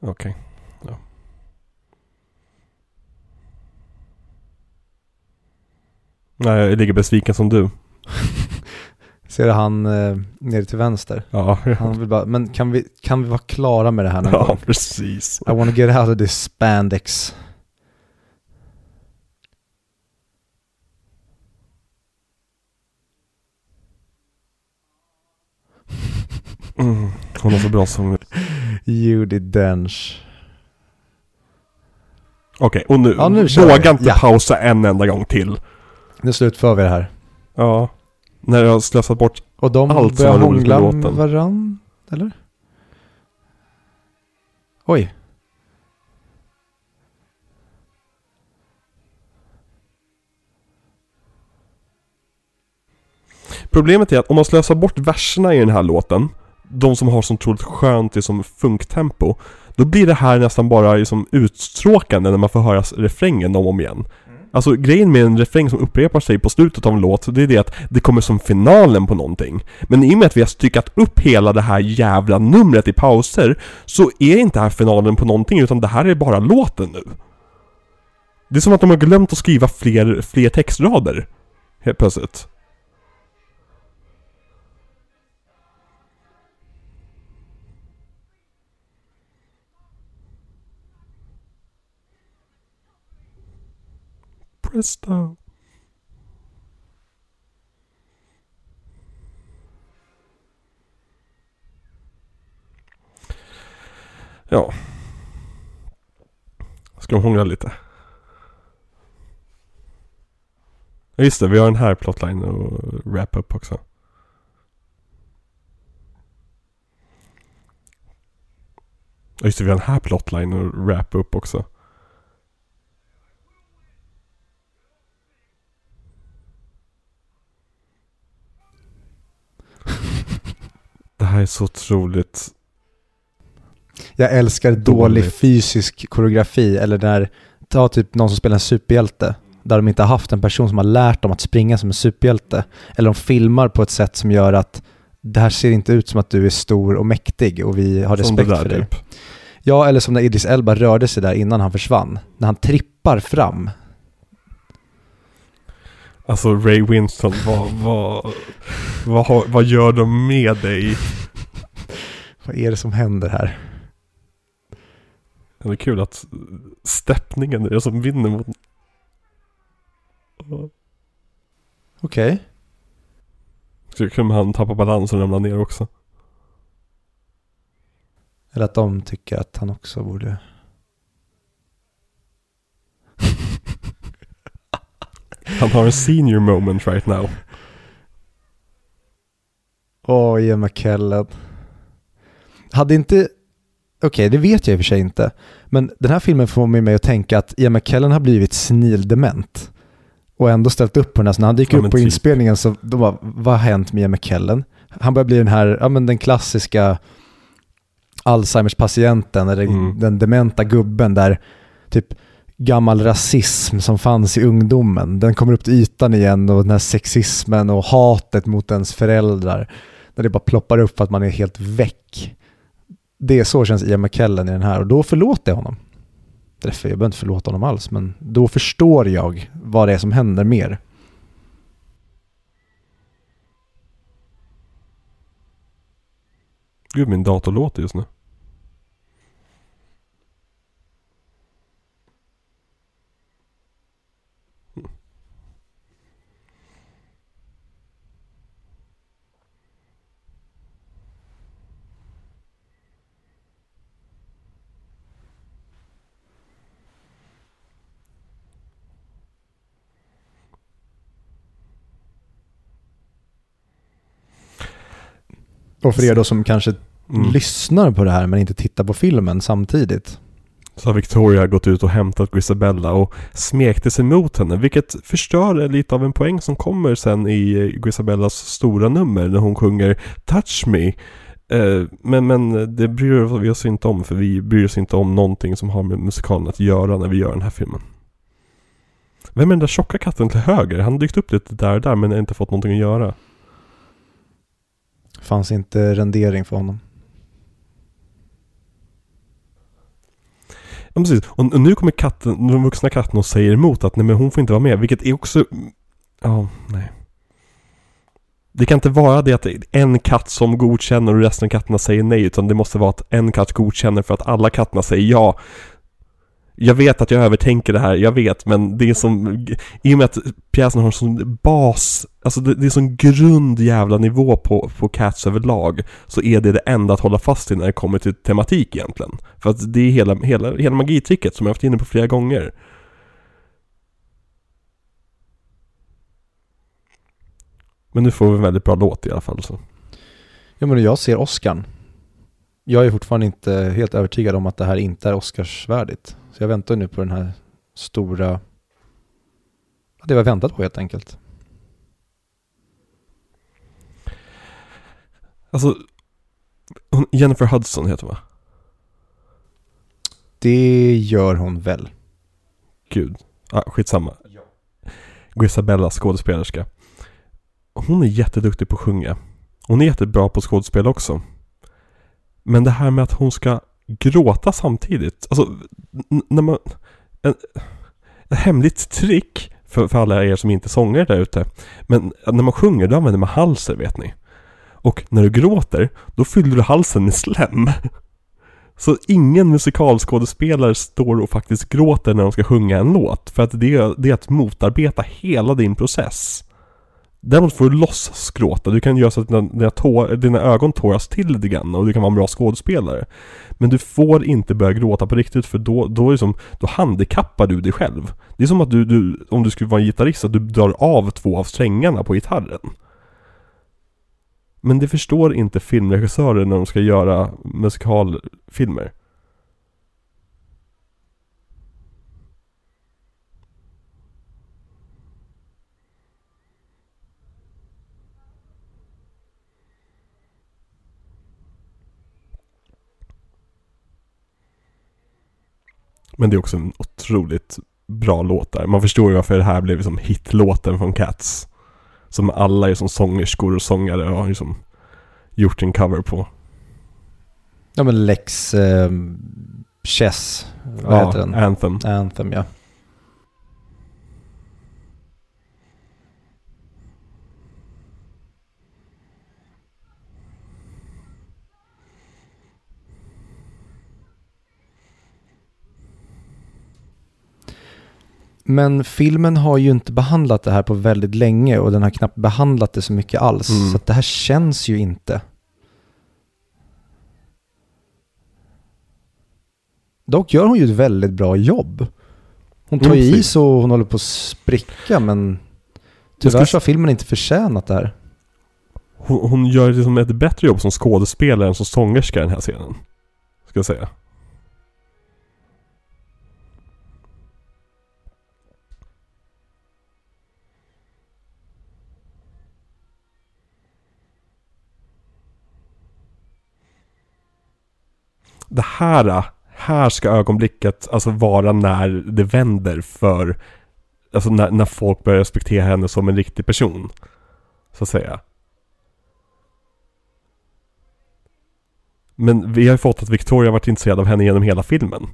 Okej. Ja. Nej, jag är lika besviken som du. (laughs)
Ser du han eh, nere till vänster?
Ja,
Han vill bara, men kan vi, kan vi vara klara med det här någon
ja
gång?
precis.
I wanna get out of this spandex.
Mm. Hon har så bra sång.
Judi Dench.
Okej, och nu,
Ja, nu
våga inte
Ja.
pausa en enda gång till.
Nu slutför vi det här.
Ja. När jag har slösat bort
Och de
Allt som var roligt med låten.
varann, eller? Oj.
Problemet är att om man slösar bort verserna i den här låten, de som har så otroligt skönt liksom funktempo, då blir det här nästan bara liksom utstråkande när man får höra refrängen om och om igen. Alltså grejen med en refräng som upprepar sig på slutet av en låt, det är det att det kommer som finalen på någonting. Men i och med att vi har styckat upp hela det här jävla numret i pauser, så är inte det här finalen på någonting, utan det här är bara låten nu. Det är som att de har glömt att skriva fler, fler textrader. Helt plötsligt. Presto. Ja. Ska de hångla lite? Ja just det, vi har den här plotline att wrap upp också. Ja just det, vi har den här plotline att wrap upp också. Det här är så otroligt
Jag älskar dålig fysisk koreografi eller när, ta typ någon som spelar en superhjälte, där de inte har haft en person som har lärt dem att springa som en superhjälte. Eller de filmar på ett sätt som gör att det här ser inte ut som att du är stor och mäktig och vi har
som
respekt
där
för dig.
typ.
Ja, eller som när Idris Elba rörde sig där innan han försvann. När han trippar fram.
Alltså Ray Winston, vad, vad, vad, vad gör de med dig?
Vad är det som händer här?
Det är kul att steppningen är det som vinner mot...
Okej.
Så kul om han tappar balans och ramlar ner också.
Eller att de tycker att han också borde...
Han har en senior moment right now.
Åh, Ian McKellen. Hade inte... Okej, det vet jag i och för sig inte. Men den här filmen får mig att tänka att Ian McKellen har blivit snildement. Och ändå ställt upp på den här. Så när han dyker
Ja,
upp på
typ.
inspelningen så de bara, vad har hänt med Ian McKellen? Han börjar bli den här, ja men den klassiska Alzheimers patienten eller
Mm.
den dementa gubben där typ gammal rasism som fanns i ungdomen, den kommer upp till ytan igen och den här sexismen och hatet mot ens föräldrar. När det bara ploppar upp för att man är helt väck. Det är så känns Ian McKellen i den här och då förlåter jag honom. Därför jag behöver inte förlåta honom alls, men då förstår jag vad det är som händer mer.
Gud, min dator låter just nu.
Och för er då som kanske
Mm.
lyssnar på det här men inte tittar på filmen samtidigt.
Så har Victoria gått ut och hämtat Grisabella och smekte sig mot henne, vilket förstör lite av en poäng som kommer sen i eh, Grisabellas stora nummer när hon sjunger Touch Me. Eh, Men, men det bryr vi oss inte om, för vi bryr oss inte om någonting som har med musikalen att göra när vi gör den här filmen. Vem är den där tjocka katten till höger? Han har dykt upp lite där och där men har inte fått någonting att göra.
Fanns inte rendering för honom.
Ja, precis. Och, nu kommer katten, den vuxna katten och säger emot att nej men hon får inte vara med, vilket är också... Ja, nej. Det kan inte vara det att det är en katt som godkänner och resten av katterna säger nej, utan det måste vara att en katt godkänner för att alla katterna säger ja. Jag vet att jag övertänker det här, jag vet, men det är som... I och med att pjäsen har en sån bas, alltså det, det är sån grund jävla nivå på, på Cats överlag, så är det det enda att hålla fast i när det kommer till tematik egentligen. För att det är hela, hela, hela magitricket som jag har varit inne på flera gånger. Men nu får vi en väldigt bra låt i alla fall så.
Ja men jag ser Oscarn. Jag är fortfarande inte helt övertygad om att det här inte är Oscarsvärdigt. Så jag väntar nu på den här stora... Det vi har väntat på helt enkelt.
Alltså, Jennifer Hudson heter hon va?
Det gör hon väl?
Gud. Ah, skitsamma. Grisabella, skådespelerska. Hon är jätteduktig på att sjunga. Hon är jättebra på skådespel också. Men det här med att hon ska gråta samtidigt. Alltså, när man... En, ett hemligt trick för, för alla er som inte är sångare där ute. Men när man sjunger då använder man halsen vet ni. Och när du gråter, då fyller du halsen med slem. Så ingen musikalskådespelare står och faktiskt gråter när de ska sjunga en låt. För att det, det är att motarbeta hela din process. Däremot får du låtsas gråta. Du kan göra så att dina, dina, tår, dina ögon tåras till lite grann och du kan vara en bra skådespelare. Men du får inte börja gråta på riktigt för då, då, är det som, då handikappar du dig själv. Det är som att du, du, om du skulle vara en gitarrist, att du drar av två av strängarna på gitarren. Men det förstår inte filmregissörer när de ska göra musikalfilmer. Men det är också en otroligt bra låt där. Man förstår ju varför det här blev liksom hitlåten från Cats. Som alla är som sångerskor och sångare har liksom gjort en cover på.
Ja men Lex eh, Chess, vad
ja,
heter den?
Anthem.
Anthem ja. Men filmen har ju inte behandlat det här på väldigt länge och den har knappt behandlat det så mycket alls.
Mm.
Så det här känns ju inte. Dock gör hon ju ett väldigt bra jobb. Hon tar
Mm,
ju i
precis.
så hon håller på att spricka men tyvärr så har filmen inte förtjänat det här.
Hon, hon gör liksom ett bättre jobb som skådespelare än som sångerska i den här scenen. Ska jag säga. Det här, här ska ögonblicket alltså vara när det vänder för Alltså när, när folk börjar respektera henne som en riktig person. Så att säga. Men vi har ju fått att Victoria har varit intresserad av henne genom hela filmen.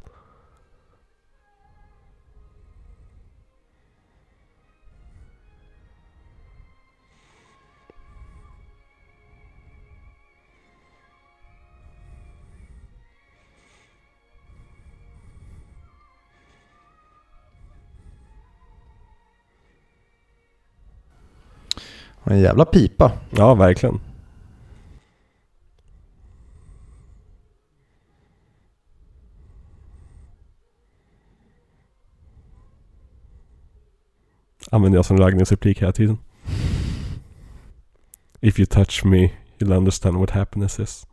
En jävla pipa.
Ja, verkligen. Använder jag som raggningsreplik replik hela tiden. If you touch me, you'll understand what happiness is.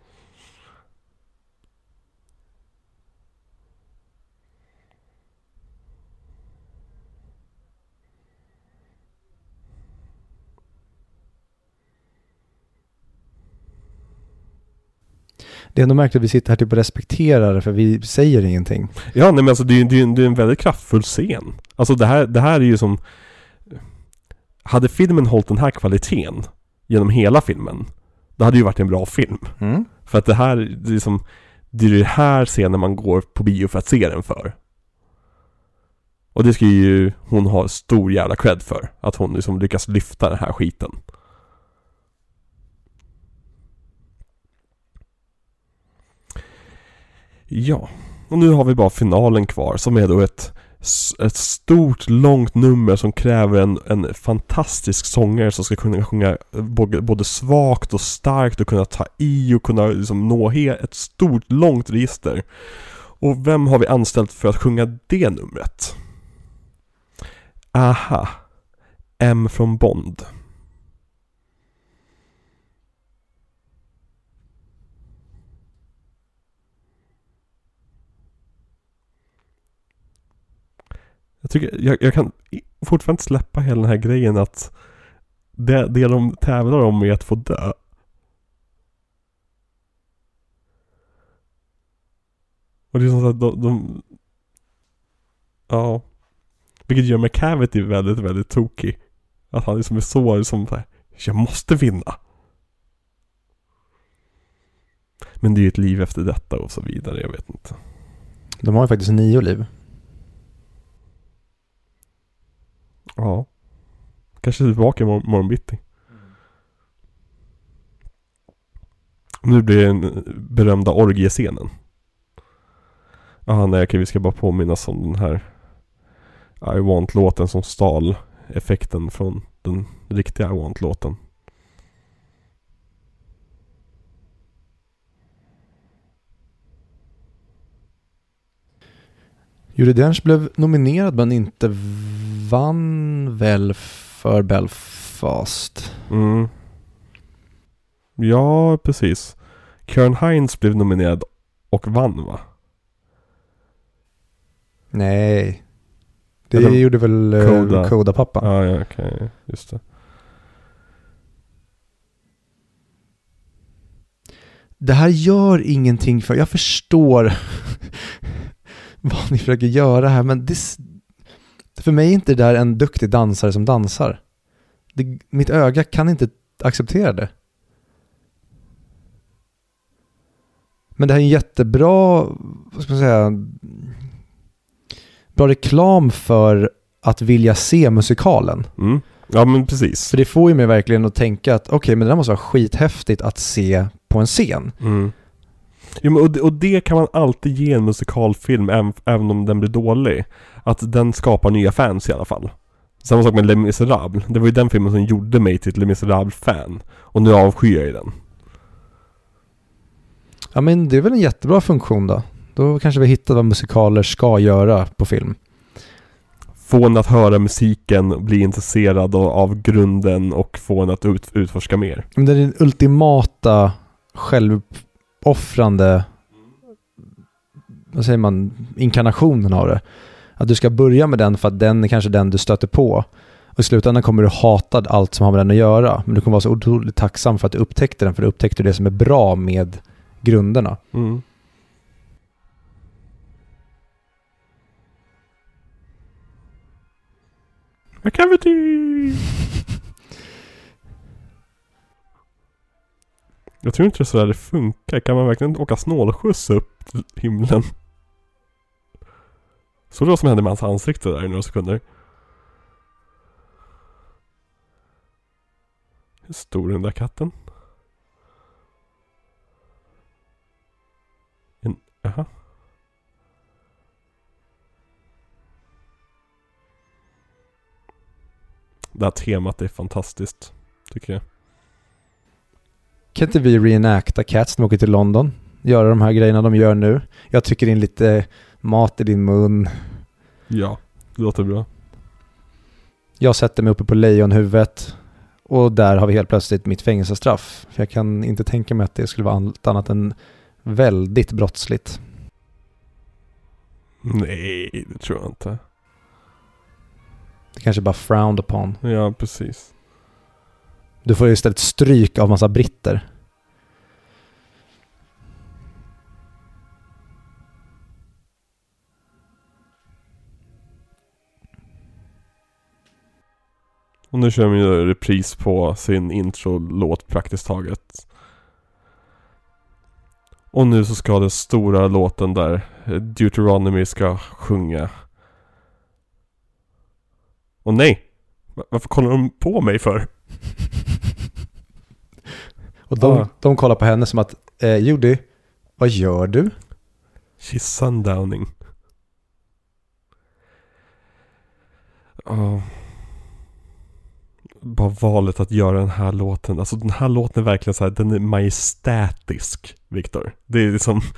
Det är ändå märkligt att vi sitter här typ och respekterar det för vi säger ingenting.
Ja, nej men alltså det är ju det är, det är en väldigt kraftfull scen. Alltså det här, det här är ju som... Hade filmen hållit den här kvaliteten genom hela filmen, då hade det ju varit en bra film.
Mm.
För att det här, det är som... Det är det här scenen man går på bio för att se den för. Och det ska ju hon ha stor jävla cred för. Att hon liksom lyckas lyfta den här skiten. Ja, och nu har vi bara finalen kvar som är då ett, ett stort, långt nummer som kräver en, en fantastisk sångare som ska kunna sjunga både, svagt och starkt och kunna ta i och kunna liksom nå ett stort, långt register. Och vem har vi anställt för att sjunga det numret? Aha, M från Bond. Jag tycker, jag, jag kan fortfarande inte släppa hela den här grejen att det, det de tävlar om är att få dö. Och det är som att de, de Ja. Vilket gör McCavity väldigt, väldigt tokig. Att han liksom är så, liksom så här, jag måste vinna. Men det är ju ett liv efter detta och så vidare, jag vet inte.
De har ju faktiskt nio liv.
Ja. Kanske typ tillbaka imorgon, imorgon bitti. Nu blir det den berömda orgiescenen. Jaha, nej okej, vi ska bara påminnas om den här I want-låten som stal effekten från Den riktiga I Want-låten.
Judi Dench blev nominerad men inte vann väl för Belfast?
Mm. Ja, precis. Karen Hines blev nominerad och vann va?
Nej. Det
Eller
gjorde väl eh,
Coda.
Coda-pappan.
Ja, okej. Just det.
Det här gör ingenting för, jag förstår (laughs) vad ni försöker göra här, men det, för mig är inte det där en duktig dansare som dansar. Det, mitt öga kan inte acceptera det. Men det här är en jättebra, vad ska man säga, bra reklam för att vilja se musikalen.
Mm. Ja men precis.
För det får ju mig verkligen att tänka att okej, men det där måste vara skithäftigt att se på en scen.
Mm. Jo, och, det, och det kan man alltid ge en musikalfilm även, även om den blir dålig. Att den skapar nya fans i alla fall. Samma sak med Les Misérables. Det var ju den filmen som gjorde mig till ett Les Misérables-fan. Och nu avskyr jag ju den.
Ja men det är väl en jättebra funktion då. Då kanske vi hittar vad musikaler ska göra på film.
Få en att höra musiken, bli intresserad av, grunden och få en att ut, utforska mer.
Men det är den ultimata självuppoffrande, vad säger man, inkarnationen av det. Att du ska börja med den för att den är kanske den du stöter på. Och i slutändan kommer du hata allt som har med den att göra. Men du kommer vara så otroligt tacksam för att du upptäckte den, för du upptäckte det som är bra med grunderna.
Mm. A (laughs) Jag tror inte det är sådär det funkar. Kan man verkligen åka snålskjuts upp till himlen? Såg du vad som hände med hans ansikte där i några sekunder? Hur stor är den där katten? En, jaha. Det här temat är fantastiskt, tycker jag.
Kan inte vi reenacta Cats när vi åker till London? Göra de här grejerna de gör nu. Jag trycker in lite mat i din mun.
Ja, det låter bra.
Jag sätter mig uppe på lejonhuvudet. Och där har vi helt plötsligt mitt fängelsestraff. För jag kan inte tänka mig att det skulle vara allt annat än väldigt brottsligt.
Nej, det tror jag inte.
Det kanske bara frowned upon.
Ja, precis.
Du får ju istället stryk av massa britter.
Och nu kör de ju repris på sin intro-låt praktiskt taget. Och nu så ska den stora låten där eh, Deuteronomy ska sjunga. Och nej! Va- Varför kollar de på mig för? (laughs)
Och de,
Ja.
de kollar på henne som att, eh, Judy, vad gör du?
She's sundowning. Ja. Bara valet att göra den här låten. Alltså den här låten är verkligen så här, den är majestätisk, Viktor. Det är liksom... (laughs)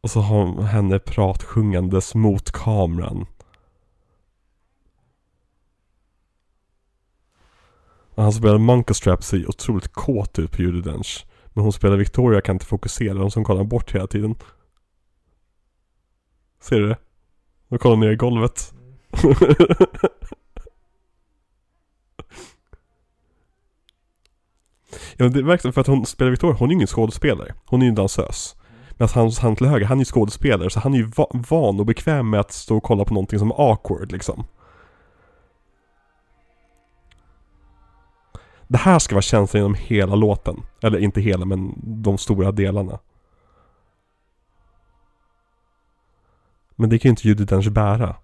Och så har hon henne pratsjungandes mot kameran. Och han spelar Monkey Strap ser otroligt kåt ut på Judi Dench. Men hon spelar Victoria kan inte fokusera, de som kollar bort hela tiden. Ser du det? De kollar ner i golvet. (laughs) ja, men det är verkligen för att hon spelar Victoria, hon är ju ingen skådespelare. Hon är ju en dansös. Men att han, han till höger, han är ju skådespelare så han är ju va van och bekväm med att stå och kolla på någonting som är awkward liksom. Det här ska vara känslan genom hela låten. Eller inte hela, men de stora delarna. Men det kan ju inte Judi Dench bära.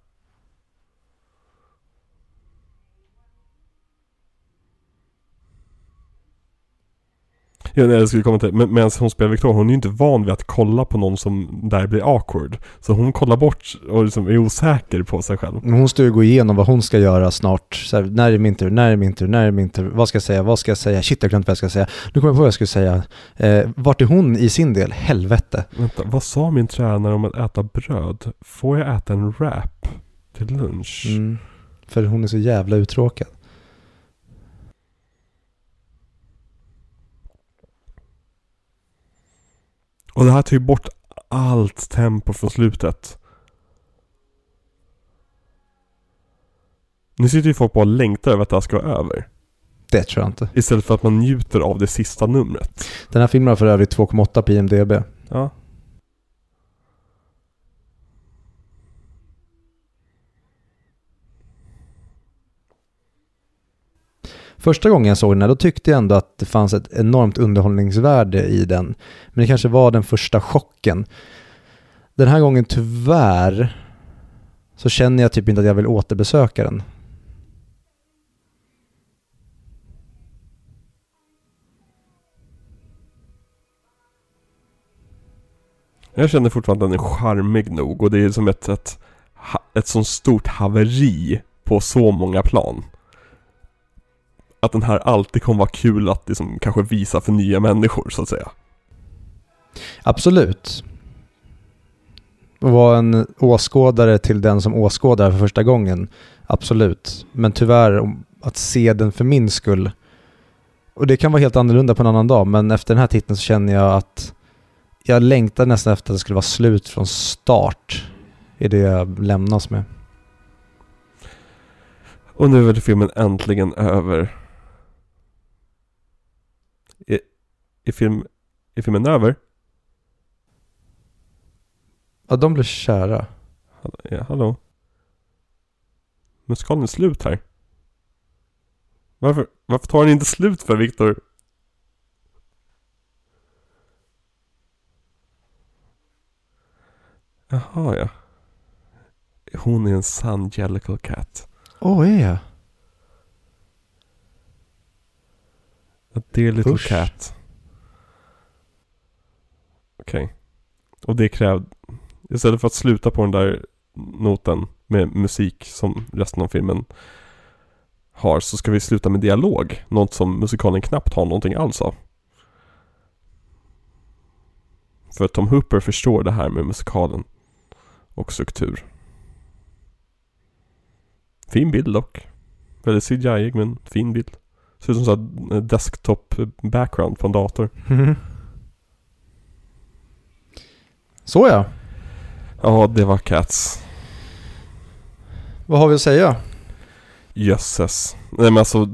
Ja, nej, jag skulle komma till men medan hon spelar Victoria, hon är ju inte van vid att kolla på någon som där blir awkward. Så hon kollar bort och liksom är osäker på sig själv.
Men hon står ju och går igenom vad hon ska göra snart. Så här, när är min tur? När är min tur? När är min tur? Vad ska jag säga? Vad ska jag säga? Shit, jag glömde vad jag ska säga. Nu kommer jag på vad jag skulle säga. Eh, vart är hon i sin del? Helvete.
Vänta, vad sa min tränare om att äta bröd? Får jag äta en wrap till lunch?
Mm. För hon är så jävla uttråkad.
Och det här tar ju bort allt tempo från slutet. Nu sitter ju folk bara och längtar över att det här ska vara över.
Det tror jag inte.
Istället för att man njuter av det sista numret.
Den här filmen har för övrigt 2,8 på IMDB.
Ja.
Första gången jag såg den här, då tyckte jag ändå att det fanns ett enormt underhållningsvärde i den. Men det kanske var den första chocken. Den här gången tyvärr så känner jag typ inte att jag vill återbesöka den.
Jag känner fortfarande att den är charmig nog och det är som ett, ett, ett sånt stort haveri på så många plan. Att den här alltid kommer vara kul att liksom kanske visa för nya människor så att säga.
Absolut. Och vara en åskådare till den som åskådar för första gången. Absolut. Men tyvärr, att se den för min skull. Och det kan vara helt annorlunda på en annan dag, men efter den här titeln så känner jag att jag längtar nästan efter att det skulle vara slut från start i det jag lämnas med.
Och nu är väl filmen äntligen över. Är, är, film, är filmen över?
Ja, de blev kära.
Ja, hallå? Musikalen är slut här. Varför, varför tar den inte slut för Viktor? Jaha ja. Hon är en sann Jellicle Cat.
Åh, oh, är jag?
A dear little
Usch.
cat. Okej. Och det krävde... Istället för att sluta på den där noten med musik som resten av filmen har så ska vi sluta med dialog. Något som musikalen knappt har någonting alls av. För Tom Hooper förstår det här med musikalen och struktur. Fin bild dock. Väldigt CGI men fin bild. Ser ut som såhär eh, desktop background på en dator. (laughs)
Så ja.
Ja, det var Cats.
Vad har vi att säga?
Jösses. Nej men alltså...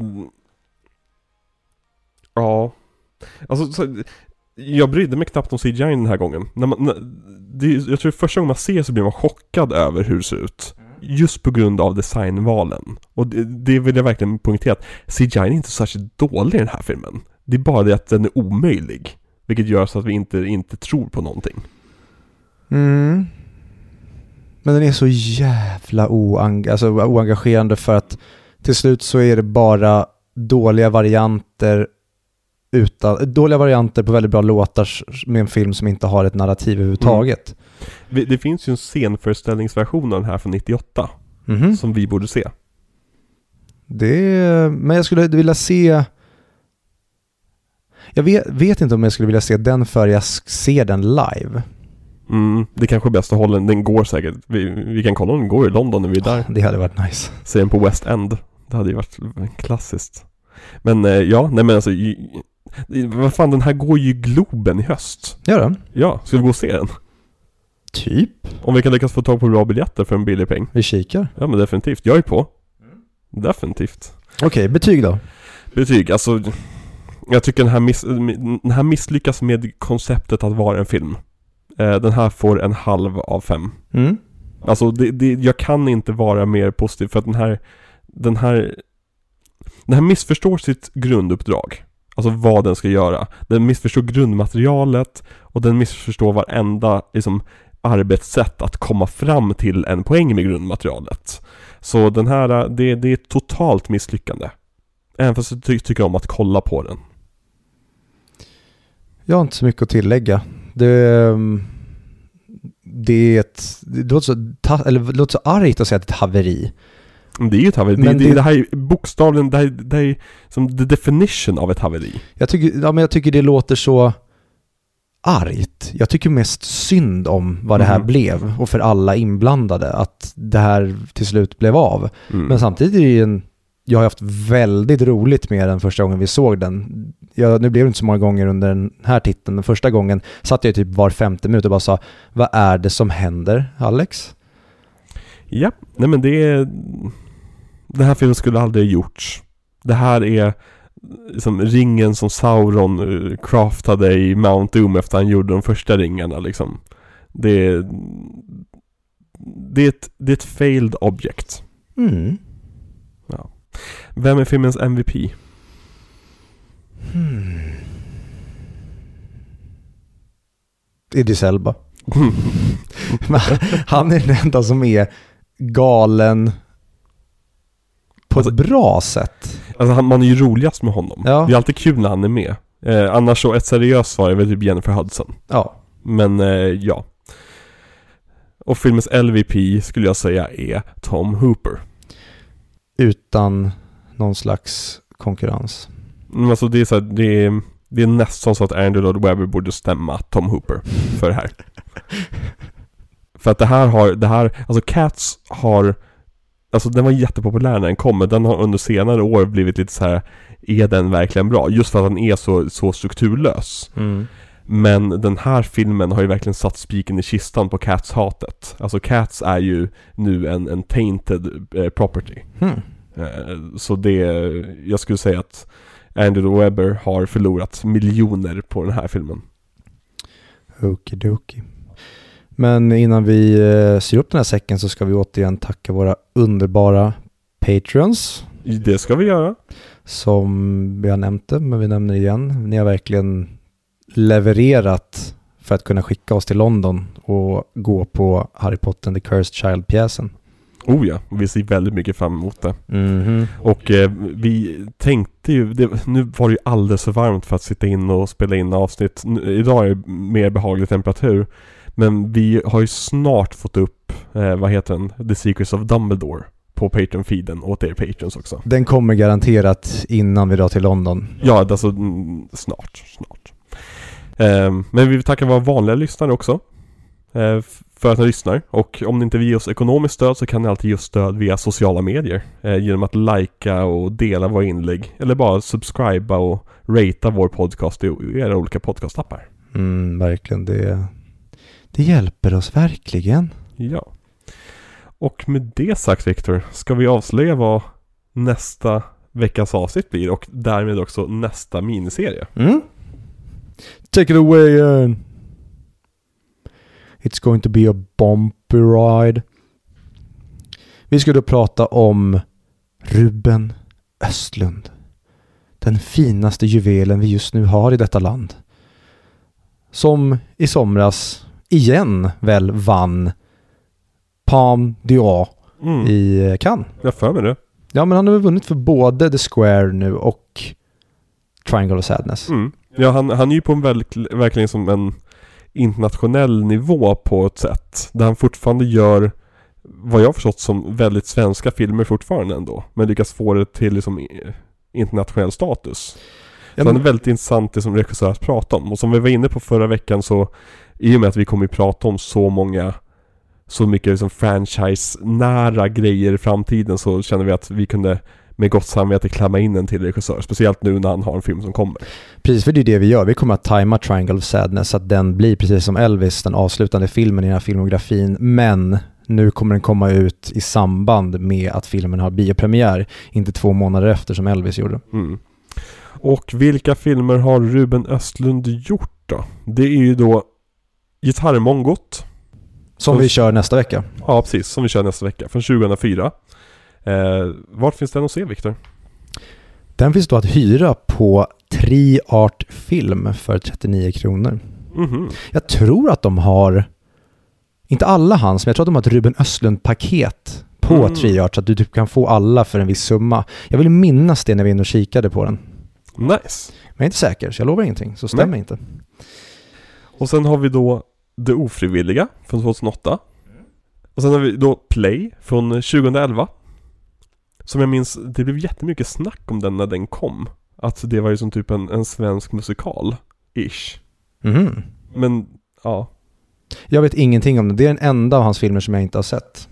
Ja. Alltså, så, jag brydde mig knappt om CGI den här gången. När man, när, det, jag tror första gången man ser så blir man chockad över hur det ser ut. Just på grund av designvalen. Och det, det vill jag verkligen poängtera att CGI är inte särskilt dålig i den här filmen. Det är bara det att den är omöjlig. Vilket gör så att vi inte, inte tror på någonting.
Mm. Men den är så jävla oeng- alltså, oengagerande för att till slut så är det bara dåliga varianter utan, dåliga varianter på väldigt bra låtar med en film som inte har ett narrativ överhuvudtaget.
Vi- Det finns ju en scenföreställningsversion av den här från 98.
Mhm.
Som vi borde se.
Det, men jag skulle vilja se... Jag vet, vet inte om jag skulle vilja se den för jag ser den live.
Mm, det kanske är bäst att hålla den. Den går säkert. Vi, vi kan kolla om den går i London när vi är där.
Det hade varit nice.
Se den på West End. Det hade ju varit klassiskt. Men eh, ja, nej men alltså. Vad fan, den här går ju Globen i höst.
Gör den?
Ja, ska vi gå och se den?
Typ.
Om vi kan lyckas få tag på bra biljetter för en billig peng.
Vi kikar.
Ja men definitivt. Jag är på. Definitivt.
Okej, betyg då?
Betyg, alltså. Jag tycker den här, miss, den här misslyckas med konceptet att vara en film. Eh, den här får en halv av fem.
Mm.
Alltså det, det, jag kan inte vara mer positiv för att den här Den här Den här missförstår sitt grunduppdrag. Alltså vad den ska göra. Den missförstår grundmaterialet Och den missförstår varenda liksom arbetssätt att komma fram till en poäng med grundmaterialet. Så den här, det, det är ett totalt misslyckande. Även fast jag ty- tycker om att kolla på den
Jag har inte så mycket att tillägga. Det, ehm, det är ett, det låter, så, ta, eller, det låter så argt att säga att det är ett haveri.
Det är ju ett haveri. Det,
Men
det,
det-
det här är bokstavligen, det här, det här är som the definition av ett haveri.
Jag tycker, ja, men jag tycker det låter så argt. Jag tycker mest synd om vad det här
Mhm.
blev och för alla inblandade att det här till slut blev av.
Mm.
Men samtidigt är det ju en, jag har haft väldigt roligt med den första gången vi såg den. Jag, nu blev det inte så många gånger under den här titeln, men första gången satt jag typ var femte minut och bara sa Vad är det som händer, Alex?
Ja, nej men det är... Den här filmen skulle aldrig ha gjorts. Det här är som ringen som Sauron eh, craftade i Mount Doom efter han gjorde de första ringarna liksom. Det är... Det är ett, det är ett failed object.
Mm.
Vem är filmens MVP?
Hmm. Idris Elba. (laughs) Han är den enda som är galen på
Alltså-
ett bra sätt.
Alltså han, man är ju roligast med honom.
Ja.
Det är alltid kul när han är med. Eh, annars så, ett seriöst svar är väl typ Jennifer Hudson.
Ja.
Men eh, ja. Och filmens LVP skulle jag säga är Tom Hooper.
Utan någon slags konkurrens.
Men alltså det är så här, det är, det är nästan så att Andrew Lloyd Webber borde stämma Tom Hooper för det här. (laughs) för att det här har, det här, alltså Cats har, alltså den var jättepopulär när den kom, men den har under senare år blivit lite så här, är den verkligen bra? Just för att den är så, så strukturlös. Men den här filmen har ju verkligen satt spiken i kistan på Cats-hatet. Alltså Cats är ju nu en, en tainted eh, property.
Hmm.
Eh, Så det, jag skulle säga att Andrew Webber har förlorat miljoner på den här filmen.
Okidoki. Men innan vi eh, syr upp den här säcken så ska vi återigen tacka våra underbara Patreons.
Det ska vi göra.
Som vi har nämnt det, men vi nämner det igen. Ni har verkligen levererat för att kunna skicka oss till London och gå på Harry Potter and the Cursed Child-pjäsen.
Oh ja, vi ser väldigt mycket fram emot det.
Mhm.
Och eh, vi tänkte ju, det, nu var det ju alldeles för varmt för att sitta in och spela in avsnitt. Nu, idag är det mer behaglig temperatur. Men vi har ju snart fått upp, eh, vad heter den? The Secrets of Dumbledore på Patreon-feeden åt er Patreons också.
Den kommer garanterat innan vi drar till London.
Ja, alltså mm, snart, snart. Eh, men vi vill tacka våra vanliga lyssnare också. Eh, för att ni lyssnar. Och om ni inte vill ge oss ekonomiskt stöd så kan ni alltid ge oss stöd via sociala medier. Eh, genom att likea och dela våra inlägg. Eller bara subscriba och ratea vår podcast i i era olika podcastappar.
Mm, verkligen. Det, det hjälper oss verkligen.
Ja. Och med det sagt Viktor, ska vi avslöja vad nästa veckas avsnitt blir och därmed också nästa miniserie.
Mm? Take it away, Ian. It's going to be a bumpy ride. Vi ska då prata om Ruben Östlund. Den finaste juvelen vi just nu har i detta land. Som i somras igen väl vann Palme d'Or
Mm.
i eh, Cannes.
Jag för mig det.
Ja, men han har väl vunnit för både The Square nu och Triangle of Sadness.
Mm. Ja, han, han är ju på en verk, verkligen som en internationell nivå på ett sätt. Där han fortfarande gör, vad jag förstått som väldigt svenska filmer fortfarande ändå. Men lyckas få det till liksom internationell status.
Ja,
så han är
men-
väldigt intressant det som regissör att prata om. Och som vi var inne på förra veckan så, i och med att vi kommer att prata om så många så mycket liksom franchise-nära grejer i framtiden så känner vi att vi kunde med gott samvete klämma in en till regissör. Speciellt nu när han har en film som kommer.
Precis, för det är det vi gör. Vi kommer att tajma Triangle of Sadness så att den blir precis som Elvis, den avslutande filmen i den här filmografin. Men nu kommer den komma ut i samband med att filmen har biopremiär, inte två månader efter som Elvis gjorde.
Mm. Och vilka filmer har Ruben Östlund gjort då? Det är ju då Gitarrmongot.
Som vi kör nästa vecka.
Ja, precis. Som vi kör nästa vecka. Från 2004. Eh, vart finns den att se, Viktor?
Den finns då att hyra på Triart Film för 39 kronor.
Mhm.
Jag tror att de har, inte alla hans, men jag tror att de har ett Ruben Östlund-paket på
Mm.
Triart så att du typ kan få alla för en viss summa. Jag vill minnas det när vi inne och kikade på den.
Nice.
Men jag är inte säker, så jag lovar ingenting, så stämmer inte.
Och sen har vi då Det ofrivilliga från 2008. Och sen har vi då Play från 2011. Som jag minns, det blev jättemycket snack om den när den kom. Att det var ju som typ en, en svensk musikal. Ish.
Mhm.
Men, ja.
Jag vet ingenting om det. Det är den enda av hans filmer som jag inte har sett.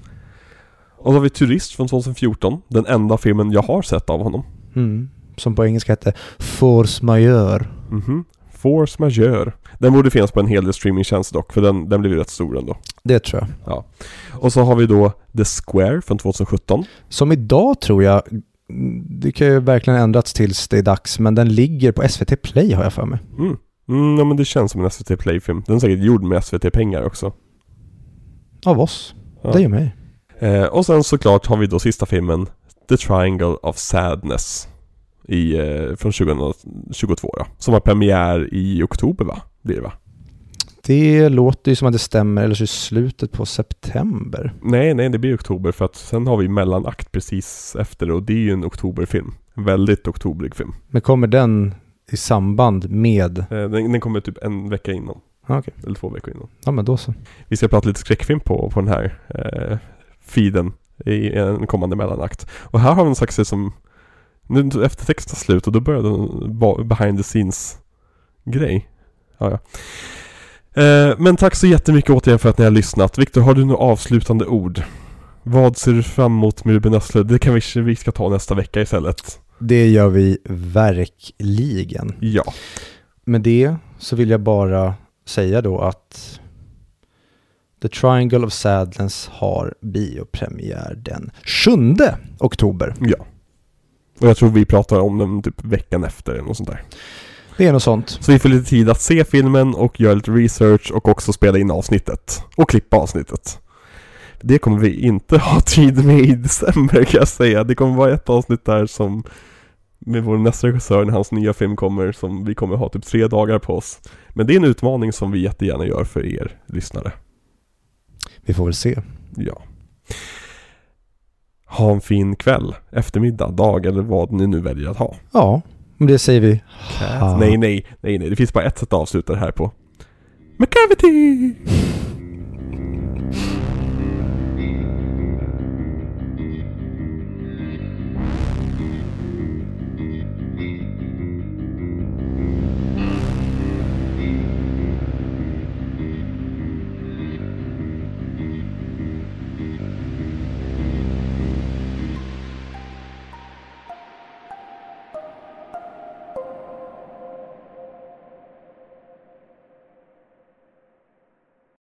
Och så har vi Turist från 2014. Den enda filmen jag har sett av honom.
Mm. Som på engelska hette Force Majeure.
Mhm. Force Majeure. Den borde finnas på en hel del streamingtjänster dock, för den, den blev ju rätt stor ändå.
Det tror jag.
Och så har vi då The Square från 2017.
Som idag tror jag, det kan ju verkligen ändrats tills det är dags, men den ligger på SVT Play har jag för mig.
Mm. Mm, ja men det känns som en SVT Play-film. Den är säkert gjord med SVT-pengar också.
Av oss.
Ja.
Det är mig.
Eh, och sen såklart har vi då sista filmen The Triangle of Sadness. I, eh, från 2022 då. Som har premiär i oktober va? Blir det va?
Det låter ju som att det stämmer, eller så i slutet på september.
Nej, nej det blir oktober för att sen har vi mellanakt precis efter och det är ju en oktoberfilm. En väldigt oktoberig film.
Men kommer den i samband med...
Eh, den, den kommer typ en vecka innan.
Ja, Okej,
Eller två veckor innan.
ja men då så.
Vi ska prata lite skräckfilm på, på den här eh, feeden i en kommande mellanakt. Och här har vi en slags som nu efter texten slut och då börjar den ba- behind the scenes grej. Ja, ja. Eh, men tack så jättemycket återigen för att ni har lyssnat. Viktor, har du några avslutande ord? Vad ser du fram emot med Ruben Östlund? Det kan vi, vi ska ta nästa vecka istället.
Det gör vi verkligen.
Ja.
Med det så vill jag bara säga då att The Triangle of Sadness har biopremiär den 7 oktober.
Ja. Och jag tror vi pratar om den typ veckan efter eller något sånt där.
Det är något sånt.
Så vi får lite tid att se filmen och göra lite research och också spela in avsnittet. Och klippa avsnittet. Det kommer vi inte (laughs) ha tid med i december kan jag säga. Det kommer vara ett avsnitt där som med vår nästa regissör när hans nya film kommer som vi kommer ha typ tre dagar på oss. Men det är en utmaning som vi jättegärna gör för er lyssnare.
Vi får väl se.
Ja. Ha en fin kväll, eftermiddag, dag eller vad ni nu väljer att ha.
Ja, men det säger vi.
Nej, nej, nej, nej. Det finns bara ett sätt att avsluta det här på. McCavity!